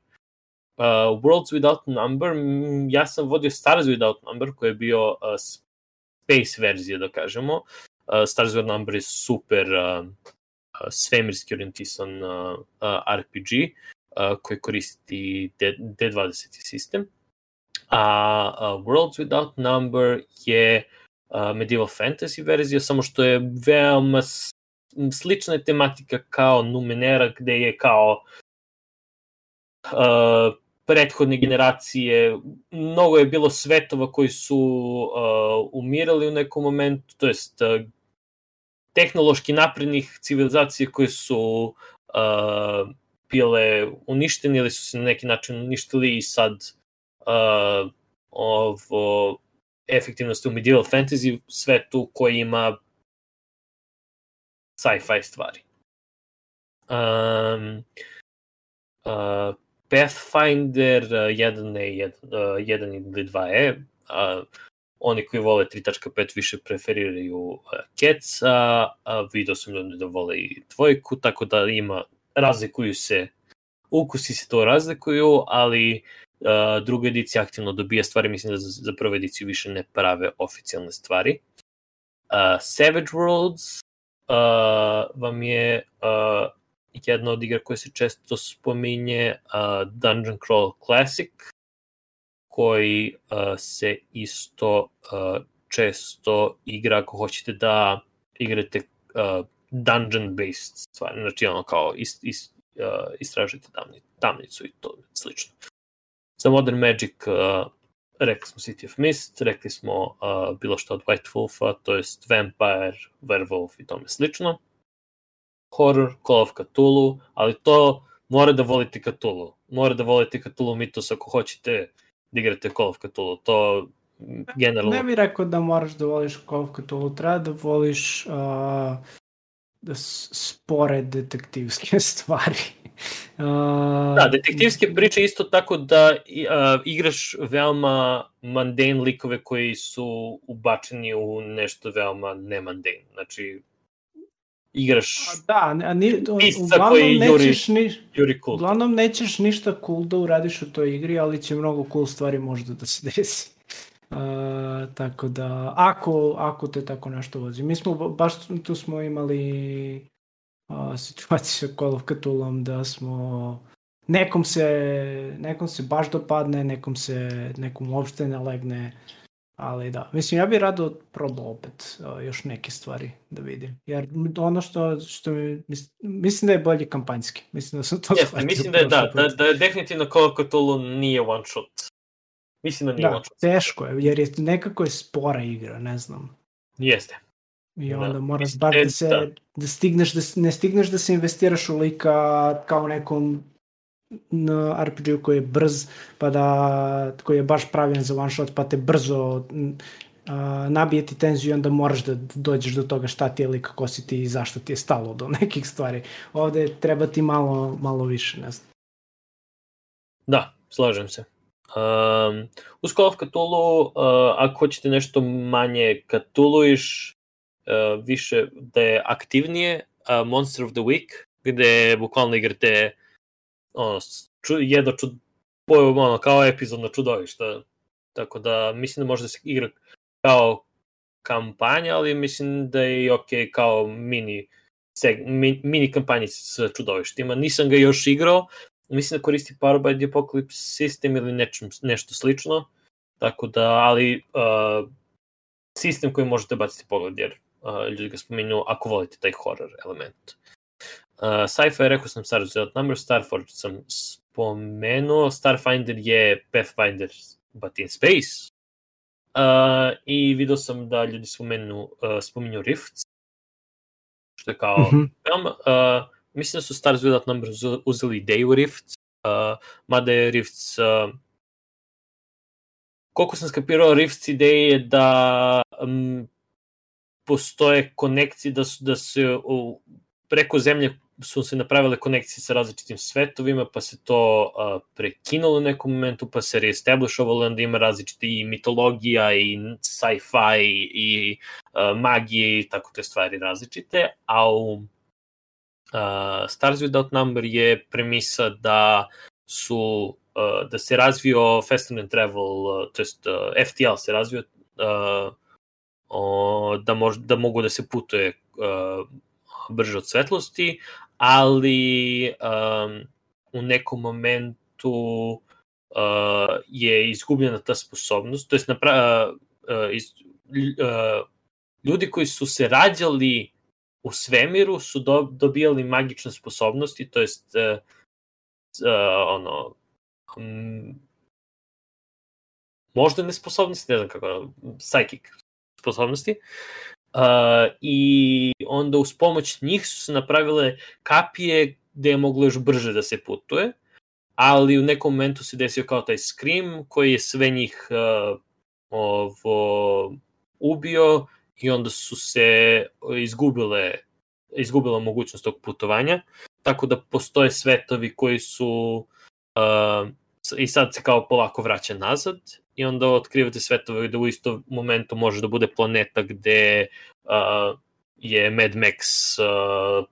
Uh, Worlds Without Number, ja sam vodio Stars Without Number, koji je bio uh, space verzija, da kažemo. Uh, Stars Without Number je super uh, uh, svemirski orijentisan uh, uh, RPG uh, koji koristi D, D20 sistem. A Worlds Without Number je medieval fantasy verzija, samo što je veoma slična je tematika kao Numenera, gde je kao uh, prethodne generacije, mnogo je bilo svetova koji su uh, umirali u nekom momentu, to jest uh, tehnološki naprednih civilizacija koje su uh, bile uništene ili su se na neki način uništili i sad uh, ovo efektivno ste u medieval fantasy svetu koji ima sci-fi stvari. Um, uh, Pathfinder uh, 1E, 1 ili 2E, uh, oni koji vole 3.5 više preferiraju uh, Keca, a video sam da, da vole i dvojku, tako da ima, razlikuju se, ukusi se to razlikuju, ali uh, druga edicija aktivno dobija stvari, mislim da za, za prvu ediciju više ne prave oficijalne stvari. Uh, Savage Worlds uh, vam je uh, jedna od igra koja se često spominje, uh, Dungeon Crawl Classic, koji uh, se isto uh, često igra ako hoćete da igrate uh, dungeon-based stvari, znači ono kao is, is, uh, istražujete tamni, tamnicu i to slično. Za Modern Magic uh, rekli smo City of Mist, rekli smo uh, bilo što od White Wolfa, to jest Vampire, Werewolf i tome slično. Horror, Call of Cthulhu, ali to mora da volite Cthulhu. Mora da volite Cthulhu Mythos ako hoćete da igrate Call of Cthulhu. To generalno... Ne bih rekao da moraš da voliš Call of Cthulhu, treba da voliš uh, spore detektivske stvari. Uh, Da, detektivske priče isto tako da a, igraš veoma mundane likove koji su ubačeni u nešto veoma nemundane. Znači, igraš Da, a ni, Pisca koji juri- nećeš, ni, Yuri Kult. uglavnom nećeš ništa cool da uradiš u toj igri, ali će mnogo cool stvari možda da se desi. Uh, tako da, ako, ako te tako nešto vozi. Mi smo, ba- baš tu smo imali uh, situaciju sa Call of Cthulhom da smo nekom se, nekom se baš dopadne, nekom se, nekom uopšte ne legne. Ali da, mislim, ja bih rado probao opet uh, još neke stvari da vidim. Jer ono što, što mi, mislim da je bolje kampanjski. Mislim da sam to Jeste, mislim da je, da, da, da je definitivno Call of Cthulhu nije one shot. Mislim da nije da, shot. teško je, jer je nekako je spora igra, ne znam. Jeste. I da. onda da. moraš bar da se, da. da stigneš, da, ne stigneš da se investiraš u lika kao nekom na RPG-u koji je brz, pa da, koji je baš pravljen za one shot, pa te brzo a, nabije ti tenziju i onda moraš da dođeš do toga šta ti je lik, kako si ti i zašto ti je stalo do nekih stvari. Ovde treba ti malo, malo više, ne znam. Da, slažem se. Um, uz Call of Cthulhu, uh, ako hoćete nešto manje Cthulhuiš, uh, više da je aktivnije, uh, Monster of the Week, gde bukvalno igrate ono, ču, jedno čud, ono, kao epizodno čudovišta. Tako da mislim da može da se igra kao kampanja, ali mislim da je i ok kao mini seg, mi, mini kampanje sa čudovištima. Nisam ga još igrao, mislim da koristi Power by the Apocalypse System ili nečem, nešto slično, tako da, ali uh, sistem koji možete baciti pogled, jer uh, ljudi ga spominju ako volite taj horror element. Uh, Sci-fi, rekao sam Star Wars Number, Starforge sam spomenuo, Starfinder je Pathfinder, but in space. Uh, I video sam da ljudi spomenu, uh, spominju Rifts, što je kao mm -hmm. film. Uh, mislim da su Star Wars Number uzeli ideju Rifts, uh, mada je Rifts uh, koliko sam skapirao Rifts ideje je da um, postoje konekcije da su da se u, preko zemlje su se napravile konekcije sa različitim svetovima, pa se to uh, prekinulo u nekom momentu, pa se reestablishovalo, onda ima različite i mitologija i sci-fi i uh, magije i tako te stvari različite, a u uh, Stars Without Number je premisa da su uh, da se razvio Fast and Travel, uh, to jest uh, FTL se razvio uh, o, da, mož, da mogu da se putuje uh, brže od svetlosti, ali um, u nekom momentu uh, je izgubljena ta sposobnost, to jest napra, uh, iz, uh, ljudi koji su se rađali u svemiru su do, dobijali magične sposobnosti, to jest uh, uh, ono um, možda nesposobnosti, ne znam kako, psychic sposobnosti, Uh, I onda uz pomoć njih su se napravile kapije gde je moglo još brže da se putuje, ali u nekom momentu se desio kao taj Scream koji je sve njih uh, ovo, ubio i onda su se izgubile izgubila mogućnost tog putovanja, tako da postoje svetovi koji su uh, i sad se kao polako vraća nazad i onda otkrivate svetove da u isto momentu može da bude planeta gde uh, je Mad Max uh,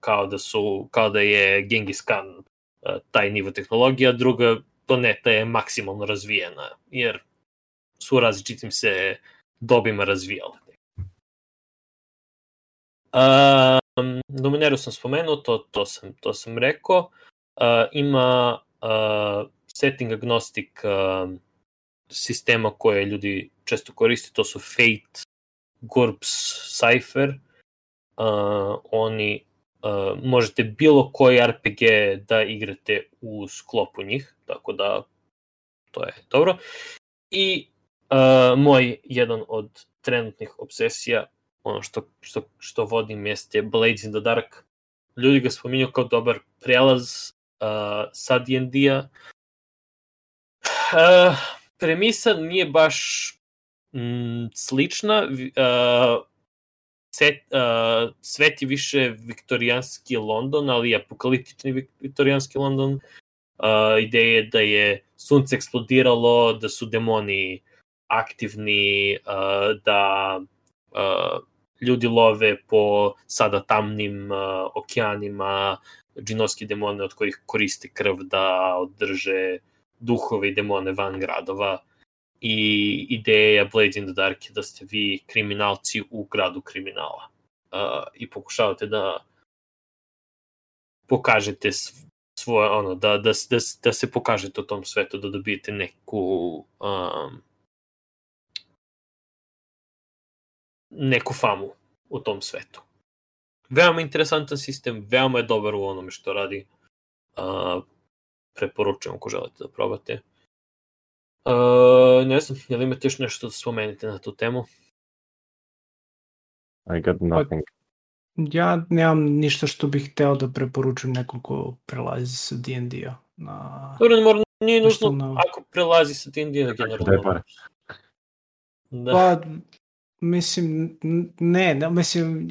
kao da su kao da je Genghis Khan uh, taj nivo tehnologija, druga planeta je maksimalno razvijena jer su različitim se dobima razvijale. Um, Domineru sam spomenuo, to, to, sam, to sam rekao. Uh, ima uh, setting agnostic uh, sistema koje ljudi često koriste, to su Fate, GURPS, Cypher. Uh, oni uh, možete bilo koji RPG da igrate u sklopu njih, tako da to je dobro. I uh, moj jedan od trenutnih obsesija, ono što, što, što vodim jeste Blades in the Dark. Ljudi ga spominju kao dobar prelaz uh, sa D&D-a, Uh, premisa nije baš mm, slična. Uh, set, uh, svet je više viktorijanski London, ali apokaliptični viktorijanski London. Uh, ideja je da je sunce eksplodiralo, da su demoni aktivni, uh, da uh, ljudi love po sada tamnim uh, okeanima, džinovski demone od kojih koriste krv da održe duhove i demone van gradova. I ideja Blades in the Dark je da ste vi kriminalci u gradu kriminala. Uh, i pokušavate da pokažete svoje, ono, da, da, da, da se pokažete u tom svetu, da dobijete neku um, neku famu u tom svetu. Veoma interesantan sistem, veoma je dobar u onome što radi. Uh, preporučujem ako želite da probate. Uh, ne znam, je li imate još nešto da spomenete na tu temu? I got nothing. Ja nemam ništa što bih hteo da preporučujem nekom ko prelazi sa D&D-a. Na... Dobro, ne mora, nije nužno na- ako prelazi sa D&D-a Daj generalno. Da. Pa, mislim, ne, ne, mislim,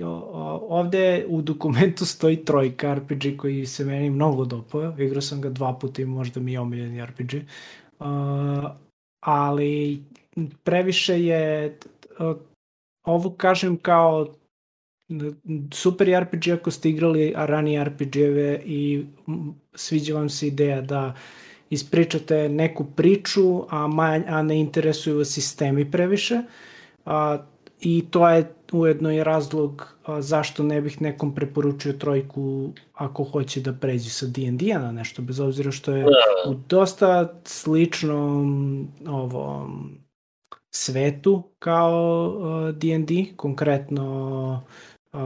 ovde u dokumentu stoji trojka RPG koji se meni mnogo dopao, igrao sam ga dva puta i možda mi je omiljeni RPG, uh, ali previše je, uh, ovo kažem kao super RPG ako ste igrali ranije RPG-eve i sviđa vam se ideja da ispričate neku priču, a, manj, a ne interesuju vas sistemi previše. A, I to je ujedno i razlog zašto ne bih nekom preporučio trojku ako hoće da pređe sa D&D-a na nešto, bez obzira što je u dosta sličnom ovom svetu kao uh, D&D, konkretno uh,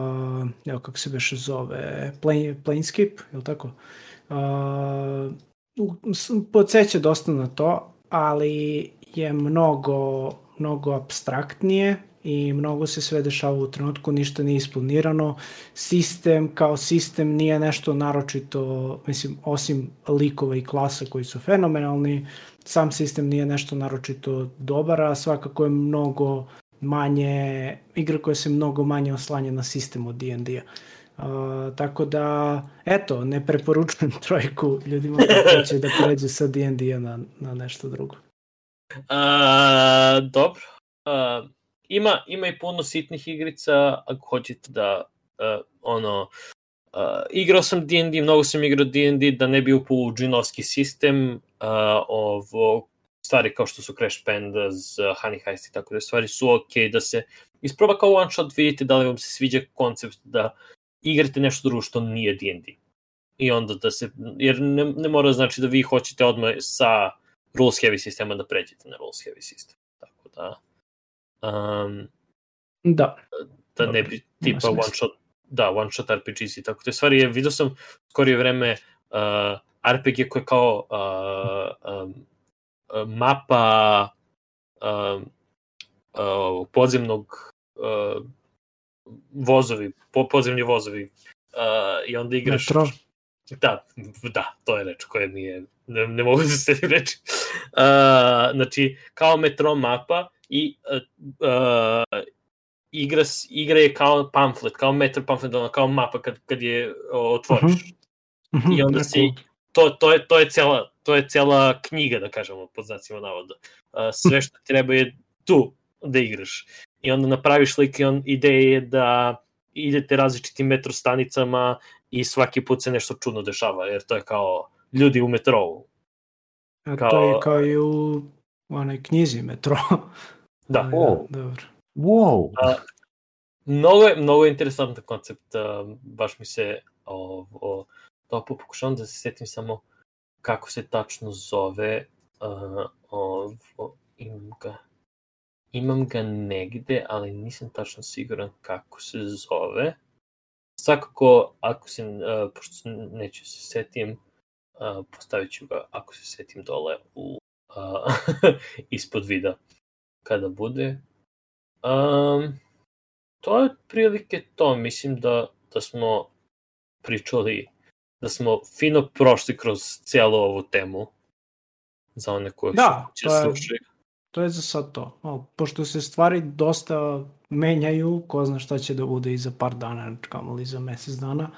evo kako se beše zove Plane, Planescape, je li tako? Uh, podsjeća dosta na to, ali je mnogo, mnogo abstraktnije i mnogo se sve dešava u trenutku, ništa nije isplanirano. Sistem kao sistem nije nešto naročito, mislim, osim likova i klasa koji su fenomenalni, sam sistem nije nešto naročito dobar, a svakako je mnogo manje, igra koja se mnogo manje oslanja na sistem od D&D-a. Uh, tako da, eto, ne preporučujem trojku ljudima koji hoće da pređu sa D&D-a na, na nešto drugo. A, dobro. A, ima, ima i puno sitnih igrica, ako hoćete da a, ono, uh, igrao sam D&D, mnogo sam igrao D&D da ne bi upao u džinovski sistem, uh, ovo, stvari kao što su Crash Pandas, uh, Honey Heist i tako da stvari su ok da se isproba kao one shot, vidite da li vam se sviđa koncept da igrate nešto drugo što nije D&D. I onda da se, jer ne, ne mora znači da vi hoćete odmah sa rules heavy sistema da pređete na rules heavy sistem. Tako da, um, Da, da ne bi tipa one shot, da, one shot RPGs i tako te stvari. Je, vidio sam skorije vreme uh, RPG koje kao uh, um, mapa um, uh, podzemnog uh, vozovi, po, podzemni vozovi uh, i onda igraš metro. Da, da, to je reč koja mi je, ne, ne mogu da se reči. Uh, znači, kao metro mapa i uh, uh, igra, igra je kao pamflet, kao metro pamflet, ono, kao mapa kad, kad je otvoriš. Mhm, I onda si, to, to, je, to, je cela, to je cela knjiga, da kažemo, pod znacima navoda. Uh, sve što treba je tu da igraš. I onda napraviš lik i on, ideja je da idete različitim metro stanicama i svaki put se nešto čudno dešava, jer to je kao ljudi u metrou. A kao- to je kao i u onoj knjizi metro. Da. Ali O. dobro. Wow! Mnogo je, mnogo je interesantan koncept, uh, baš mi se ovo, topo pokušavam da se setim samo kako se tačno zove, uh, ovo, imam ga, imam ga negde, ali nisam tačno siguran kako se zove. Svakako, ako se, uh, pošto se neću se setim, uh, postavit ću ga, ako se setim dole u, uh, ispod vida kada bude. Um, to je prilike to, mislim da, da smo pričali, da smo fino prošli kroz cijelu ovu temu za one koje Da, će slušaju. To je za sad to. O, pošto se stvari dosta menjaju, ko zna šta će da bude i za par dana, kamo li za mesec dana.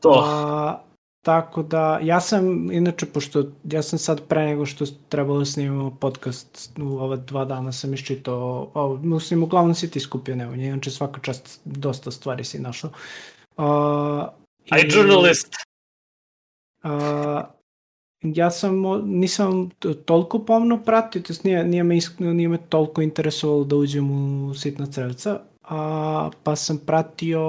To, A, tako da, ja sam, inače, pošto ja sam sad pre nego što trebalo da snimamo podcast, u ova dva dana sam iščitao, o, mislim, uglavnom si ti skupio nevanje, inače svaka čast dosta stvari si našao. A, I journalist. A, ja sam, nisam toliko pomno pratio, to nije, nije, me, nije me toliko interesovalo da uđem u sitna crevca, a, pa sam pratio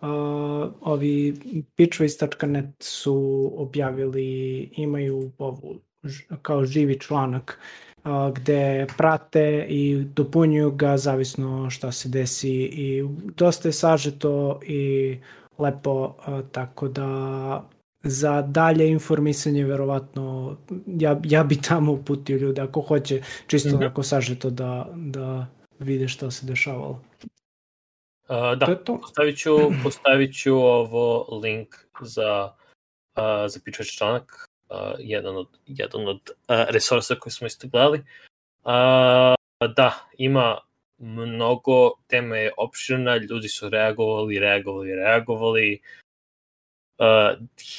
a, ovi pitchways.net su objavili, imaju ovu kao živi članak a, gde prate i dopunjuju ga zavisno šta se desi i dosta je sažeto i lepo, a, tako da za dalje informisanje verovatno ja, ja bi tamo uputio ljude ako hoće čisto mm -hmm. onako sažeto da, da vide šta se dešavalo. Uh, da, to to. Postavit, ću, postavit ću ovo link za, uh, za pičač članak, uh, jedan od, jedan od uh, resursa koje smo isto gledali. Uh, da, ima mnogo, tema je opširna, ljudi su reagovali, reagovali, reagovali, uh,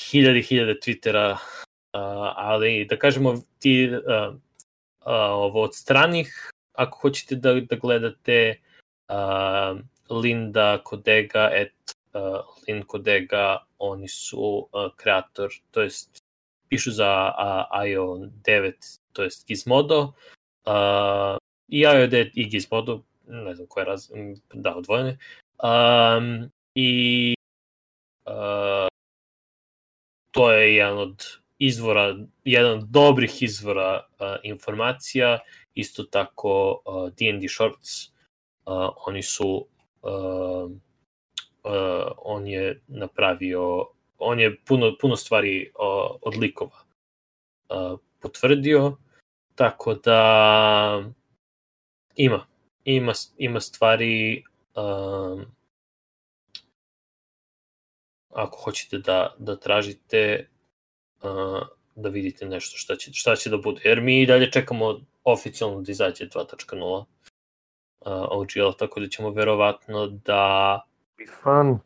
hiljade, hiljade Twittera, uh, ali da kažemo ti uh, uh, ovo od stranih, ako hoćete da, da gledate uh, Linda Kodega et uh, Lin Kodega, oni su uh, kreator, to jest pišu za uh, IO 9, to jest Gizmodo, uh, i IO 9 i Gizmodo, ne znam koje raz, da, odvojene. Um, I uh, to je jedan od izvora, jedan od dobrih izvora uh, informacija, isto tako uh, Shorts, uh, oni su uh, uh, on je napravio on je puno, puno stvari uh, od likova uh, potvrdio, tako da ima, ima, ima stvari um, ako hoćete da, da tražite uh, da vidite nešto šta će, šta će da bude. Jer mi i dalje čekamo oficijalno da izađe 2.0 uh, OGL, tako da ćemo verovatno da Be fun.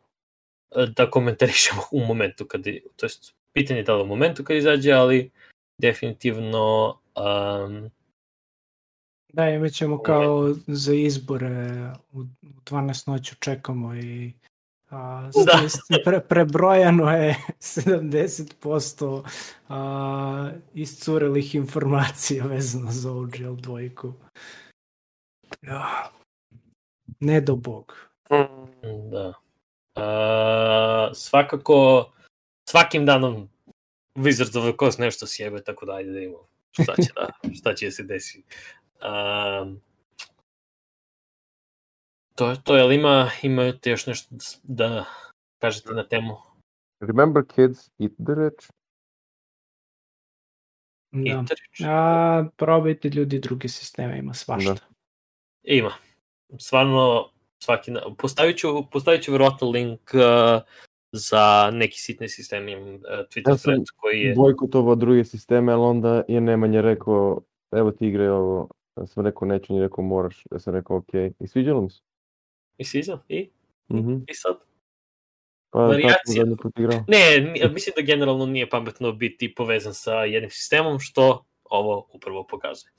da komentarišemo u momentu kad, to jest pitanje je da li u momentu kad izađe, ali definitivno um, Da, imat ćemo kao za izbore u 12 noću čekamo i A, da. pre, prebrojano je 70% a, iscurelih informacija vezano za OGL dvojku. Ja. Ne do bog. Da. A, svakako, svakim danom Wizards of the Coast nešto sjebe, tako da ajde da imamo šta će da, šta će da se desi. Um, to je to, jel ima, imate još nešto da kažete na temu? Remember kids, eat the rich. Da. A, probajte ljudi druge sisteme, ima svašta. Da. Ima. Stvarno, svaki, postavit ću, postavit ću verovatno link uh, za neki sitni sistem, imam uh, Twitter ja thread koji je... bojkotovao druge sisteme, ali onda je Nemanja rekao, evo ti igre ovo, ja sam rekao neću, ni rekao moraš, ja sam rekao ok, i sviđalo mi se. I sviđa? I? Mm -hmm. I sad? Pa, Variacija. Ne, mislim da generalno nije pametno biti povezan sa jednim sistemom, što ovo upravo pokazuje.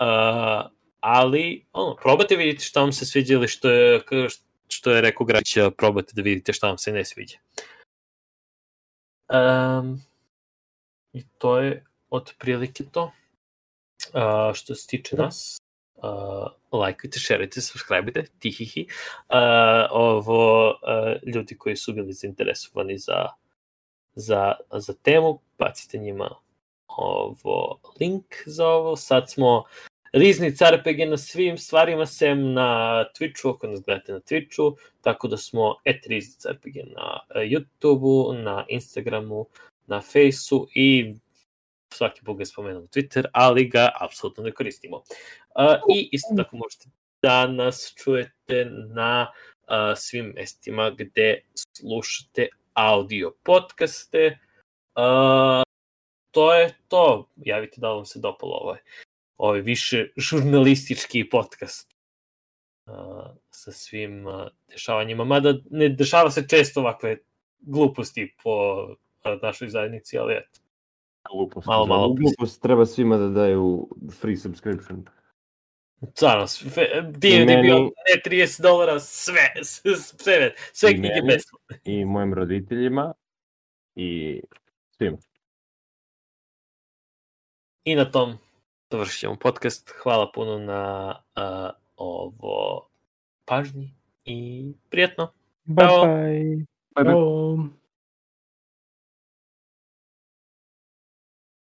Uh, ali, ono, probate vidjeti šta vam se sviđa ili što je, što je rekao Gračić, probate da vidite šta vam se ne sviđa. Um, I to je otprilike to. Uh, što se tiče da. nas, uh, lajkujte, šerujte, subscribeite, tihihi. Uh, ovo, uh, ljudi koji su bili zainteresovani za, za, za temu, bacite njima ovo link za ovo. Sad smo Riznic RPG na svim stvarima, sem na Twitchu, ako nas gledate na Twitchu, tako da smo et Riznic RPG na YouTubeu, na Instagramu, na Faceu i svaki bog je spomenuo Twitter, ali ga apsolutno ne koristimo. Uh, I isto tako možete da nas čujete na uh, svim mestima gde slušate audio podcaste. Uh, to je to. Javite da vam se dopalo ovaj, ovaj više žurnalistički podcast uh, sa svim uh, dešavanjima. Mada ne dešava se često ovakve gluposti po uh, našoj zajednici, ali eto. Glupost. Malo, malo. Glupost treba svima da daju free subscription. Stvarno, D&D meni... bio ne 30 dolara, sve, sve, sve knjige besplatne. I mojim roditeljima i svima. I na tom završit ćemo podcast. Hvala puno na uh, ovo pažnji i prijetno. Bye bye. bye, bye.